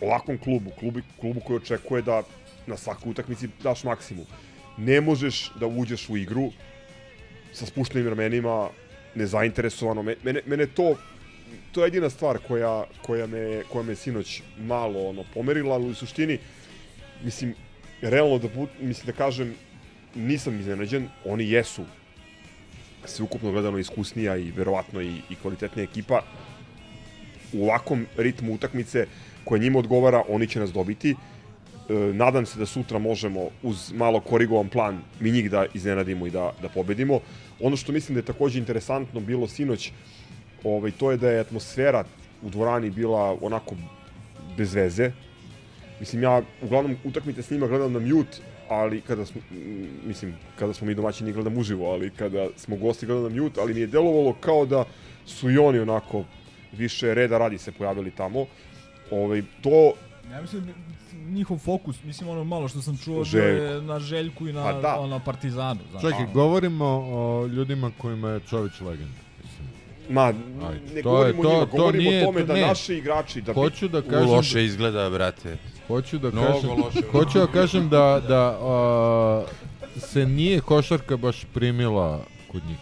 A: ovakvom klubu, klubu, klubu koji očekuje da na svakoj utakmici daš maksimum. Ne možeš da uđeš u igru sa spuštenim ramenima, nezainteresovano. Me- Mene, mene to to je jedina stvar koja, koja, me, koja me sinoć malo ono, pomerila, ali u suštini, mislim, realno da, bud, mislim da kažem, nisam iznenađen, oni jesu sveukupno gledano iskusnija i verovatno i, i kvalitetnija ekipa. U ovakvom ritmu utakmice koja njima odgovara, oni će nas dobiti. E, nadam se da sutra možemo uz malo korigovan plan mi njih da iznenadimo i da, da pobedimo. Ono što mislim da je takođe interesantno bilo sinoć, ovaj, to je da je atmosfera u dvorani bila onako bez veze. Mislim, ja uglavnom utakmice s njima gledam na mute, ali kada smo, mislim, kada smo mi domaćini gledam uživo, ali kada smo gosti gledam na mute, ali mi je delovalo kao da su i oni onako više reda radi se pojavili tamo. Ovaj, to
H: Ja mislim njihov fokus, mislim ono malo što sam čuo bio
A: Željko.
H: je na Željku i na,
A: Pa da.
H: ono, Partizanu. Znaš.
B: Čekaj, govorimo o ljudima kojima je Čović legend. Mislim.
A: Ma,
B: Ajde,
A: ne
B: to je-
A: govorimo
B: to-
A: o njima,
B: to
A: govorimo
B: nije-
A: o tome
B: to
A: da
B: ne.
A: naši igrači... Da
B: Hoću da kažem...
M: loše izgleda, brate.
B: Hoću da
M: Mnogo
B: kažem,
M: loše.
B: hoću da kažem da, da a, se nije košarka baš primila kod njih.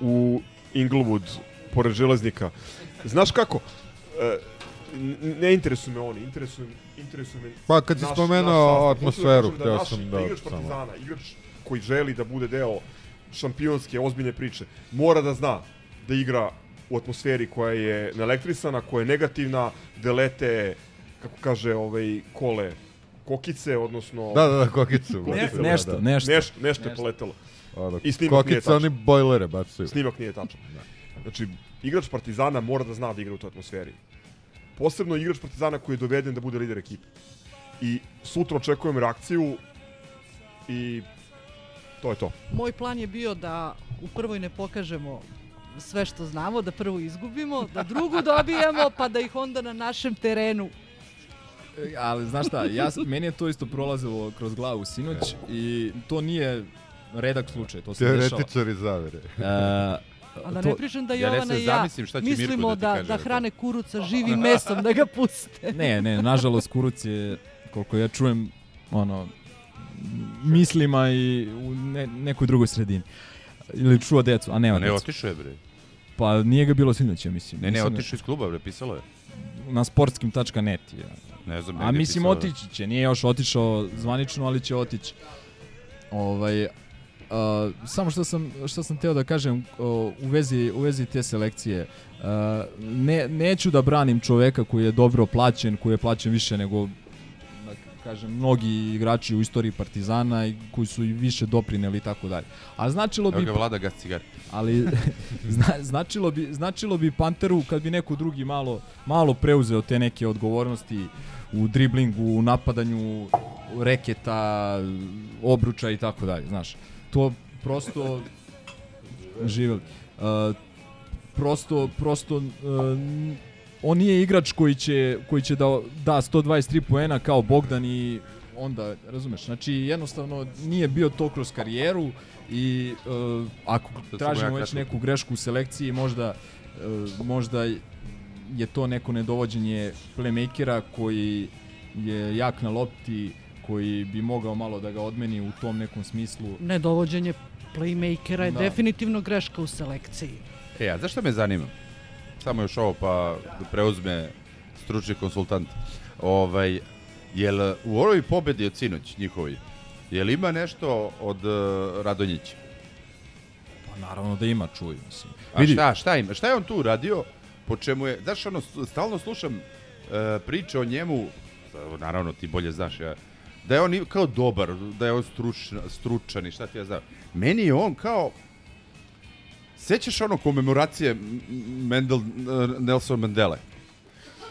A: u Inglewood, pored železnika. Znaš kako? E, ne interesuju me oni, interesuju, interesuju me...
B: Pa, kad si
A: naš-
B: spomenuo
A: naš
B: atmosferu,
A: da
B: hteo sam
A: da,
B: da
A: igrač
B: samo-
A: Partizana, igrač koji želi da bude deo šampionske, ozbiljne priče, mora da zna da igra u atmosferi koja je naelektrisana, koja je negativna, da lete, kako kaže, ovaj, kole, kokice, odnosno...
B: Da, da, da, kokice,
A: Kokice,
B: nešto,
A: da,
B: nešto,
A: da.
B: nešto.
A: Neš, nešto je
B: Nešto.
A: poletelo.
B: Ono,
A: I snimak nije
B: kokice, oni
A: tačan.
B: bojlere bacaju.
A: Snimak nije tačan. Znači, igrač Partizana mora da zna da igra u toj atmosferi. Posebno igrač Partizana koji je doveden da bude lider ekipe. I sutra očekujem reakciju i to je to.
U: Moj plan je bio da u prvoj ne pokažemo sve što znamo, da prvo izgubimo, da drugu dobijemo, pa da ih onda na našem terenu
H: E, Ali znaš šta, ja, meni je to isto prolazilo kroz glavu sinoć i to nije redak slučaj, to se dešava.
B: Teoretičari zavere.
H: E,
U: A da ne pričam da
M: Ja ne
U: Jovana
M: smem
U: i ja mislimo
M: da
U: da, da hrane kuruca živim mesom, da ga puste.
H: Ne, ne, nažalost Kuruc je, koliko ja čujem, ono, mislima i u ne, nekoj drugoj sredini. Ili čuo decu, a nema
M: A ne,
H: decu.
M: otišao je, bre.
H: Pa nije ga bilo sinoć, ja mislim.
M: Ne, ne,
H: da-
M: otišao iz kluba, bre, pisalo je.
H: Na sportskim.net je.
M: Ne znam,
H: A mislim
M: pisalo.
H: otići će, nije još otišao zvanično, ali će otići. Ovaj, a, samo što sam, što sam teo da kažem o, u, vezi, u vezi te selekcije. A, ne, neću da branim čoveka koji je dobro plaćen, koji je plaćen više nego da kažem, mnogi igrači u istoriji Partizana i koji su i više doprineli i tako dalje. A značilo
M: Evo
H: bi
M: ga vlada gas cigar.
H: ali zna, značilo bi značilo bi Panteru kad bi neko drugi malo malo preuzeo te neke odgovornosti u driblingu, u napadanju reketa, obruča i tako dalje, znaš. To prosto živeli. Uh, prosto prosto uh, on nije igrač koji će koji će da da 123 poena kao Bogdan i onda razumeš. Znači jednostavno nije bio to kroz karijeru i uh, ako
M: mu
H: tražimo već neku grešku u selekciji možda uh, možda je to neko nedovođenje playmakera koji je jak na lopti koji bi mogao malo da ga odmeni u tom nekom smislu.
U: Nedovođenje playmakera je
H: Da.
U: definitivno greška u selekciji.
M: E, a zašto me zanima? Samo još ovo pa da preuzme stručni konsultant. Ovaj, Jel u ovoj pobedi od sinoć njihovi, jel ima nešto od uh, Radonjića?
H: Pa naravno da ima, čuj, mislim.
M: A šta, šta ima? Šta je on tu uradio? Po čemu je, znaš, ono, st- stalno slušam uh, priče o njemu, naravno ti bolje znaš, ja, da je on kao dobar, da je on stručan, stručan i šta ti ja znam. Meni je on kao, sećaš ono komemoracije Mendel, uh, Nelson Mandele?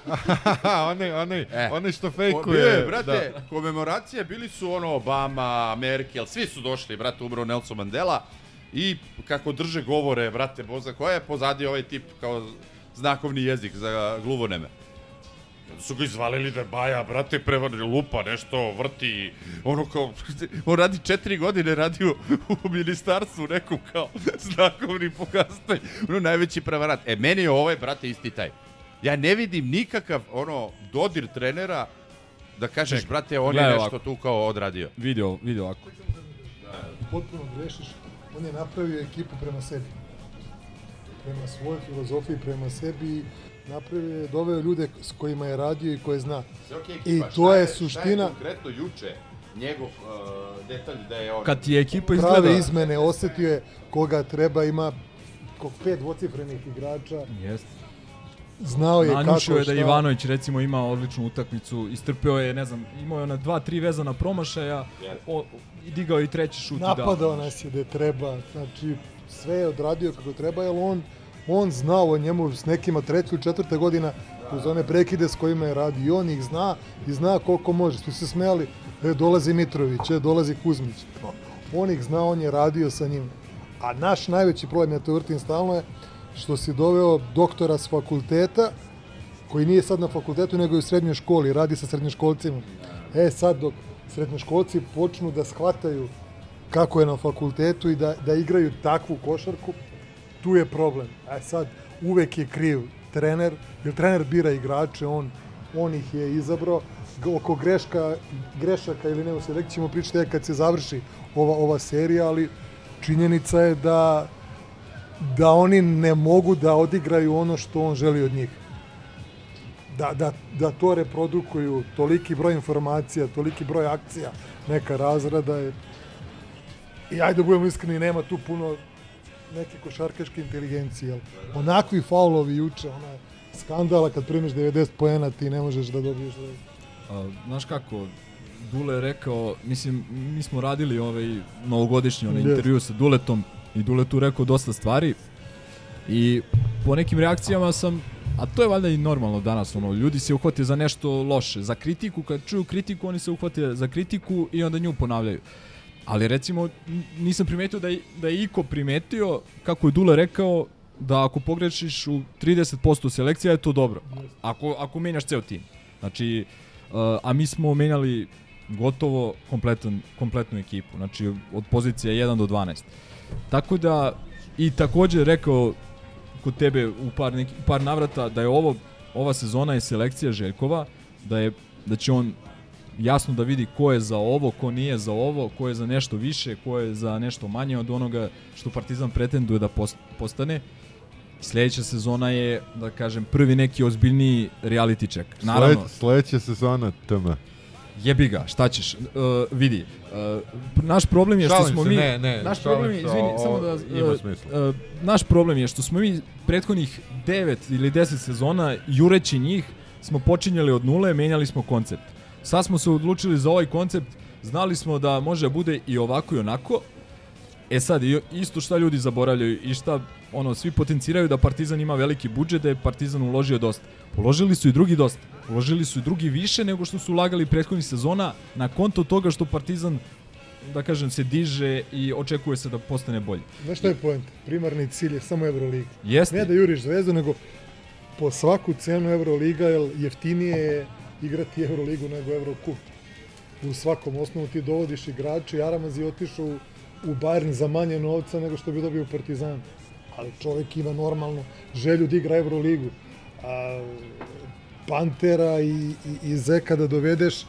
B: onaj, onaj,
M: E.
B: onaj što fejkuje.
M: bio je, brate,
B: da.
M: komemoracije bili su ono Obama, Merkel, svi su došli, brate, umro Nelson Mandela i kako drže govore, brate, boza, koja je pozadi ovaj tip kao znakovni jezik za gluvoneme. Su ga izvalili da je baja, brate, prevar lupa, nešto vrti, ono kao, on radi četiri godine, radi u, u ministarstvu nekom kao znakovni pokazatelj, ono najveći prevarant. E, meni je ovaj, brate, isti taj. Ja ne vidim nikakav, ono, dodir trenera da kažeš,
H: Čekaj,
M: brate, on je nešto
H: ovako.
M: tu kao odradio.
H: Vidio, vidio ovako.
V: Potpuno grešiš. On je napravio ekipu prema sebi. Prema svojoj filozofiji, prema sebi napravio je, doveo ljude s kojima je radio i koje zna.
M: Sve okej,
V: I
M: ekipa,
V: to
M: šta
V: je
M: Šta je
V: suština.
M: konkretno juče njegov uh, detalj da je on...
H: Kad ti je ekipa
V: Prave
H: izgleda...
V: izmene, osetio je koga treba, ima kog pet dvocifrenih igrača.
H: Jeste.
V: Znao je
H: Nanjušio
V: kako,
H: je da
V: šta.
H: Ivanović recimo ima odličnu utakmicu, istrpeo je, ne znam, imao je ona dva, tri vezana promašaja, o, i digao je i treći šut i dao.
V: Napadao nas je da treba, znači sve je odradio kako treba, jer on, on znao o njemu s nekima treća ili četvrta godina uz one prekide s kojima je radio i on ih zna i zna koliko može. Su se smijali, e, dolazi Mitrović, e, dolazi Kuzmić. On ih zna, on je radio sa njim. A naš najveći problem, ja to vrtim stalno je, što si doveo doktora s fakulteta, koji nije sad na fakultetu, nego je u srednjoj školi, radi sa srednjoškolcima. E sad, dok srednjoškolci počnu da shvataju kako je na fakultetu i da, da igraju takvu košarku, tu je problem. E sad, uvek je kriv trener, jer trener bira igrače, on, on ih je izabrao. Oko greška, grešaka ili ne u selekciji ćemo pričati tek kad se završi ova, ova serija, ali činjenica je da da oni ne mogu da odigraju ono što on želi od njih. Da, da, da to reprodukuju, toliki broj informacija, toliki broj akcija, neka razrada je... I ajde da budemo iskreni, nema tu puno neke košarkaške inteligencije. Jel? Onakvi faulovi juče, ona skandala kad primiš 90 poena ti ne možeš da dobiješ...
H: A, znaš kako, Dule je rekao, mislim, mi smo radili ovaj novogodišnji onaj
V: Jeste.
H: intervju sa Duletom i Dule tu rekao dosta stvari i po nekim reakcijama sam a to je valjda i normalno danas, ono, ljudi se uhvate za nešto loše, za kritiku, kad čuju kritiku, oni se uhvate za kritiku i onda nju ponavljaju. Ali recimo, nisam primetio da je, da je Iko primetio, kako je Dule rekao, da ako pogrešiš u 30% selekcija je to dobro. Ako, ako menjaš ceo tim. Znači, uh, a mi smo menjali gotovo kompletan, kompletnu ekipu. Znači, od pozicije 1 do 12. Tako da, i takođe rekao kod tebe u par, neki, par navrata da je ovo ova sezona je selekcija Željkova, da je da će on jasno da vidi ko je za ovo, ko nije za ovo, ko je za nešto više, ko je za nešto manje od onoga što Partizan pretenduje da post- postane. Sledeća sezona je, da kažem, prvi neki ozbiljniji reality check. Naravno,
B: Sled, sledeća sezona TM.
H: Jebi ga, šta ćeš? Uh, vidi, uh, naš problem je što
B: Šalim
H: smo
B: se,
H: mi...
B: ne, ne,
H: naš problem je, izvini,
B: o-
H: samo da...
B: ima
H: uh,
B: smisla.
H: uh, naš problem je što smo mi prethodnih 9 ili 10 sezona, jureći njih, smo počinjali od nule, menjali smo koncept. Sad smo se odlučili za ovaj koncept, znali smo da može da bude i ovako i onako, E sad, isto šta ljudi zaboravljaju i šta ono, svi potenciraju da Partizan ima veliki budžet, da je Partizan uložio dosta. Uložili su i drugi dosta. Uložili su i drugi više nego što su ulagali prethodnih sezona na konto toga što Partizan da kažem, se diže i očekuje se da postane bolji.
V: Znaš šta je point? Primarni cilj je samo Euroliga.
H: Jeste.
V: Ne da juriš zvezdu, nego po svaku cenu Euroliga, jer jeftinije je igrati Euroligu nego Eurocup. U svakom osnovu ti dovodiš igrače, Aramaz je otišao u, u Bayern za manje novca nego što bi dobio Partizan. Ali čovjek ima normalnu želju da igra Euroligu. A, Pantera i, i, i Zeka da dovedeš,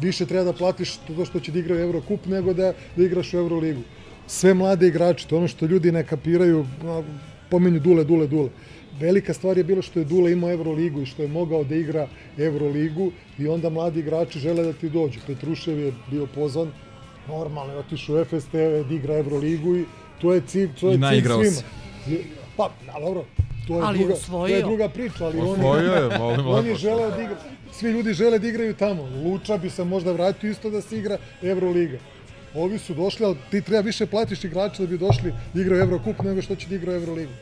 V: više treba da platiš to što će da igra Eurocup nego da, da igraš u Euroligu. Sve mlade igrače, to ono što ljudi ne kapiraju, pominju Dule, Dule, Dule. Velika stvar je bilo što je Dule imao Euroligu i što je mogao da igra Euroligu i onda mladi igrači žele da ti dođu. Petrušev je bio pozvan, normalno je otišao u FST da igra Euroligu i to je cilj, to je
H: I
V: cilj svima.
H: se.
V: Pa, a dobro, to je,
U: Ali
V: druga, to je druga priča, ali on
B: Osvojio je, molim
V: on je
B: lepo.
V: želeo da igra, svi ljudi žele da igraju tamo. Luča bi se možda vratio isto da se igra Euroliga. Ovi su došli, ali ti treba više platiš igrača da bi došli da igraju Eurokup nego što će da igraju Euroligu.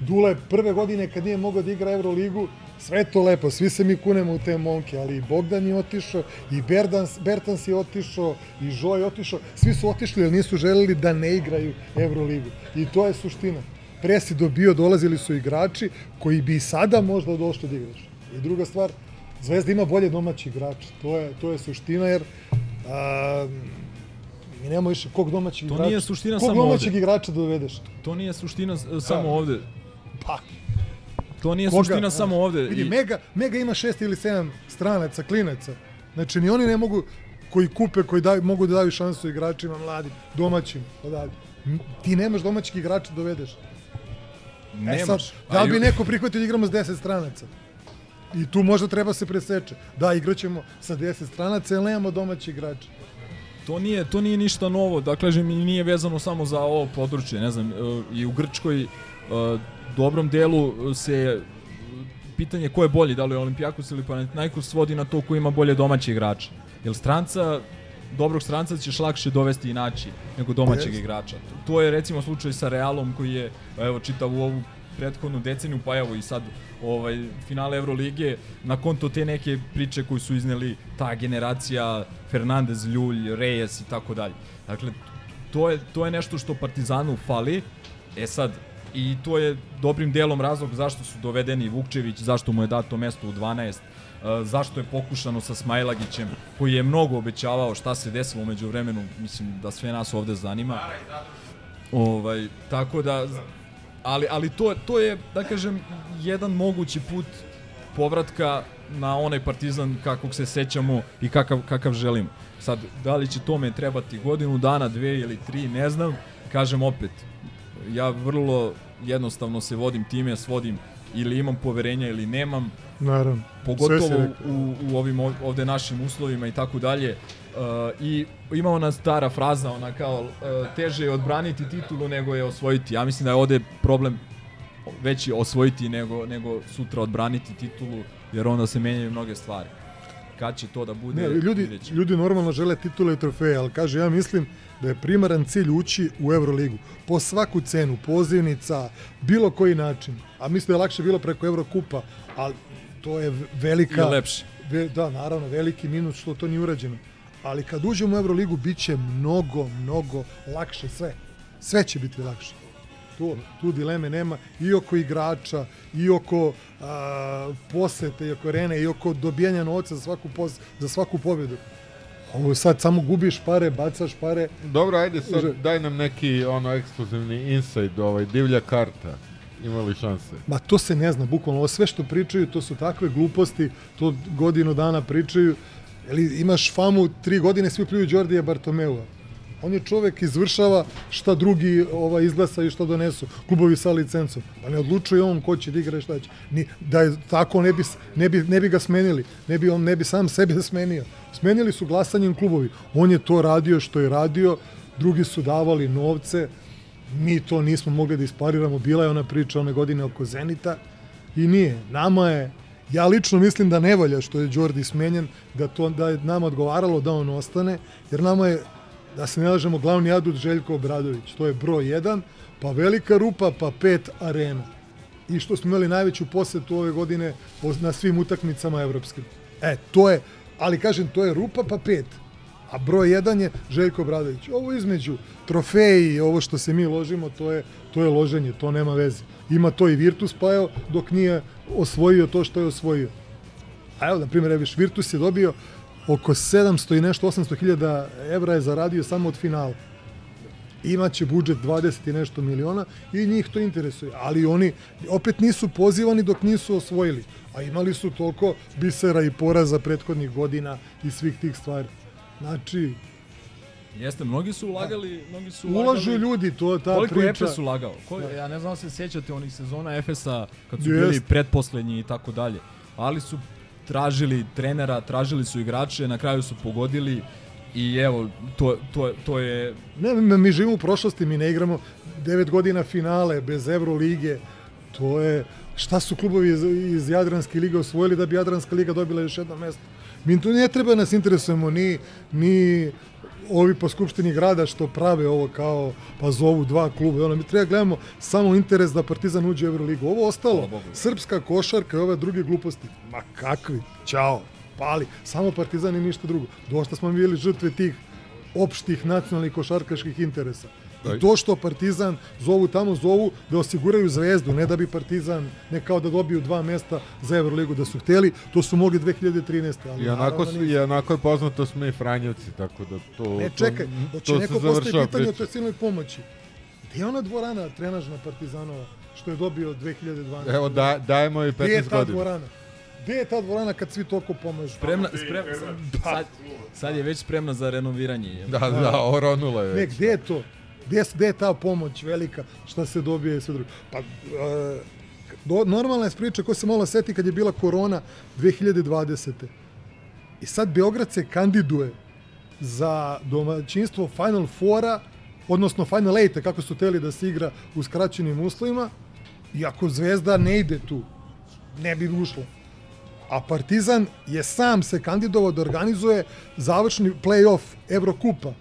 V: Dule prve godine kad nije mogao da igra Euroligu, sve to lepo, svi se mi kunemo u te momke, ali i Bogdan je otišao, i Berdans, Bertans je otišao, i Žo je otišao, svi su otišli jer nisu želeli da ne igraju Euroligu. I to je suština. Pre si dobio, dolazili su igrači koji bi i sada možda došli da igraš. I druga stvar, Zvezda ima bolje domaći igrače, to je, to je suština jer a, mi nemamo više kog domaćih
H: To
V: igrača.
H: nije suština
V: kog
H: samo
V: domaćeg
H: ovde.
V: igrača da dovedeš?
H: To nije suština s- samo ovde.
V: Pa,
H: To nije
V: Koga?
H: suština samo ovde.
V: Vidi,
H: I-
V: Mega, Mega ima šest ili sedam stranaca, klinaca. Znači, ni oni ne mogu, koji kupe, koji daju, mogu da daju šansu igračima mladim, domaćim. Da daju. M- Ti nemaš domaćih igrača da dovedeš. E
H: Nemaš.
V: sad, da li bi neko prihvatio da igramo s 10 stranaca? I tu možda treba se preseče. Da, igraćemo sa 10 stranaca, jer nemamo domaći igrača.
H: To nije, to nije ništa novo, da kažem, i nije vezano samo za ovo područje, ne znam, e, i u Grčkoj e, dobrom delu se e, pitanje ko je bolji, da li je Olimpijakos ili Panathinaikos svodi na to ko ima bolje domaće igrače. Jer stranca, dobrog stranca ćeš lakše dovesti i naći nego domaćeg
V: Jeste.
H: igrača. To je recimo slučaj sa Realom koji je, evo čitav u ovu prethodnu deceniju, pa evo i sad ovaj, finale Evrolige, na konto te neke priče koju su izneli ta generacija Fernandez, Ljulj, Reyes i tako dalje. Dakle, to je, to je nešto što Partizanu fali. E sad, i to je dobrim delom razlog zašto su dovedeni Vukčević, zašto mu je dato mesto u 12, e, zašto je pokušano sa Smajlagićem, koji je mnogo obećavao šta se desilo umeđu vremenu, mislim da sve nas ovde zanima. Ovaj, tako da, ali, ali to, to je, da kažem, jedan mogući put povratka na onaj partizan kakvog se sećamo i kakav, kakav želimo. Sad, da li će tome trebati godinu dana, dve ili tri, ne znam. Kažem opet, ja vrlo jednostavno se vodim time, svodim ili imam poverenja ili nemam.
V: Naravno.
H: Pogotovo u, u ovim ov- ovde našim uslovima i tako dalje. Uh, I ima ona stara fraza, ona kao uh, teže je odbraniti titulu nego je osvojiti. Ja mislim da je ovde problem veći osvojiti nego, nego sutra odbraniti titulu, jer onda se menjaju mnoge stvari. Kad će to da bude?
V: Ne, ljudi, ljudi normalno žele titule i trofeje, ali kaže, ja mislim da je primaran cilj ući u Euroligu. Po svaku cenu, pozivnica, bilo koji način. A mislim da je lakše bilo preko Eurokupa, ali to je velika...
H: Je lepše.
V: Ve, da, naravno, veliki minus što to nije urađeno. Ali kad uđemo u Euroligu, bit će mnogo, mnogo lakše sve. Sve će biti lakše. Tu, tu dileme nema i oko igrača, i oko a, posete, i oko arene, i oko dobijanja novca za svaku, pos, za svaku pobjedu. Ovo sad samo gubiš pare, bacaš pare.
B: Dobro, ajde sad daj nam neki ono ekskluzivni inside, ovaj divlja karta. Ima li šanse?
V: Ma to se ne zna, bukvalno ovo sve što pričaju, to su takve gluposti, to godinu dana pričaju. Ili imaš famu, tri godine svi pljuju Đordija Bartomeua. On je čovek izvršava šta drugi ovaj, izglasaju, šta donesu, klubovi sa licencom. Pa ne odlučuje on ko će da igra i šta će. Ni, da je tako, ne bi, ne, bi, ne bi ga smenili. Ne bi, on ne bi sam sebe smenio. Smenili su glasanjem klubovi. On je to radio što je radio, drugi su davali novce, mi to nismo mogli da ispariramo. Bila je ona priča one godine oko Zenita i nije. Nama je, ja lično mislim da ne valja što je Đordi smenjen, da, to, da je nama odgovaralo da on ostane, jer nama je, da se ne lažemo, glavni adut Željko Obradović. To je broj jedan, pa velika rupa, pa pet arena. I što smo imali najveću posetu ove godine na svim utakmicama evropskim. E, to je, ali kažem, to je rupa pa pet. A broj jedan je Željko Bradović. Ovo između trofeji i ovo što se mi ložimo, to je, to je loženje, to nema veze. Ima to i Virtus pa evo, dok nije osvojio to što je osvojio. A evo, na primjer, Virtus je dobio oko 700 i nešto, 800 hiljada evra je zaradio samo od finala. Imaće budžet 20 i nešto miliona i njih to interesuje. Ali oni opet nisu pozivani dok nisu osvojili. A imali su toliko bisera i poraza prethodnih godina i svih tih stvari. Znači,
H: Jeste, mnogi su ulagali, mnogi su
V: Ulažu
H: ulagali.
V: ljudi, to je ta
H: Koliko
V: priča.
H: je Efes ulagao? Ko,
V: Da.
H: ja ne znam da se sjećate onih sezona Efesa kad su
V: Jest.
H: bili pretposlednji i tako dalje. Ali su tražili trenera, tražili su igrače, na kraju su pogodili i evo, to, to, to je
V: Ne, mi, živimo u prošlosti, mi ne igramo 9 godina finale bez Eurolige. To je šta su klubovi iz, iz Jadranske lige osvojili da bi Jadranska liga dobila još jedno mesto. Mi tu ne treba nas interesujemo ni, ni ovi po skupštini grada što prave ovo kao pa zovu dva kluba. Ono, mi treba da gledamo samo interes da Partizan uđe u Euroligu. Ovo ostalo, srpska košarka i ove druge gluposti. Ma kakvi? Ćao. Pali. Samo Partizan i ništa drugo. Dosta smo bili žrtve tih opštih nacionalnih košarkaških interesa. I to što Partizan zovu tamo, zovu da osiguraju zvezdu, ne da bi Partizan, ne kao da dobiju dva mesta za Euroligu da su hteli, to su mogli 2013. Ali
B: I onako, su, i onako je poznato smo i Franjevci, tako da to...
V: Ne,
B: to-
V: čekaj, hoće
B: to
V: neko postoji pitanje o toj silnoj pomoći. Gde je ona dvorana trenažna Partizanova što je dobio 2012?
B: Evo, da, dajemo i
V: Gde je
B: 15
V: ta
B: godina.
V: dvorana? Gde je ta dvorana kad svi toliko pomažu?
H: spremna, spremna, sad, sad je već spremna za renoviranje.
B: Da, da, oronula je
V: Ne,
B: već.
V: gde je to? Gde, gde je ta pomoć velika? Šta se dobije i sve drugo? Pa, e, normalna je priča ko se malo seti kad je bila korona 2020. I sad Beograd se kandiduje za domaćinstvo Final Fora, odnosno Final Eight, kako su teli da se igra u skraćenim uslovima, i ako Zvezda ne ide tu, ne bi ušla. A Partizan je sam se kandidovao da organizuje završni play-off Evrokupa.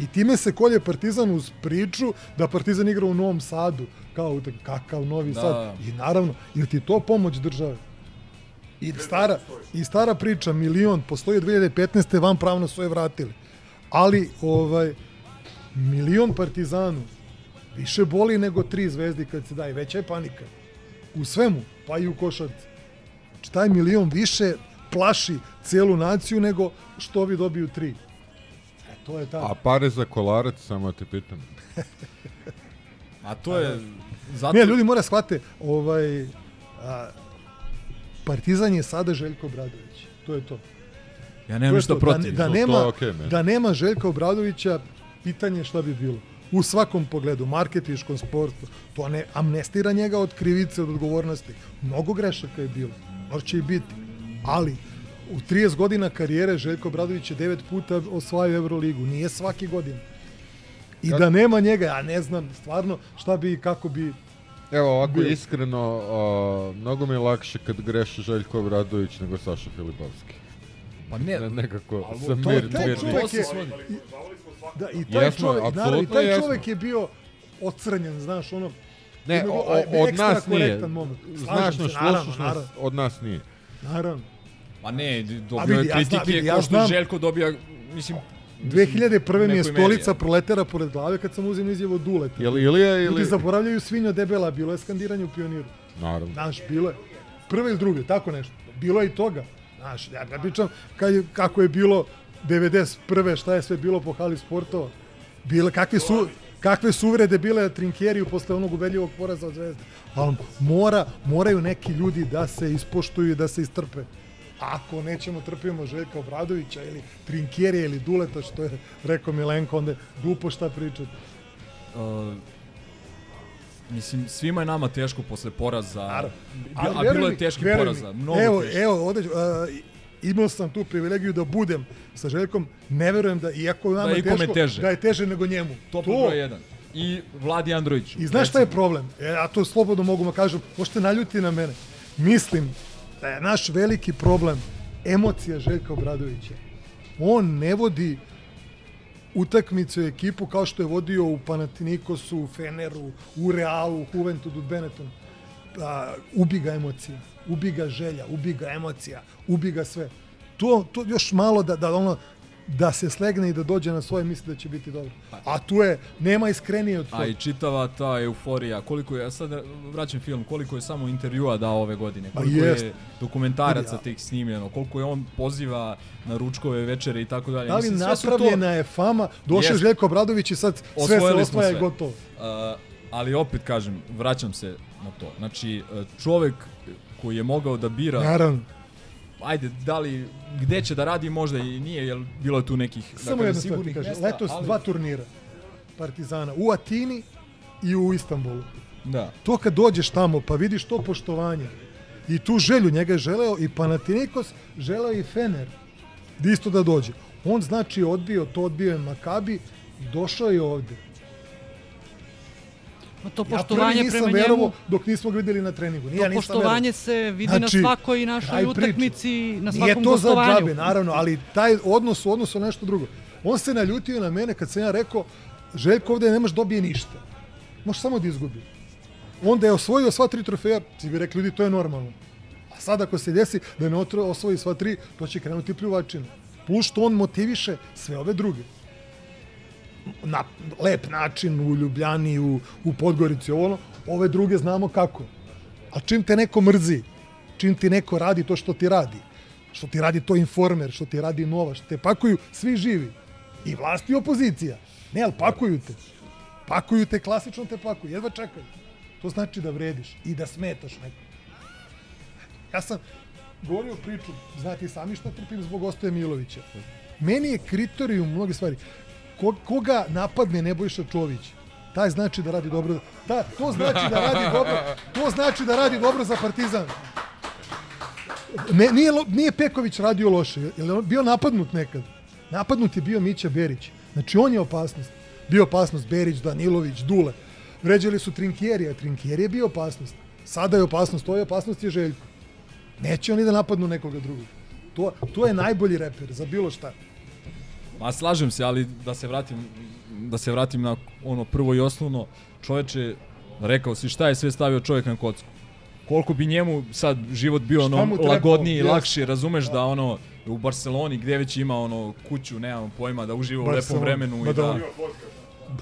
V: I time se kolje Partizan uz priču da Partizan igra u Novom Sadu, kao kakav Novi
H: Da.
V: Sad. I naravno, ili ti to pomoć države? I stara, I stara priča, milion, postoji od 2015. van pravno su je vratili. Ali, ovaj, milion Partizanu više boli nego tri zvezdi kad se daje. Veća je panika. U svemu, pa i u košarci. Znači, taj milion više plaši cijelu naciju nego što ovi dobiju tri. To je ta.
B: A pare za kolarac, samo te pitam.
H: A to je... Zato...
V: Ne, ljudi mora shvate, ovaj, a, Partizan je sada Željko Obradović. To je to.
H: Ja nemam
V: To
H: ništa
V: to.
H: protiv.
V: Da, da,
B: To- to
V: nema,
B: okej, meni.
V: da nema Željka Obradovića, pitanje šta bi bilo. U svakom pogledu, marketiškom sportu, to ne amnestira njega od krivice, od odgovornosti. Mnogo grešaka je bilo, možda će i biti. Ali, u 30 godina karijere Željko Obradović je devet puta osvajao Euroligu. Nije svaki godin. I da nema njega, ja ne znam stvarno šta bi i kako bi
B: Evo, ovako
V: Bio.
B: iskreno, a, mnogo mi je lakše kad greše Željko Obradović nego Saša Filipovski.
H: Pa ne,
B: Ne, nekako
H: ali
B: sam
V: to-
B: mir,
V: taj čovjek
H: to se
V: je-. Da, i taj
B: Jesmo,
V: čovjek, naravno, i taj
B: jesmo.
V: čovjek je bio ocrnjen, znaš, ono...
B: Ne, o,
V: a,
B: o, od nas nije.
V: korektan moment. Slažem
B: Znaš
V: se,
B: nas,
V: naravno,
B: slušaš nas,
V: naravno.
B: od nas nije.
V: Naravno.
H: Pa ne, dobio
V: vidi,
H: je
V: ja
H: kritike
V: vidi, ja
H: kao što
V: znam.
H: Željko dobija, mislim...
V: 2001. mi je stolica proletera pored glave kad sam uzim izjavu od Duleta.
B: Jel Ilija ili...
V: Ljudi zaboravljaju svinja debela, bilo je skandiranje u pioniru.
B: Naravno.
V: Znaš, bilo je. Prve ili druge, tako nešto. Bilo je i toga. Znaš, ja ne pričam kad je, kako je bilo 91. šta je sve bilo po hali sportova. Bile, kakve su, kakve su uvrede bile Trinkjeriju posle onog ubedljivog poraza od Zvezde. Ali mora, moraju neki ljudi da se ispoštuju i da se istrpe. Ako nećemo trpimo Željka Obradovića ili Trinkjerija ili Duleta, što je rekao Milenko, onda je glupo šta pričati.
H: Uh, mislim, svima je nama teško posle poraza.
V: Naravno. Ali
H: A
V: veruj
H: bilo je
V: veruj
H: poraza. Mnogo
V: evo,
H: teških.
V: evo, ovde, uh, imao sam tu privilegiju da budem sa Željkom, ne verujem da, iako je nama
H: Da je
V: teško,
H: teže.
V: da je teže nego njemu.
H: Top broj jedan. I Vladi Androviću.
V: I znaš šta je problem? E, ja to slobodno mogu da kažem, možete naljuti na mene. Mislim da je naš veliki problem emocija Željka Obradovića. On ne vodi utakmicu i ekipu kao što je vodio u Panatinikosu, u Feneru, u Realu, u Juventudu, Benetonu. A, ubi ga emocija, ubi ga želja, ubi ga emocija, ubi ga sve. To, to još malo da, da ono, da se slegne i da dođe na svoje misli da će biti dobro. A tu je, nema iskrenije od toga.
H: A i čitava ta euforija, koliko je, ja sad vraćam film, koliko je samo intervjua dao ove godine,
V: Pa
H: koliko je dokumentaraca tih snimljeno, koliko je on poziva na ručkove večere i tako dalje.
V: Da li
H: Mislim, su to-
V: napravljena je fama, došao je. Željko Obradović i sad sve se osvaja gotovo.
H: Uh, ali opet kažem, vraćam se na to. Znači, uh, čovek koji je mogao da bira
V: Naravno.
H: Ajde, da li, gde će da radi možda i nije, jer bilo je tu nekih, da
V: Samo
H: kažem,
V: jedno
H: sigurnih
V: kažem. Letos
H: ali-
V: dva turnira Partizana u Atini i u Istanbulu.
H: Da.
V: To kad dođeš tamo pa vidiš to poštovanje i tu želju njega je želeo i Panathinaikos, želeo i Fener da isto da dođe. On znači odbio, to odbio je Makabi, došao je ovde.
U: Ma to
V: Ja
U: poštovanje
V: nisam
U: prema njemu,
V: dok nismo ga videli na treningu. Nije,
U: to
V: ja
U: poštovanje se vidi na
V: Znači,
U: svakoj našoj utakmici, na
V: Nije
U: svakom
V: to za
U: gostovanju.
V: džabe, naravno, ali taj odnos u odnosu na nešto drugo. On se naljutio na mene kad sam ja rekao Željko ovde nemaš dobije ništa. Može samo da izgubi. Onda je osvojio sva tri trofeja, ti bi rekli ljudi to je normalno. A sad ako se desi da ne osvoji sva tri, to će krenuti pljuvačina. Plus što on motiviše sve ove druge. Na lep način u Ljubljani, u, u Podgorici, ovo ono, ove druge znamo kako. A čim te neko mrzi, čim ti neko radi to što ti radi, što ti radi to informer, što ti radi nova, što te pakuju svi živi. I vlast i opozicija. Ne, ali pakuju te. Pakuju te, klasično te pakuju, jedva čekaju. To znači da vrediš i da smetaš nekom. Ja sam govorio priču, znate i sami šta trpim zbog Ostoje Milovića. Meni je kriterijum mnoge stvari. Ko, koga napadne Nebojša Čović, taj znači da radi dobro. Da, to znači da radi dobro. To znači da radi dobro za Partizan. Ne, nije, nije Peković radio loše, je li on bio napadnut nekad? Napadnut je bio Mića Berić. Znači on je opasnost. Bio opasnost Berić, Danilović, Dule. Vređali su Trinkieri, a Trinkieri je bio opasnost. Sada je opasnost, to je opasnost je Željko. Neće oni da napadnu nekoga drugog. To, to je najbolji reper za bilo šta.
H: Ma slažem se, ali da se vratim da se vratim na ono prvo i osnovno, čoveče, rekao si šta je sve stavio čovjek na kocku. Koliko bi njemu sad život bio
V: Šta
H: ono lagodniji i lakši, razumeš da ono u Barceloni gdje već ima ono kuću, nemam pojma, da uživa u lepom vremenu i da...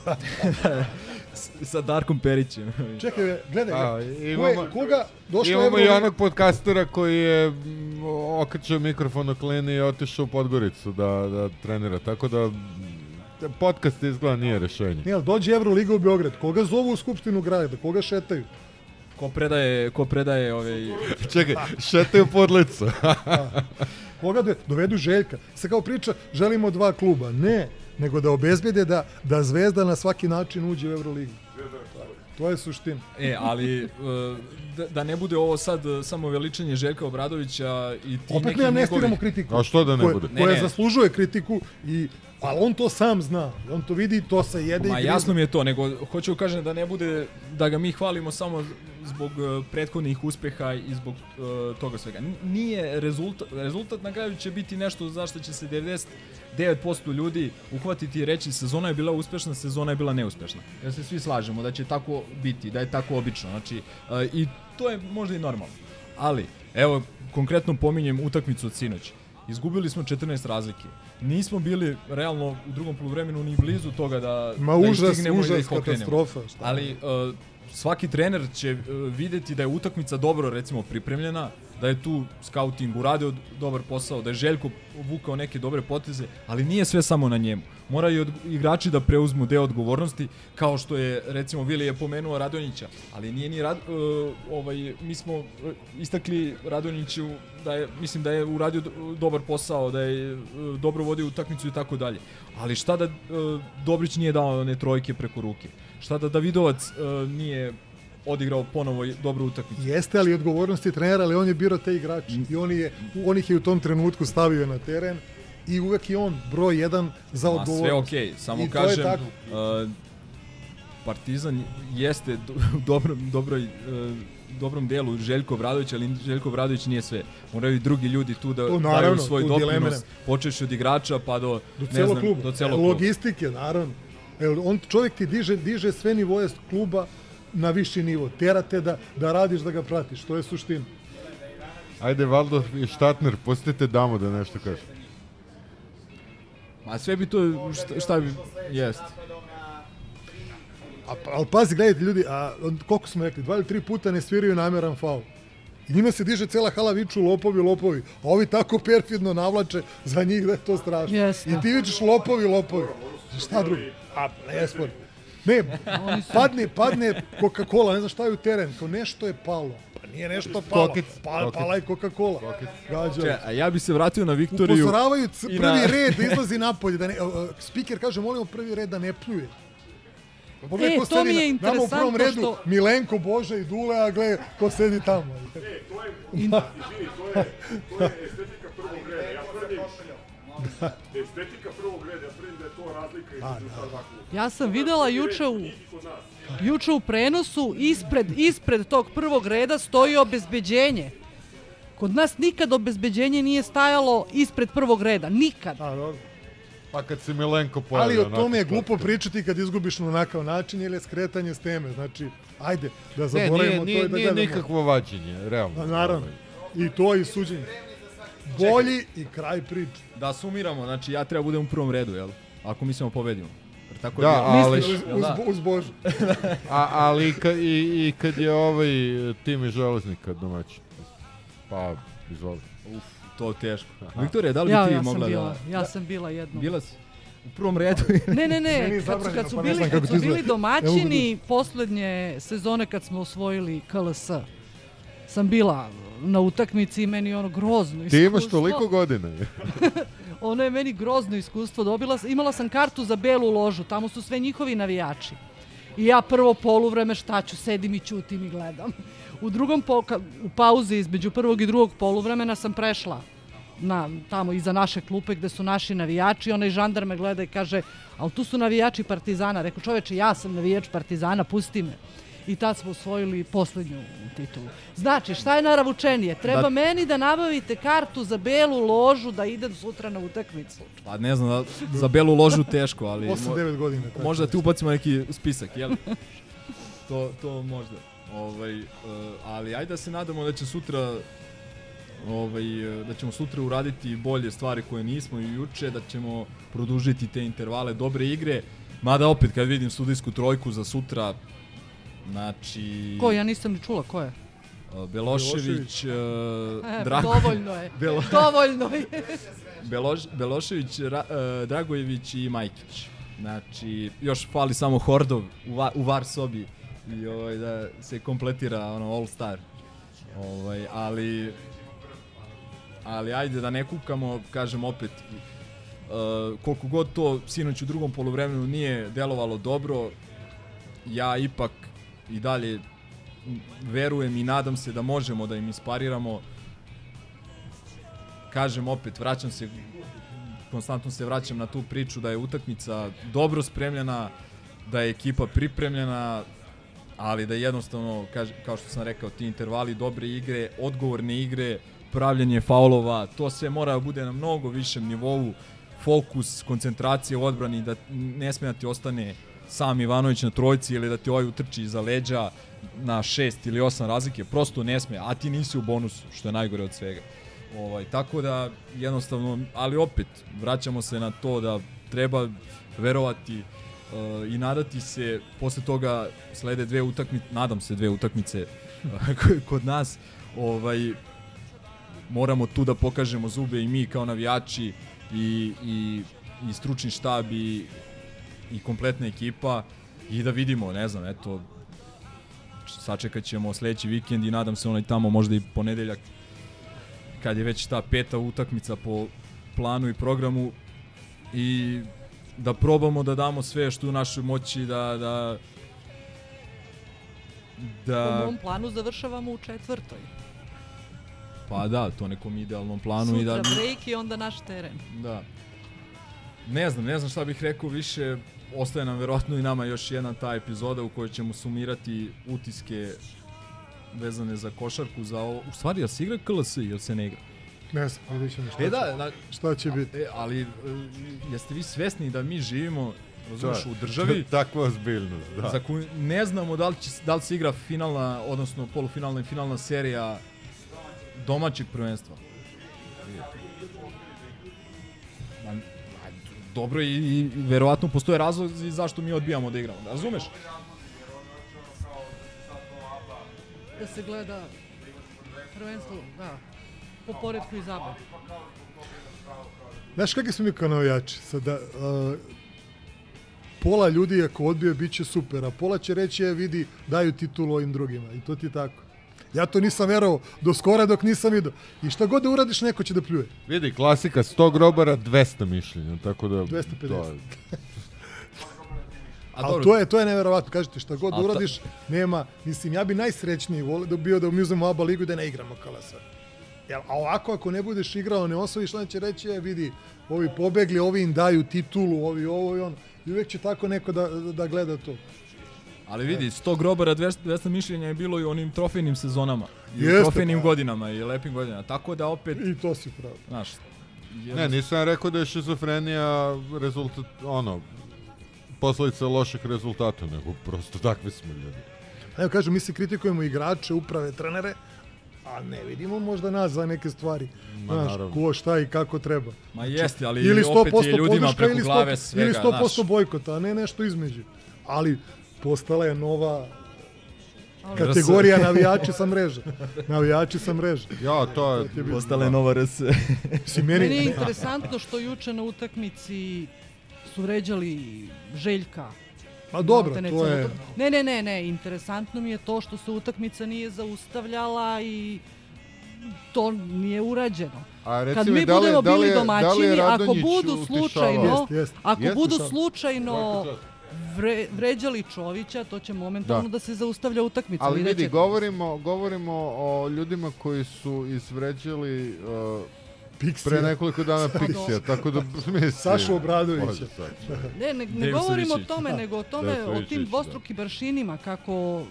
V: da.
H: Sa Darkom Perićem.
V: Čekaj, gledaj,
B: A,
V: je,
B: imamo-
V: koga došlo
B: Imamo i onog podcastera koji je mm, okačio mikrofon u klini i otišao u Podgoricu da, da trenira, tako da mm, podcast izgleda nije rešenje.
V: Nije, ali dođe Euroliga u Beograd, koga zovu u Skupštinu grada, koga šetaju?
H: Ko predaje, ko predaje ovaj...
B: Čekaj, šetaju pod licu.
V: Koga do, dovedu Željka. Se kao priča, želimo dva kluba. Ne, nego da obezbede da, da Zvezda na svaki način uđe u Euroligu. To je suština.
H: E, ali e, da, da ne bude ovo sad samo veličanje Željka Obradovića i ti
V: Opet
H: neki
V: ne amnestiramo kritiku.
B: A što da ne
V: koja,
B: bude?
V: Koja
H: Ne, ne.
V: zaslužuje kritiku, i, ali on to sam zna. On to vidi, to se jede
H: Ma
V: i grize.
H: jasno mi je to, nego hoću kažem da ne bude da ga mi hvalimo samo zbog e, prethodnih uspeha i zbog e, toga svega. Nije rezultat, rezultat na kraju će biti nešto za što će se 99% ljudi uhvatiti i reći sezona je bila uspešna, sezona je bila neuspešna. Ja se svi slažemo da će tako biti, da je tako obično. Znači, e, i to je možda i normalno. Ali, evo, konkretno pominjem utakmicu od sinoć. Izgubili smo 14 razlike. Nismo bili realno u drugom poluvremenu ni blizu toga da,
V: Ma
H: da
V: užas,
H: da
V: užas,
H: ih okrenemo.
V: katastrofa, šta
H: Ali uh, svaki trener će uh, videti da je utakmica dobro recimo pripremljena, da je tu scouting uradio dobar posao, da je Željko vukao neke dobre poteze, ali nije sve samo na njemu. Moraju igrači da preuzmu deo odgovornosti, kao što je recimo Vili je pomenuo Radonjića, ali nije ni Rad, uh, ovaj mi smo uh, istakli Radonjiću da je mislim da je uradio do- dobar posao, da je uh, dobro vodio utakmicu i tako dalje. Ali šta da uh, Dobrić nije dao one trojke preko ruke? Šta da Davidovac uh, nije odigrao ponovo dobru utakmicu?
V: Jeste, ali odgovornost je trenera, ali on je birao te igrače. I on, je, on ih je u tom trenutku stavio na teren i uvek je on broj jedan za
H: Ma,
V: odgovornost.
H: sve okej, samo
V: I
H: kažem, uh, Partizan jeste do, u dobrom, dobroj, uh, dobrom delu Željko Bradović, ali Željko Bradović nije sve. Moraju i drugi ljudi tu da daju
V: naravno,
H: svoj
V: tu dileme
H: doprinos, počeš od igrača pa do,
V: Do
H: ne znam,
V: kluba.
H: do celog kluba.
V: Logistike, naravno. Jer on, čovjek ti diže, diže sve nivoje kluba na viši nivo. Tera te da, da radiš, da ga pratiš. To je suština.
B: Ajde, Valdo i Štatner, pustite damo da nešto kaže.
H: Ma sve bi to, šta, šta bi, jest.
V: A, pa- ali pazi, gledajte ljudi, a on- koliko smo rekli, dva ili tri puta ne sviraju nameran faul. I njima se diže cela hala viču lopovi, lopovi. A ovi tako perfidno navlače za njih da je to strašno.
U: Jeste.
V: I ti vičeš lopovi, lopovi. Šta drugo? A, ne, sport. Ne, padne, padne Coca-Cola, ne znam šta je u teren, kao nešto je palo. Pa nije nešto palo.
B: Kokic,
V: Pa,
B: kokic.
V: pala je Coca-Cola. Gađa.
H: Če, a ja bi se vratio na Viktoriju.
V: Upozoravaju prvi
H: na-
V: red da izlazi napolje. Da ne, uh, speaker kaže, molimo prvi red da ne pljuje. Pa pogledaj
U: E,
V: ko
U: to mi je
V: Nama u prvom
U: interesantno
V: redu
U: što-
V: Milenko, Boža i Dule, a gle ko sedi tamo.
A: E, to je, izvini, to je, to je estetika prvog reda. Ja tvrdim, estetika prvog reda, ja tvrdim da je to razlika između ta dva kluba.
U: Ja sam videla juče u juče u prenosu ispred ispred tog prvog reda stoji obezbeđenje. Kod nas nikad obezbeđenje nije stajalo ispred prvog reda, nikad.
B: Pa kad se Milenko pojavi...
V: Ali o tome je glupo pričati kad izgubiš na onakav način ili je skretanje s teme. Znači, ajde, da
B: Ne,
V: zaboravimo
B: nije,
V: to i
B: nije,
V: da
B: nije
V: gledamo.
B: nikakvo vađenje, realno.
V: Pa naravno. I to i suđenje. Bolji i kraj priče.
H: Da sumiramo, znači ja treba budem u prvom redu, jel? Ako mislimo pobedimo. Jer tako
B: Da,
H: je
B: ali-
V: Uz,
H: Jel
V: uz,
H: da?
V: uz Božu.
B: A, ali i, ka, i, i kad je ovaj tim iz železnika domaćin. Pa, izvoli.
H: Uf, to teško. Viktorija, da li bi
U: Ja,
H: ti
U: ja sam
H: mogla
U: bila,
H: da...
U: ja sam bila jednom.
H: Bila si? U prvom redu?
U: Ne, ne,
V: je
U: ne, kad su, kad su
V: pa
U: bili, kad su bili domaćini poslednje sezone kad smo osvojili KLS, sam bila na utakmici i meni je ono grozno iskustvo.
B: Ti imaš toliko godina.
U: Ono je meni grozno iskustvo. Dobila, imala sam kartu za belu ložu, tamo su sve njihovi navijači. I ja prvo poluvreme šta ću, sedim i ćutim i gledam. U drugom po, u pauzi između prvog i drugog poluvremena sam prešla na, tamo iza naše klupe gde su naši navijači, onaj žandar me gleda i kaže, ali tu su navijači Partizana. Rekao, čoveče, ja sam navijač Partizana, pusti me. I tad smo osvojili poslednju titulu. Znači, šta je naravučenije? Treba
H: Da-
U: meni da nabavite kartu za belu ložu da idem sutra na utakmicu.
H: Pa ne znam, da- za belu ložu teško, ali...
V: Osam,
H: mo-
V: devet godina, tako
H: Možda ti ubacimo neki spisak, jel? to, to možda. Ovaj, uh, ali ajde da se nadamo da će sutra ovaj, eh, da ćemo sutra uraditi bolje stvari koje nismo i juče, da ćemo produžiti te intervale dobre igre. Mada opet kad vidim sudijsku trojku za sutra, znači...
U: Ko, ja nisam ni čula, ko je?
H: Uh, Belošević, uh,
U: E,
H: Drago...
U: dovoljno je.
H: Belo...
U: Dovoljno je.
H: Beloš, Belošević, Ra, uh, Dragojević i Majkić. Znači, još fali samo Hordov u, va, u var sobi i ovaj, da se kompletira ono all star. Ovaj, ali ali ajde da ne kukamo, kažem opet uh, koliko god to sinoć u drugom poluvremenu nije delovalo dobro, ja ipak i dalje verujem i nadam se da možemo da im ispariramo. Kažem opet, vraćam se konstantno se vraćam na tu priču da je utakmica dobro spremljena, da je ekipa pripremljena, ali da jednostavno, kao što sam rekao, ti intervali dobre igre, odgovorne igre, pravljanje faulova, to sve mora da bude na mnogo višem nivou, fokus, koncentracija u odbrani, da ne sme da ti ostane sam Ivanović na trojci ili da ti ovaj utrči iza leđa na šest ili osam razlike, prosto ne sme, a ti nisi u bonusu, što je najgore od svega. Ovaj, tako da jednostavno, ali opet vraćamo se na to da treba verovati uh, i nadati se posle toga slede dve utakmice, nadam se dve utakmice kod nas. Ovaj moramo tu da pokažemo zube i mi kao navijači i, i, i stručni štab i, i kompletna ekipa i da vidimo, ne znam, eto sačekat ćemo sledeći vikend i nadam se onaj tamo možda i ponedeljak kad je već ta peta utakmica po planu i programu i da probamo da damo sve što u našoj moći da da
U: Po
H: da
U: mom planu završavamo u četvrtoj.
H: pa da to nekom idealnom planu
U: Sutra
H: i da
U: break i onda naš teren.
H: da ne znam ne znam šta bih rekao više ostaje nam verovatno i nama još jedna ta epizoda u kojoj ćemo sumirati utiske vezane za košarku za ovo. U stvari, jel se igra KLS ili se ne igra?
V: Ne znam, vidjet ćemo šta,
H: E da, na,
V: šta će biti.
H: E, ali e, jeste vi svesni da mi živimo razumeš,
B: Da,
H: u državi
B: takva ozbiljnost, da.
H: za koju ne znamo da li, će, da li se igra finalna, odnosno polufinalna i finalna serija domaćeg prvenstva. Ma, dobro i, i verovatno postoje razlozi zašto mi odbijamo da igramo. Razumeš?
U: Da se gleda prvenstvo, da, po poredku i zabave.
V: Znaš kakvi smo mi kao navijači? Sada, uh, pola ljudi ako odbije, bit će super, a pola će reći, je, vidi, daju titulu ovim drugima. I to ti je tako. Ja to nisam verovao do skora dok nisam vidio. I šta god da uradiš, neko će da pljuje.
B: Vidi, klasika 100 grobara, 200 mišljenja, tako da...
V: 250.
B: to je-
H: A dobro.
V: to je, to je neverovatno, kažete šta god da
H: ta-
V: uradiš, nema, mislim, ja bi najsrećniji volio da bio da mi uzmemo ABA ligu da ne igramo Kalasa. Jel, a ovako ako ne budeš igrao, ne osvojiš, onda će reći, e, vidi, ovi pobegli, ovi im daju titulu, ovi ovo i ono. I uvek će tako neko da, da gleda to.
H: Ali vidi, 100 grobara, 200, 200 mišljenja je bilo i u onim trofejnim sezonama. I
V: Jeste,
H: u trofejnim
V: pa.
H: godinama i lepim godinama. Tako da opet...
V: I to si pravo.
H: Znaš,
B: Ne, nisam rekao da je šizofrenija rezultat, ono, posledica loših rezultata, nego prosto takvi smo ljudi.
V: Evo kažem, mi se kritikujemo igrače, uprave, trenere, a ne vidimo možda nas za neke stvari.
B: Ma,
V: Znaš,
B: naravno.
V: ko šta i kako treba.
H: Ma jeste, ali
V: ili
H: opet je
V: 100%
H: ljudima
V: podrška
H: preko
V: ili 100%,
H: glave svega,
V: Ili 100%
H: znaš.
V: bojkota, a ne nešto između. Ali postala je nova kategorija navijači sa mreže. Navijači sa mreže.
B: Ja, to je...
H: Postala je nova RS.
U: Meni
V: meni...
U: je interesantno što juče na utakmici su vređali Željka.
V: Ma dobro,
U: Maltene
V: to je-
U: Ne, ne, ne, ne, interesantno mi je to što se utakmica nije zaustavljala i to nije urađeno.
B: A reci
U: Kad
B: mi, da li-
U: budemo
B: da li
U: bili
B: da li
U: domaćini, ako
B: Radonjić
U: budu slučajno,
V: Jest, jest.
U: ako
V: Jest
U: budu slučajno vre, vređali Čovića, to će momentalno
B: Da.
U: da, se zaustavlja utakmica.
B: Ali vidi,
U: ćete.
B: govorimo, govorimo o ljudima koji su izvređali uh,
V: Pixija.
B: pre nekoliko dana
U: Pa
B: Pixija, tako da mislim...
V: Sašu Obradovića.
U: Ne, ne, ne govorimo o tome,
B: Da.
U: nego o tome, o tim
B: da.
U: dvostrukim aršinima, kako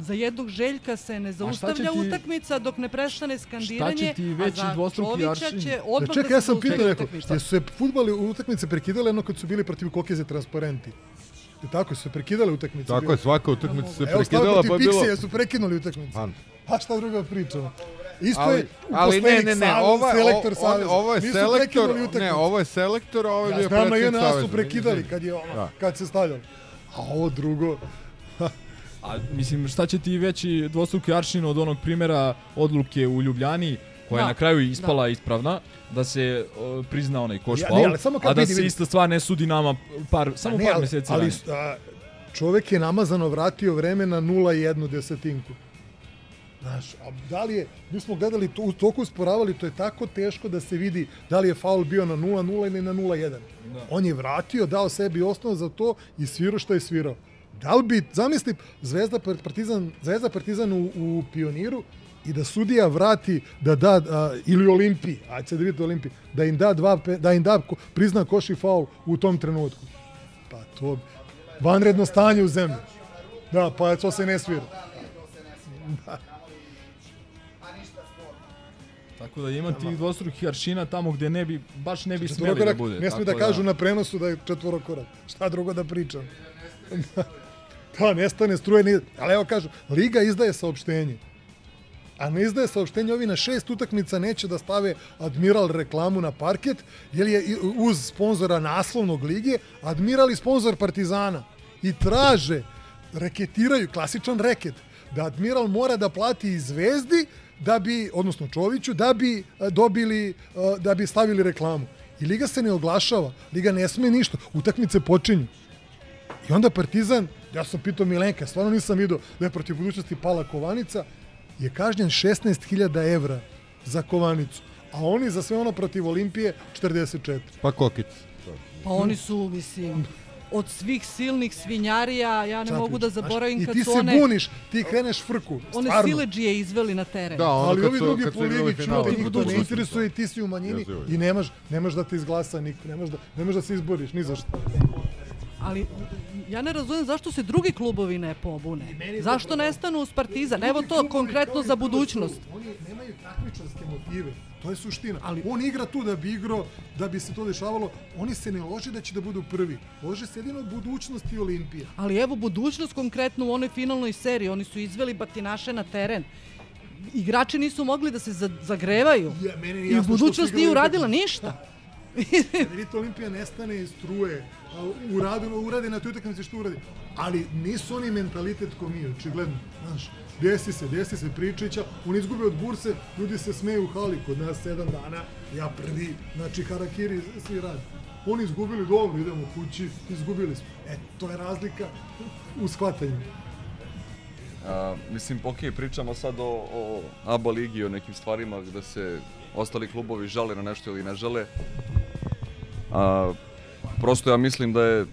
U: za jednog Željka se ne zaustavlja
H: ti-
U: utakmica dok ne prestane skandiranje,
H: ti
U: a
H: veći
U: za
H: dvostruki
U: Čovića
H: aršin?
U: će
V: Ja,
U: odmah
V: čekaj,
U: da
V: ja
U: se
V: sam
U: zaustavi
V: pitao neko, jesu se futbali utakmice prekidale ono kad su bili protiv Kokeze transparenti? I tako su se prekidale utakmice.
B: Tako je, svaka utakmica se
V: Evo,
B: prekidala, pa je bilo...
V: Pixija su prekinuli utakmicu.
B: Pa,
V: Pa šta drugo pričamo? Isto
B: ali,
V: je
B: ali ne, ne, ne, ovo je,
V: selektor Saveza.
B: ovo je selektor, ne, ovo je selektor, ovo je
V: Ja
B: bio
V: znam na
B: predsjednik
V: JNA su prekidali kad je ono,
B: Da.
V: kad se stavljalo. A ovo drugo,
H: A mislim, šta će ti veći dvostruki aršin od onog primjera odluke u Ljubljani, koja je
U: Da,
H: na kraju ispala ispravna, da se o, prizna onaj koš
V: Ja,
H: faul,
V: ali samo kad
H: a da
V: vidi,
H: se ista stvar ne sudi nama par, samo
V: ne,
H: par
V: ali,
H: mjeseci
V: ali
H: ranije.
V: a, čovek je namazano vratio vreme na 0,1 desetinku. Znaš, a da li je, mi smo gledali to, toku usporavali, to je tako teško da se vidi da li je faul bio na 0,0 ili na 0,1.
H: Da.
V: On je vratio, dao sebi osnov za to i svirao što je svirao. Da li bi, zamisli, Zvezda Partizan, Zvezda Partizan u, u Pioniru i da sudija vrati da da a, ili Olimpiji, ajde sad da vidite Olimpiji, da im da dva da im da prizna koš i faul u tom trenutku. Pa to vanredno stanje u zemlji. Da, pa to se ne svira. Da.
H: Tako da ima tih dvostrukih aršina tamo gde ne bi, baš ne bi smeli da bude.
V: ne smije
H: tako
V: da kažu na prenosu da je četvorokorak. Šta drugo da pričam? da, nestane struje. Ali evo kažu, Liga izdaje saopštenje. A ne izdaje saopštenje, ovi na šest utakmica neće da stave Admiral reklamu na parket, jer je uz sponzora naslovnog lige, Admiral i sponzor Partizana. I traže, reketiraju, klasičan reket, da Admiral mora da plati i Zvezdi, da bi, odnosno Čoviću, da bi e, dobili, e, da bi stavili reklamu. I Liga se ne oglašava, Liga ne sme ništa, utakmice počinju. I onda Partizan, ja sam pitao Milenka, stvarno nisam vidio da je protiv budućnosti pala Kovanica, je kažnjen 16.000 evra za Kovanicu. A oni za sve ono protiv Olimpije 44.
B: Pa kokic.
U: Pa oni su, mislim, od svih silnih svinjarija, ja ne
V: Šta
U: mogu da zaboravim
V: Znaš,
U: kad
V: I ti
U: su
V: se
U: one,
V: buniš, ti kreneš frku.
U: one
V: stvarno.
U: sileđije izveli na teren.
B: Da, ono
V: Ali ovi
B: su-
V: drugi
B: kad su
V: po
B: igrali
V: ligi
B: finale
V: čute, njih to ne interesuje i ti si u manjini i nemaš, nemaš da te izglasa niko, nemaš da, nemaš da se izboriš, ni za šta.
U: Ali ja ne razumijem zašto se drugi klubovi ne pobune. Zašto ne stanu uz Partizan? Evo to konkretno za budućnost.
V: Oni nemaju takmičarske motive. To je suština. Ali on igra tu da bi igrao, da bi se to dešavalo. Oni se ne lože da će da budu prvi. Lože se jedino budućnosti Olimpije.
U: Ali evo budućnost konkretno u onoj finalnoj seriji. Oni su izveli batinaše na teren. Igrači nisu mogli da se za- zagrevaju.
V: Ja, meni
U: I budućnost nije uradila ništa.
V: Vidite Olimpija nestane iz struje, a uradi, na toj utakmici što uradi. Ali nisu oni mentalitet ko mi, očigledno. Znaš, desi se, desi se Pričića, on izgubi od burse, ljudi se smeju u hali kod nas sedam dana, ja prvi, znači harakiri svi radi. Oni izgubili dobro, idemo kući, izgubili smo. E, to je razlika u shvatanju.
W: A, mislim, ok, pričamo sad o, o ABA ligi, o nekim stvarima gde se ostali klubovi žale na nešto ili ne žale. A, prosto ja mislim da je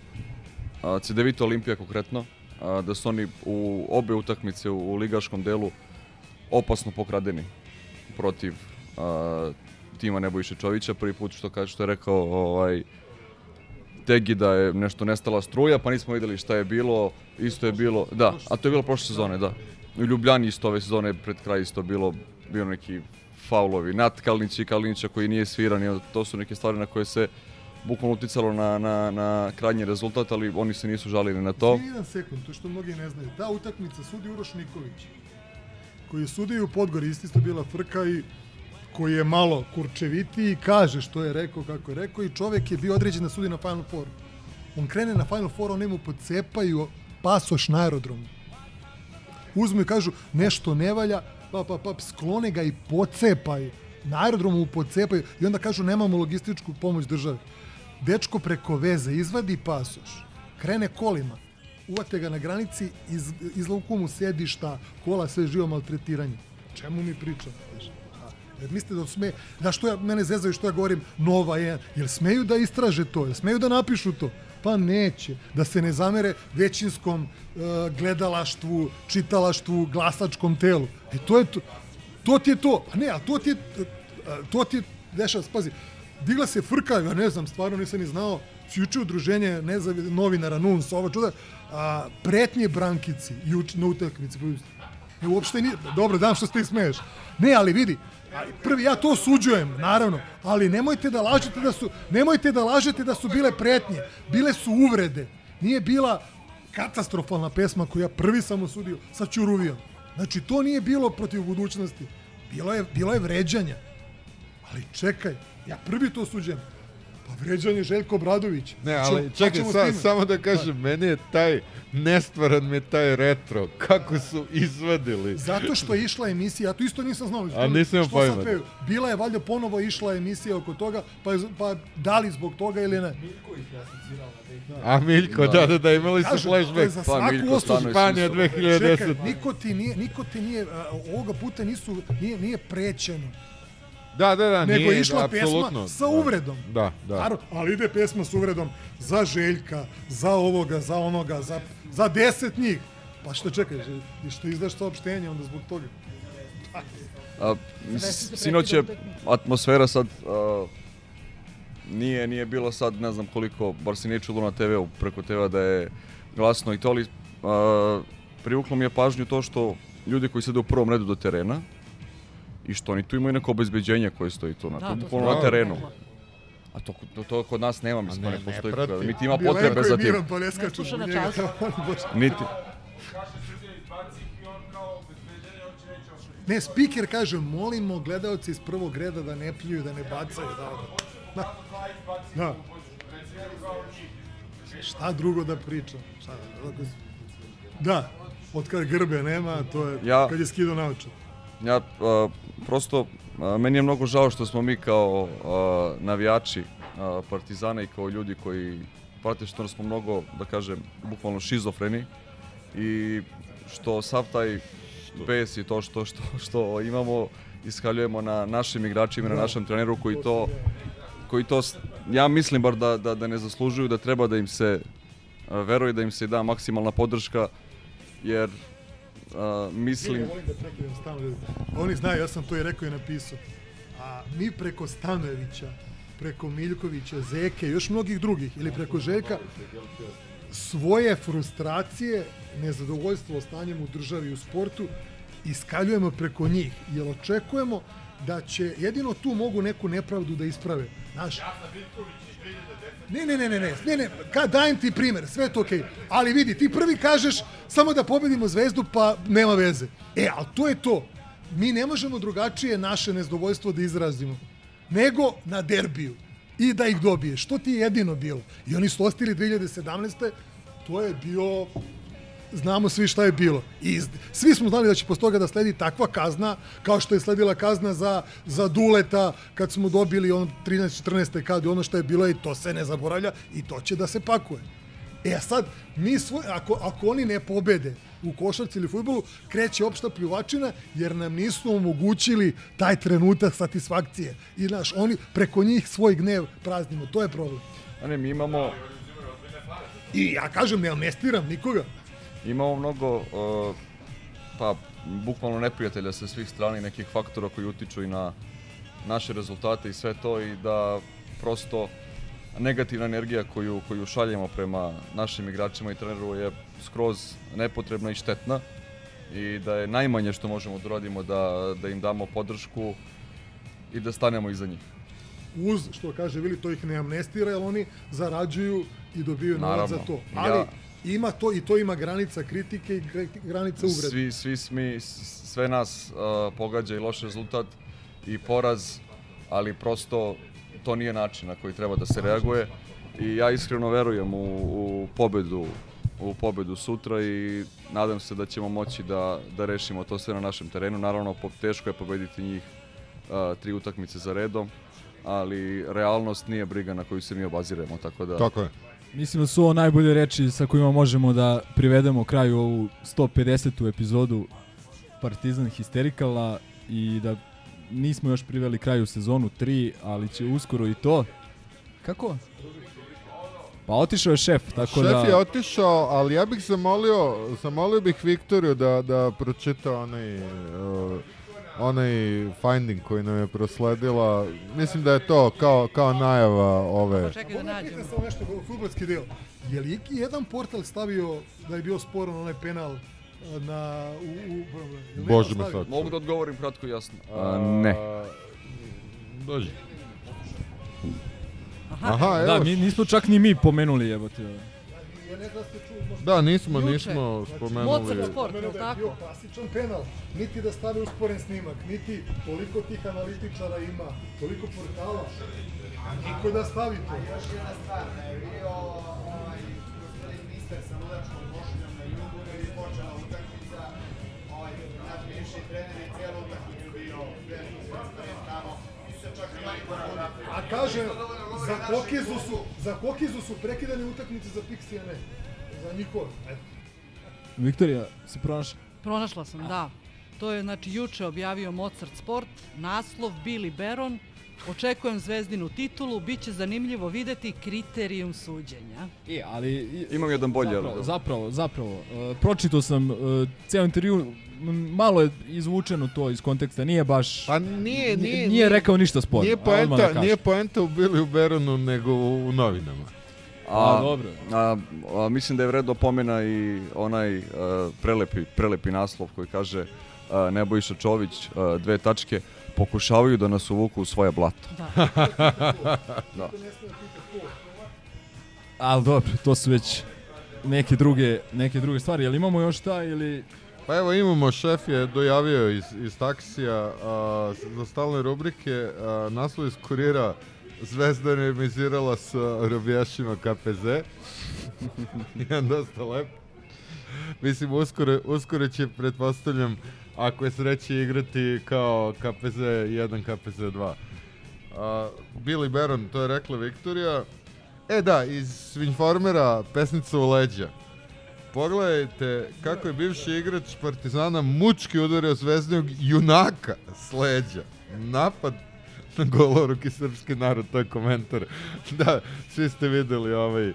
W: a, Cedevita Olimpija konkretno, a, da su oni u obe utakmice u, u ligaškom delu opasno pokradeni protiv a, tima Nebojše Čovića. Prvi put što kaže što je rekao ovaj, Tegi da je nešto nestala struja, pa nismo videli šta je bilo, isto je bilo, da, a to je bilo prošle sezone, da. U Ljubljani isto ove sezone pred kraj isto bilo, bio neki faulovi, Nat Kalinić i Kalinića koji nije sviran, to su neke stvari na koje se bukvalno uticalo na, na, na krajnji rezultat, ali oni se nisu žalili na to.
V: Izvini jedan sekund, to što mnogi ne znaju. Ta utakmica sudi Uroš Nikolić, koji je sudio u Podgori, isto isto bila frka i koji je malo kurčevitiji, kaže što je rekao, kako je rekao i čovek je bio određen da sudi na Final Four. On krene na Final Four, oni mu pocepaju pasoš na aerodromu. Uzmu i kažu nešto ne valja, pa, pa, pa, sklone ga i pocepaju. Na aerodromu mu pocepaju i onda kažu nemamo logističku pomoć države. Dečko preko veze izvadi pasoš, krene kolima, uvate ga na granici, iz, izlavuku mu sedišta, kola, sve živo maltretiranje. Čemu mi pričamo? Jer mislite da sme, da što ja, mene zezaju što ja govorim nova je, jel smeju da istraže to, jel smeju da napišu to? Pa neće, da se ne zamere većinskom uh, gledalaštvu, čitalaštvu, glasačkom telu. E to je to, to ti je to, a ne, a to ti je, uh, to ti je, dešava, se, pazi, digla se frka, ja ne znam, stvarno nisam ni znao, juče udruženje nezavi, novinara, NUNS, ovo čuda, a, pretnje Brankici juč, na utakmici. Ne, uopšte nije, dobro, dam što ste smeješ. Ne, ali vidi, prvi ja to osuđujem, naravno, ali nemojte da lažete da su, nemojte da lažete da su bile pretnje, bile su uvrede. Nije bila katastrofalna pesma koju ja prvi sam osudio sa Ćuruvijom. Znači, to nije bilo protiv budućnosti. Bilo je, bilo je vređanja. Ali čekaj, ja prvi to osuđujem. Pa vređanje Željko Obradović.
B: Ne, ali
V: pa
B: čekaj, sa, samo da kažem, meni je taj, nestvaran mi je taj retro, kako su izvadili.
V: Zato što je išla emisija, ja to isto nisam znao.
B: A nisam pojma.
V: Bila je valjda ponovo išla emisija oko toga, pa, je, pa da li zbog toga ili ne.
B: A Miljko, da, da, da, imali su
V: je
B: flashback.
V: za
B: Pa, Miljko. Stanović Španija
V: Čekaj,
B: 2010.
V: niko ti nije, niko ti nije, ovoga puta nisu, nije, nije prećeno.
B: Da, da, da,
V: nego
B: nije,
V: je išla
B: apsolutno.
V: pesma sa
B: Da.
V: uvredom.
B: Da, da.
V: Naravno, ali ide pesma sa uvredom za Željka, za ovoga, za onoga, za, za deset njih. Pa što čekaj, i što izdaš saopštenje onda zbog toga?
W: A, sinoć je atmosfera sad a, nije nije bilo sad ne znam koliko bar se nije čulo na TV-u preko TV da je glasno i to ali a, privuklo mi je pažnju to što ljudi koji sede u prvom redu do terena i što oni tu imaju neko obezbeđenje koje stoji tu na,
U: Da,
W: to,
U: to
W: bukvalno na terenu.
B: Da.
W: A to, to, to kod nas nema, mislim,
B: ne,
W: ne
B: ne
W: postoji.
B: prati.
W: Niti ima potrebe za tim.
V: pa ne skaču u njega.
W: Niti.
V: Ne, speaker kaže, molimo gledalce iz prvog reda da ne pljuju, da ne bacaju. Da, da. da. Šta drugo da pričam? Šta da, da, da, od kad grbe nema, to je
W: Ja-
V: kad je skido naočar.
W: Ja, a, prosto, a, meni je mnogo žao što smo mi kao a, navijači a, Partizana i kao ljudi koji prate što smo mnogo, da kažem, bukvalno šizofreni i što sav taj bes i to što, što, što imamo iskaljujemo na našim igračima, na
V: Da.
W: našem treneru koji to, koji to, ja mislim bar da, da, da ne zaslužuju, da treba da im se veruje, da im se da maksimalna podrška, jer a, mislim...
V: Ja volim da prekidam stalno. Oni znaju, ja sam to i rekao i napisao. A mi preko Stanojevića, preko Miljkovića, Zeke još mnogih drugih, ili preko Željka, svoje frustracije, nezadovoljstvo stanjem u državi i u sportu iskaljujemo preko njih, jer očekujemo da će, jedino tu mogu neku nepravdu da isprave. Znaš, Ne, ne, ne, ne, ne, ne, ne, ka, dajem ti primer, sve je to okej. Ali vidi, ti prvi kažeš samo da pobedimo zvezdu, pa nema veze. E, ali to je to. Mi ne možemo drugačije naše nezadovoljstvo da izrazimo, nego na derbiju i da ih dobije. Što ti je jedino bilo? I oni su ostili 2017. To je bio znamo svi šta je bilo. I svi smo znali da će posle toga da sledi takva kazna, kao što je sledila kazna za, za Duleta, kad smo dobili on 13-14. kad ono što je bilo i to se ne zaboravlja i to će da se pakuje. E a sad, mi svoj, ako, ako oni ne pobede, u košarci ili futbolu, kreće opšta pljuvačina jer nam nisu omogućili taj trenutak satisfakcije. I znaš, oni preko njih svoj gnev praznimo, to je problem.
W: A ne, mi imamo,
V: I ja kažem, ne amnestiram nikoga.
W: Imamo mnogo, uh, pa, bukvalno neprijatelja sa svih strana i nekih faktora koji utiču i na naše rezultate i sve to i da prosto negativna energija koju, koju šaljemo prema našim igračima i treneru je skroz nepotrebna i štetna i da je najmanje što možemo da uradimo da, da im damo podršku i da stanemo iza njih.
V: Uz, što kaže Vili, to ih ne amnestira, jer oni zarađuju i dobiju novac za to. Ali
W: Ja-
V: ima to i to ima granica kritike i granica uvrede.
W: Svi, svi smi, sve nas uh, pogađa i loš rezultat i poraz, ali prosto to nije način na koji treba da se reaguje i ja iskreno verujem u, u pobedu u pobedu sutra i nadam se da ćemo moći da, da rešimo to sve na našem terenu. Naravno, po, teško je pobediti njih uh, tri utakmice za redom, ali realnost nije briga na koju se mi obaziremo, tako da...
B: Tako je.
H: Mislim da su ovo najbolje reči sa kojima možemo da privedemo kraju ovu 150. epizodu Partizan Histerikala i da nismo još priveli kraju sezonu 3, ali će uskoro i to. Kako? Pa otišao je šef, tako
B: Šef
H: da...
B: je otišao, ali ja bih zamolio, zamolio bih Viktoriju da, da pročita onaj, uh, onaj finding koji nam je prosledila. Mislim da je to kao, kao najava ove...
U: Čekaj da nađemo.
V: samo nešto, futbolski deo. Je li iki jedan portal stavio da je bio sporan onaj penal na... U, u,
B: Bože me sad.
W: Mogu da odgovorim kratko i jasno.
B: A,
W: ne.
B: Dođi.
U: Aha,
B: Aha,
H: Da, mi nismo čak ni mi pomenuli, jebote.
V: Ja ne znam da ste
B: Da, nismo,
V: Juče.
B: nismo
V: Znači,
B: spomenuli.
U: Mozart sport, jel
V: da je
U: tako?
V: bio klasičan penal. Niti da stave usporen snimak, niti toliko tih analitičara ima, toliko portala. Niko da stavi to.
L: Još jedna stvar, da je bio ovaj, gospodin mister sa ludačkom košuljom na jugu, da je počela utakmica, ovaj, naš bivši trener je cijelu utakmicu bio veliki transparent tamo.
V: A kaže, za Kokizu su, za Kokizu su prekidane utakmice za Pixija ne. Za njihove. Eto.
H: Viktorija, si pronašla?
U: Pronašla sam, da. To je, znači, juče objavio Mozart Sport, naslov Billy Baron, očekujem zvezdinu titulu, bit će zanimljivo videti kriterijum suđenja.
H: I, ali...
W: Imam jedan bolji,
H: Zapravo,
W: ali-
H: zapravo, zapravo. Uh, pročitao sam uh, ceo intervju, malo je izvučeno to iz konteksta, nije baš...
B: Pa nije, nije,
H: nije rekao ništa sporno.
B: Nije
H: da
B: poenta, nije poenta u Billy u Beronu, nego u, u novinama.
W: A,
H: A, dobro.
W: A, a, mislim da je vredno pomena i onaj a, prelepi, prelepi naslov koji kaže a, Nebojša Čović, a, dve tačke, pokušavaju da nas uvuku u svoje blato.
U: Da.
W: da.
H: Ali dobro, to su već neke druge, neke druge stvari. Jel imamo još šta ili...
B: Pa evo imamo, šef je dojavio iz, iz taksija a, za stalne rubrike, a, naslov iz kurira Zvezda remizirala sa robijašima KPZ. Jedan dosta lep. Mislim, uskoro, uskoro će, pretpostavljam, ako je sreće igrati kao KPZ 1, KPZ 2. A, Billy Baron, to je rekla Viktorija. E da, iz Swinformera pesnica u leđa. Pogledajte kako je bivši igrač Partizana mučki udario zvezdnog junaka s leđa. Napad na goloruki srpski narod, to je komentar. da, svi ste videli ovaj, a,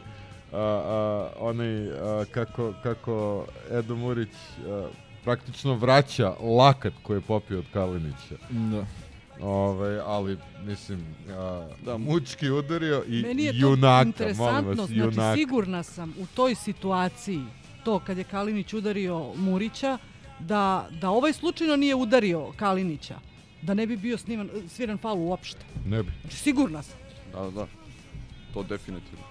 B: a, onaj, a, kako, kako Edo Murić a, praktično vraća lakat koji je popio od Kalinića.
H: Da.
B: Ovaj, ali, mislim, a, da, mučki udario i
U: Meni je to
B: junaka, molim
U: interesantno,
B: vas,
U: znači
B: junaka.
U: sigurna sam u toj situaciji, to kad je Kalinić udario Murića, da, da ovaj slučajno nije udario Kalinića, da ne bi bio sniman, sviran faul uopšte.
B: Ne bi.
U: Znači sigurna sam.
W: Da, da. To definitivno.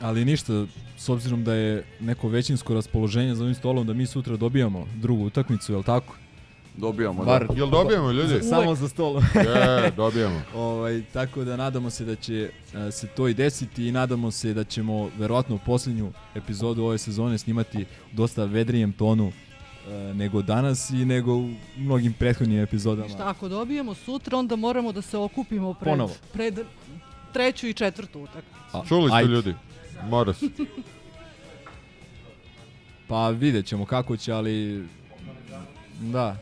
H: Ali ništa, s obzirom da je neko većinsko raspoloženje za ovim stolom, da mi sutra dobijamo drugu utakmicu, jel tako?
W: Dobijamo,
H: Bar,
W: da.
B: Jel dobijamo, ljudi?
H: Za- Samo za stolom.
B: Je, dobijamo.
H: ovaj, tako da nadamo se da će e, se to i desiti i nadamo se da ćemo verovatno posljednju epizodu ove sezone snimati dosta vedrijem tonu nego danas i nego u mnogim prethodnim epizodama.
U: Šta ako dobijemo sutra, onda moramo da se okupimo pred,
H: Ponovo.
U: pred treću i četvrtu utakmicu.
B: Čuli ste
H: ajde.
B: ljudi, mora se.
H: Pa vidjet ćemo kako će, ali da,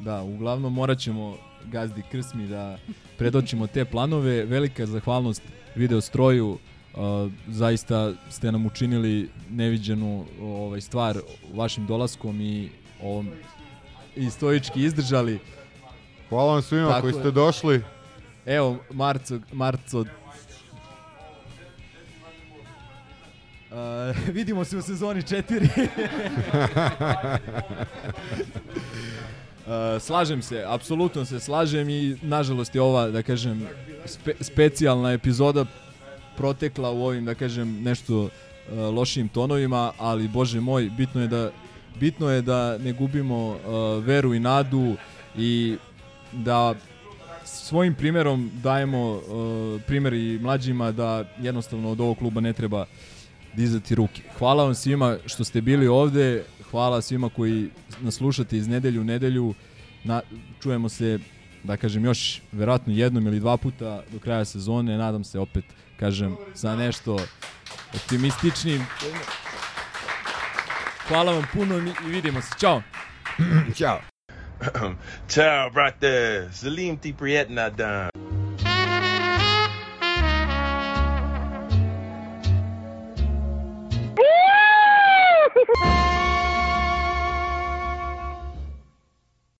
H: da, uglavnom morat ćemo gazdi Krsmi da predočimo te planove. Velika zahvalnost video stroju, uh, zaista ste nam učinili neviđenu ovaj, stvar vašim dolaskom i ovom i stoički izdržali.
B: Hvala vam svima koji ste došli.
H: Evo, Marco, Marco Uh, vidimo se u sezoni 4. Uh, slažem se, apsolutno se slažem i nažalost je ova, da kažem, spe, specijalna epizoda protekla u ovim, da kažem, nešto uh, lošim tonovima, ali bože moj, bitno je da bitno je da ne gubimo uh, veru i nadu i da svojim primjerom dajemo uh, primjer i mlađima da jednostavno od ovog kluba ne treba dizati ruke. Hvala vam svima što ste bili ovde, hvala svima koji nas slušate iz nedelju u nedelju. Na, čujemo se, da kažem, još verovatno jednom ili dva puta do kraja sezone. Nadam se opet, kažem, za nešto optimističnim. Hvala vam puno i vidimo se. Ćao!
X: Ćao! Ćao, brate! Zalim ti prijetna dan! Woo!